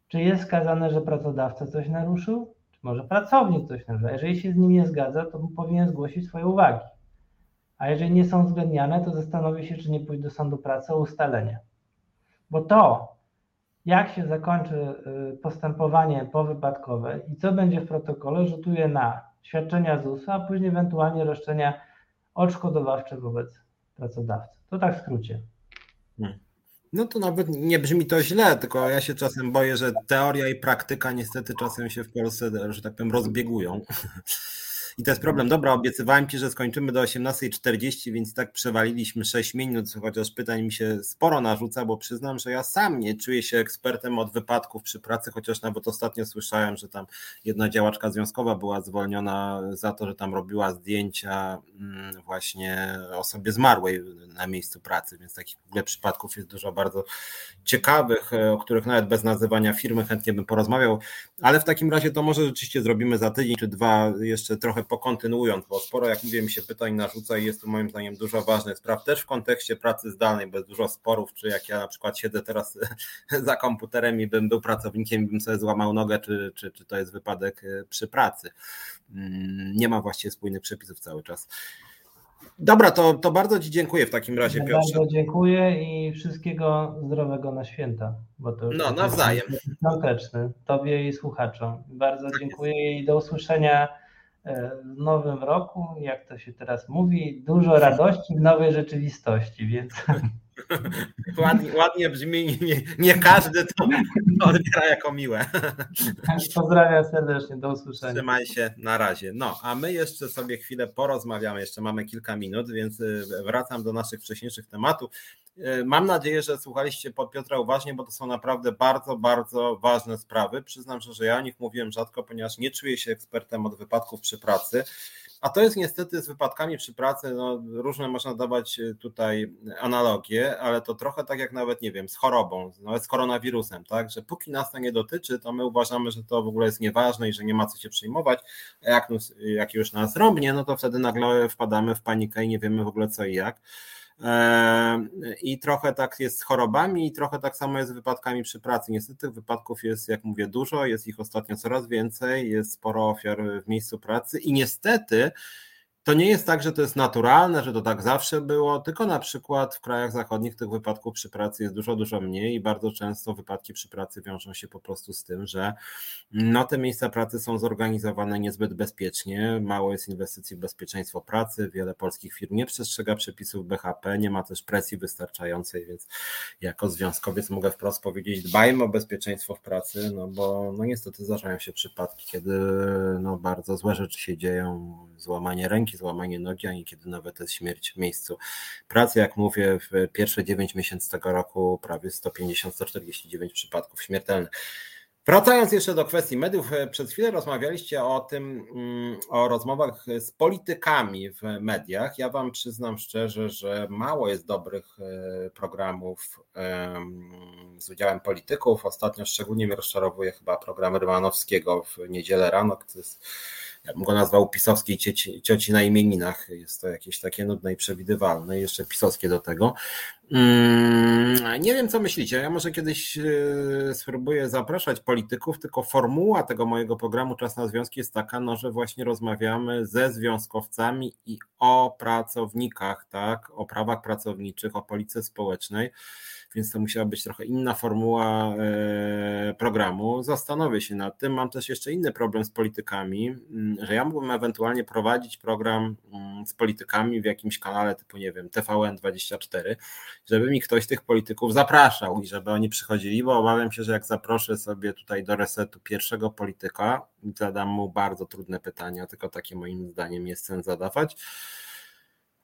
Czy jest wskazane, że pracodawca coś naruszył? może pracownik coś nazywa. Jeżeli się z nim nie zgadza, to powinien zgłosić swoje uwagi. A jeżeli nie są uwzględniane, to zastanowi się, czy nie pójść do sądu pracy o ustalenie. Bo to, jak się zakończy y, postępowanie powypadkowe i co będzie w protokole, rzutuje na świadczenia ZUS-u, a później ewentualnie roszczenia odszkodowawcze wobec pracodawcy. To tak w skrócie. Hmm. No to nawet nie brzmi to źle, tylko ja się czasem boję, że teoria i praktyka niestety czasem się w Polsce, że tak powiem, rozbiegują. I to jest problem. Dobra, obiecywałem Ci, że skończymy do 18.40, więc tak przewaliliśmy 6 minut, chociaż pytań mi się sporo narzuca, bo przyznam, że ja sam nie czuję się ekspertem od wypadków przy pracy, chociaż nawet ostatnio słyszałem, że tam jedna działaczka związkowa była zwolniona za to, że tam robiła zdjęcia mm, właśnie osobie zmarłej na miejscu pracy, więc takich w ogóle przypadków jest dużo bardzo ciekawych, o których nawet bez nazywania firmy chętnie bym porozmawiał, ale w takim razie to może rzeczywiście zrobimy za tydzień czy dwa jeszcze trochę pokontynuując, bo sporo, jak mówię, mi się pytań narzuca i jest tu moim zdaniem dużo ważnych spraw, też w kontekście pracy zdalnej, bez dużo sporów, czy jak ja na przykład siedzę teraz za komputerem i bym był pracownikiem bym sobie złamał nogę, czy, czy, czy to jest wypadek e, przy pracy. Mm, nie ma właściwie spójnych przepisów cały czas. Dobra, to, to bardzo Ci dziękuję w takim razie, Piotrze. Bardzo dziękuję i wszystkiego zdrowego na święta. Bo to no, nawzajem. Świąteczny, Tobie i słuchaczom. Bardzo tak dziękuję i do usłyszenia w nowym roku, jak to się teraz mówi, dużo radości w nowej rzeczywistości, więc. Ładnie, ładnie brzmi, nie, nie każdy to odbiera jako miłe. Pozdrawiam serdecznie, do usłyszenia. Trzymaj się, na razie. No, a my jeszcze sobie chwilę porozmawiamy, jeszcze mamy kilka minut, więc y, wracam do naszych wcześniejszych tematów. Y, mam nadzieję, że słuchaliście pod Piotra uważnie, bo to są naprawdę bardzo, bardzo ważne sprawy. Przyznam, że ja o nich mówiłem rzadko, ponieważ nie czuję się ekspertem od wypadków przy pracy. A to jest niestety z wypadkami przy pracy, no, różne można dawać e, tutaj analogie, ale to trochę tak jak nawet, nie wiem, z chorobą, nawet z koronawirusem, tak, że póki nas to nie dotyczy, to my uważamy, że to w ogóle jest nieważne i że nie ma co się przejmować, jak, jak już nas rąbnie, no to wtedy nagle wpadamy w panikę i nie wiemy w ogóle co i jak. I trochę tak jest z chorobami, i trochę tak samo jest z wypadkami przy pracy. Niestety tych wypadków jest, jak mówię, dużo, jest ich ostatnio coraz więcej, jest sporo ofiar w miejscu pracy i niestety to nie jest tak, że to jest naturalne, że to tak zawsze było, tylko na przykład w krajach zachodnich tych wypadków przy pracy jest dużo, dużo mniej i bardzo często wypadki przy pracy wiążą się po prostu z tym, że no, te miejsca pracy są zorganizowane niezbyt bezpiecznie, mało jest inwestycji w bezpieczeństwo pracy, wiele polskich firm nie przestrzega przepisów BHP, nie ma też presji wystarczającej, więc jako związkowiec mogę wprost powiedzieć, dbajmy o bezpieczeństwo w pracy, no bo no niestety zdarzają się przypadki, kiedy no, bardzo złe rzeczy się dzieją, złamanie ręki, złamanie nogi, a niekiedy nawet jest śmierć w miejscu pracy. Jak mówię, w pierwsze 9 miesięcy tego roku prawie 150-149 przypadków śmiertelnych. Wracając jeszcze do kwestii mediów, przed chwilą rozmawialiście o tym, mm, o rozmowach z politykami w mediach. Ja Wam przyznam szczerze, że mało jest dobrych e, programów z udziałem polityków. Ostatnio szczególnie mnie rozczarowuje chyba program Rymanowskiego w niedzielę rano, który jest ja bym go nazwał pisowskiej cioci, cioci na imieninach. Jest to jakieś takie nudne i przewidywalne, jeszcze pisowskie do tego. Mm, nie wiem, co myślicie. Ja może kiedyś e, spróbuję zapraszać polityków, tylko formuła tego mojego programu Czas na Związki jest taka, no, że właśnie rozmawiamy ze związkowcami i o pracownikach, tak, o prawach pracowniczych, o polityce społecznej więc to musiała być trochę inna formuła e, programu. Zastanowię się nad tym. Mam też jeszcze inny problem z politykami, mm, że ja mógłbym ewentualnie prowadzić program mm, z politykami w jakimś kanale typu, nie wiem, TVN24, żeby mi ktoś tych polityków zapraszał i żeby oni przychodzili, bo obawiam się, że jak zaproszę sobie tutaj do resetu pierwszego polityka, zadam mu bardzo trudne pytania, tylko takie moim zdaniem jest sens zadawać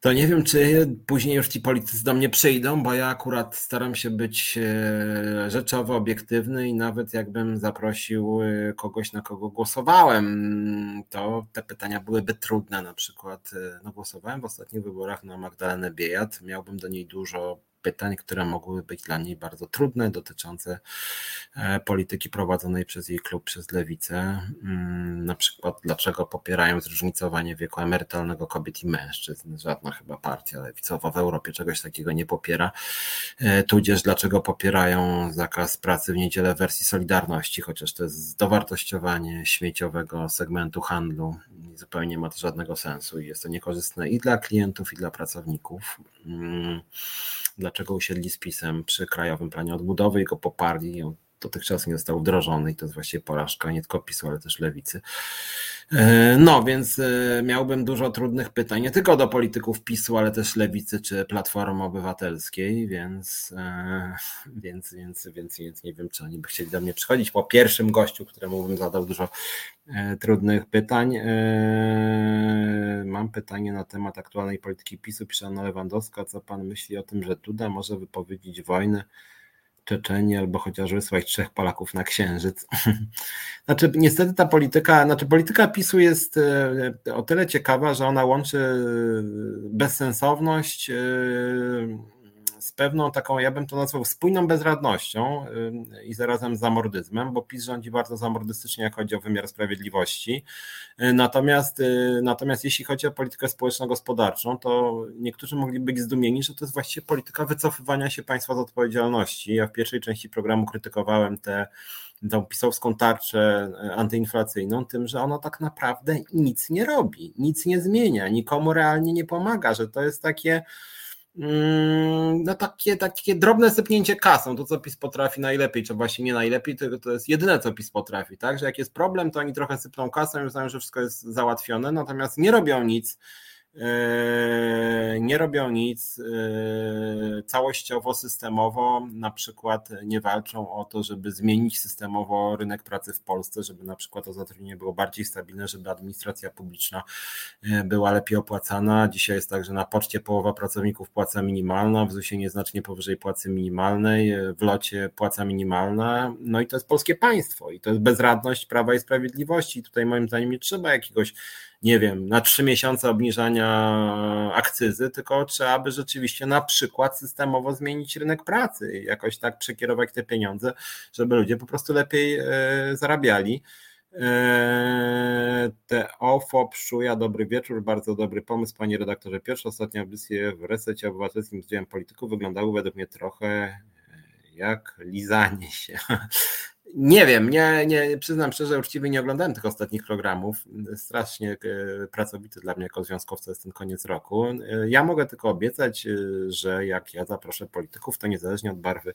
to nie wiem, czy później już ci politycy do mnie przyjdą, bo ja akurat staram się być e, rzeczowo obiektywny i nawet jakbym zaprosił e, kogoś, na kogo głosowałem, to te pytania byłyby trudne. Na przykład e, no, głosowałem w ostatnich wyborach na Magdalenę Biejat, miałbym do niej dużo pytań, które mogły być dla niej bardzo trudne, dotyczące e, polityki prowadzonej przez jej klub, przez lewicę. Mm, na przykład, dlaczego popierają zróżnicowanie wieku emerytalnego kobiet i mężczyzn. Żadna chyba partia lewicowa w Europie czegoś takiego nie popiera. E, tudzież, dlaczego popierają zakaz pracy w niedzielę w wersji Solidarności, chociaż to jest dowartościowanie śmieciowego segmentu handlu zupełnie nie ma to żadnego sensu i jest to niekorzystne i dla klientów, i dla pracowników. Mm, dlaczego usiedli z PiSem przy Krajowym Planie Odbudowy i go poparli. Dotychczas nie został wdrożony i to jest właściwie porażka nie tylko PiSu, ale też lewicy. E, no, więc e, miałbym dużo trudnych pytań, nie tylko do polityków PiSu, ale też lewicy czy Platformy Obywatelskiej, więc, e, więc, więc, więc, więc nie wiem, czy oni by chcieli do mnie przychodzić. Po pierwszym gościu, któremu bym zadał dużo trudnych pytań. Mam pytanie na temat aktualnej polityki PiSu, pisze Anna Lewandowska. Co pan myśli o tym, że Duda może wypowiedzieć wojnę Czeczeni albo chociaż wysłać trzech Polaków na księżyc. Znaczy, niestety ta polityka, znaczy polityka PiSu jest e, o tyle ciekawa, że ona łączy bezsensowność e, z pewną taką, ja bym to nazwał spójną bezradnością y, i zarazem zamordyzmem, bo PiS rządzi bardzo zamordystycznie, jak chodzi o wymiar sprawiedliwości. Y, natomiast, y, natomiast jeśli chodzi o politykę społeczno-gospodarczą, to niektórzy mogliby być zdumieni, że to jest właściwie polityka wycofywania się państwa z odpowiedzialności. Ja w pierwszej części programu krytykowałem tę tą pisowską tarczę antyinflacyjną, tym, że ona tak naprawdę nic nie robi, nic nie zmienia, nikomu realnie nie pomaga, że to jest takie no takie, takie drobne sypnięcie kasą, to co PiS potrafi najlepiej, czy właśnie nie najlepiej, to, to jest jedyne co PiS potrafi, tak, że jak jest problem, to oni trochę sypną kasą i uznają, że wszystko jest załatwione, natomiast nie robią nic, nie robią nic yy, całościowo, systemowo, na przykład nie walczą o to, żeby zmienić systemowo rynek pracy w Polsce, żeby na przykład to zatrudnienie było bardziej stabilne, żeby administracja publiczna yy, była lepiej opłacana. Dzisiaj jest tak, że na poczcie połowa pracowników płaca minimalna, w ZUS-ie nieznacznie powyżej płacy minimalnej, w locie płaca minimalna, no i to jest polskie państwo i to jest bezradność Prawa i Sprawiedliwości. Tutaj moim zdaniem nie trzeba jakiegoś nie wiem, na trzy miesiące obniżania akcyzy, tylko trzeba by rzeczywiście na przykład systemowo zmienić rynek pracy i jakoś tak przekierować te pieniądze, żeby ludzie po prostu lepiej e, zarabiali. E, te OFO Pszuja, dobry wieczór, bardzo dobry pomysł, panie redaktorze. Pierwsze ostatnie audycje w resecie obywatelskim z udziałem polityków wyglądały według mnie trochę jak lizanie się. Nie wiem, nie, nie, przyznam szczerze, uczciwie nie oglądałem tych ostatnich programów. Strasznie e, pracowity dla mnie jako związkowca jest ten koniec roku. E, ja mogę tylko obiecać, e, że jak ja zaproszę polityków, to niezależnie od barwy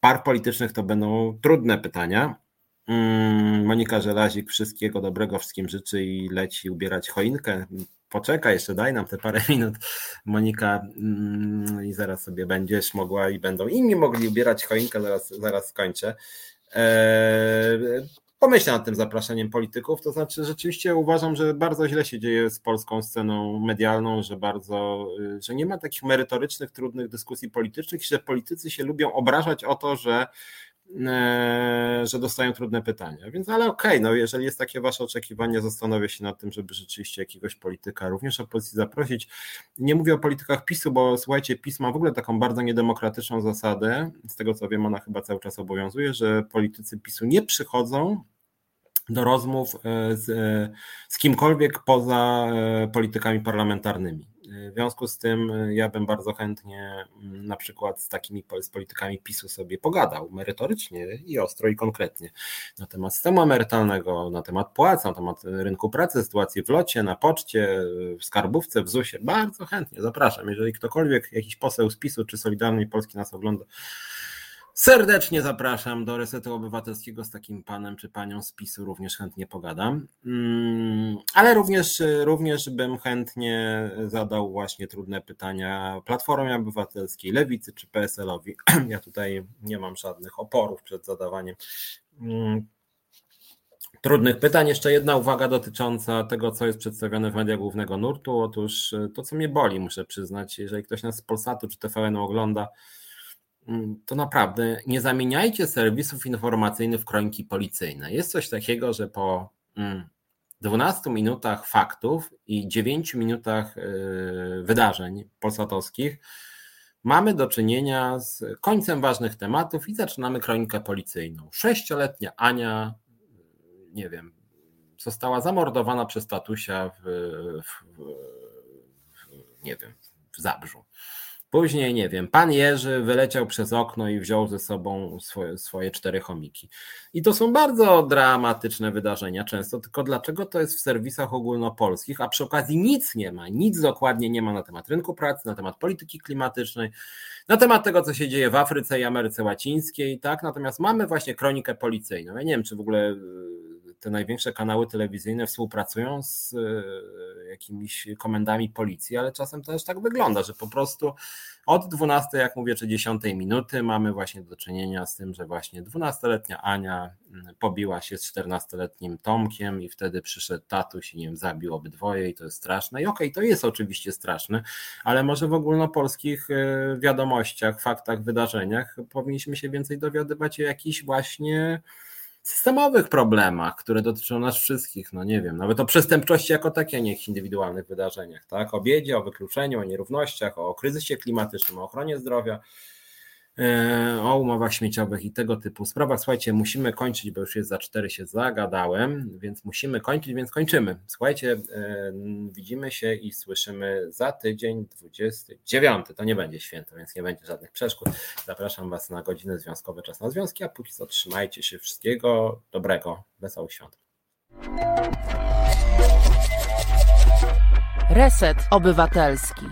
par politycznych, to będą trudne pytania. Mm, Monika Żelazik wszystkiego dobrego wszystkim życzy i leci ubierać choinkę. Poczekaj, jeszcze daj nam te parę minut, Monika, mm, i zaraz sobie będziesz mogła i będą inni mogli ubierać choinkę, zaraz, zaraz skończę. Eee, pomyślę nad tym zapraszaniem polityków. To znaczy, rzeczywiście uważam, że bardzo źle się dzieje z polską sceną medialną, że bardzo, y, że nie ma takich merytorycznych, trudnych dyskusji politycznych że politycy się lubią obrażać o to, że że dostają trudne pytania. Więc ale okej, okay, no jeżeli jest takie wasze oczekiwanie, zastanowię się nad tym, żeby rzeczywiście jakiegoś polityka również opozycji zaprosić. Nie mówię o politykach PiSu, bo słuchajcie, PiS ma w ogóle taką bardzo niedemokratyczną zasadę, z tego co wiem, ona chyba cały czas obowiązuje, że politycy PiSu nie przychodzą do rozmów e, z, e, z kimkolwiek poza e, politykami parlamentarnymi. W związku z tym ja bym bardzo chętnie mm, na przykład z takimi politykami PiSu sobie pogadał merytorycznie i ostro i konkretnie na temat systemu emerytalnego, na temat płac, na temat rynku pracy, sytuacji w locie, na poczcie, w skarbówce, w ZUS-ie. Bardzo chętnie zapraszam. Jeżeli ktokolwiek, jakiś poseł z PiSu czy Solidarnej Polski nas ogląda, Serdecznie zapraszam do Resetu Obywatelskiego z takim panem czy panią z PiSu, również chętnie pogadam. Mm, ale również, również bym chętnie zadał właśnie trudne pytania Platformie Obywatelskiej, Lewicy czy PSL-owi. Ja tutaj nie mam żadnych oporów przed zadawaniem mm, trudnych pytań. Jeszcze jedna uwaga dotycząca tego, co jest przedstawione w mediach głównego nurtu. Otóż to, co mnie boli, muszę przyznać, jeżeli ktoś nas z Polsatu czy TVN ogląda, to naprawdę nie zamieniajcie serwisów informacyjnych w kroniki policyjne. Jest coś takiego, że po 12 mm, minutach faktów i 9 minutach y, wydarzeń polsatowskich mamy do czynienia z końcem ważnych tematów i zaczynamy kronikę policyjną. Sześcioletnia Ania, nie wiem, została zamordowana przez tatusia w, w, w nie wiem, w Zabrzu. Później, nie wiem, pan Jerzy wyleciał przez okno i wziął ze sobą swoje, swoje cztery chomiki. I to są bardzo dramatyczne wydarzenia często, tylko dlaczego to jest w serwisach ogólnopolskich, a przy okazji nic nie ma, nic dokładnie nie ma na temat rynku pracy, na temat polityki klimatycznej, na temat tego, co się dzieje w Afryce i Ameryce Łacińskiej, tak? Natomiast mamy właśnie kronikę policyjną. Ja nie wiem, czy w ogóle te największe kanały telewizyjne współpracują z e, jakimiś komendami policji, ale czasem też tak wygląda, że po prostu od 12, jak mówię, czy 10 minuty mamy właśnie do czynienia z tym, że właśnie 12-letnia Ania mm, pobiła się z 14-letnim Tomkiem i wtedy przyszedł tatuś i nie wiem, zabił obydwoje i to jest straszne. I okej, okay, to jest oczywiście straszne, ale może w ogólnopolskich e, wiadomościach, faktach, wydarzeniach powinniśmy się więcej dowiadywać o jakichś właśnie systemowych problemach, które dotyczą nas wszystkich, no nie wiem, nawet o przestępczości jako takiej, a nie indywidualnych wydarzeniach, tak? O biedzie, o wykluczeniu, o nierównościach, o kryzysie klimatycznym, o ochronie zdrowia. E, o umowach śmieciowych i tego typu sprawach. Słuchajcie, musimy kończyć, bo już jest za cztery się zagadałem, więc musimy kończyć, więc kończymy. Słuchajcie, e, widzimy się i słyszymy za tydzień 29. To nie będzie święto, więc nie będzie żadnych przeszkód. Zapraszam Was na godziny związkowe Czas na Związki, a póki co trzymajcie się wszystkiego dobrego. Wesołych świąt. Reset Obywatelski.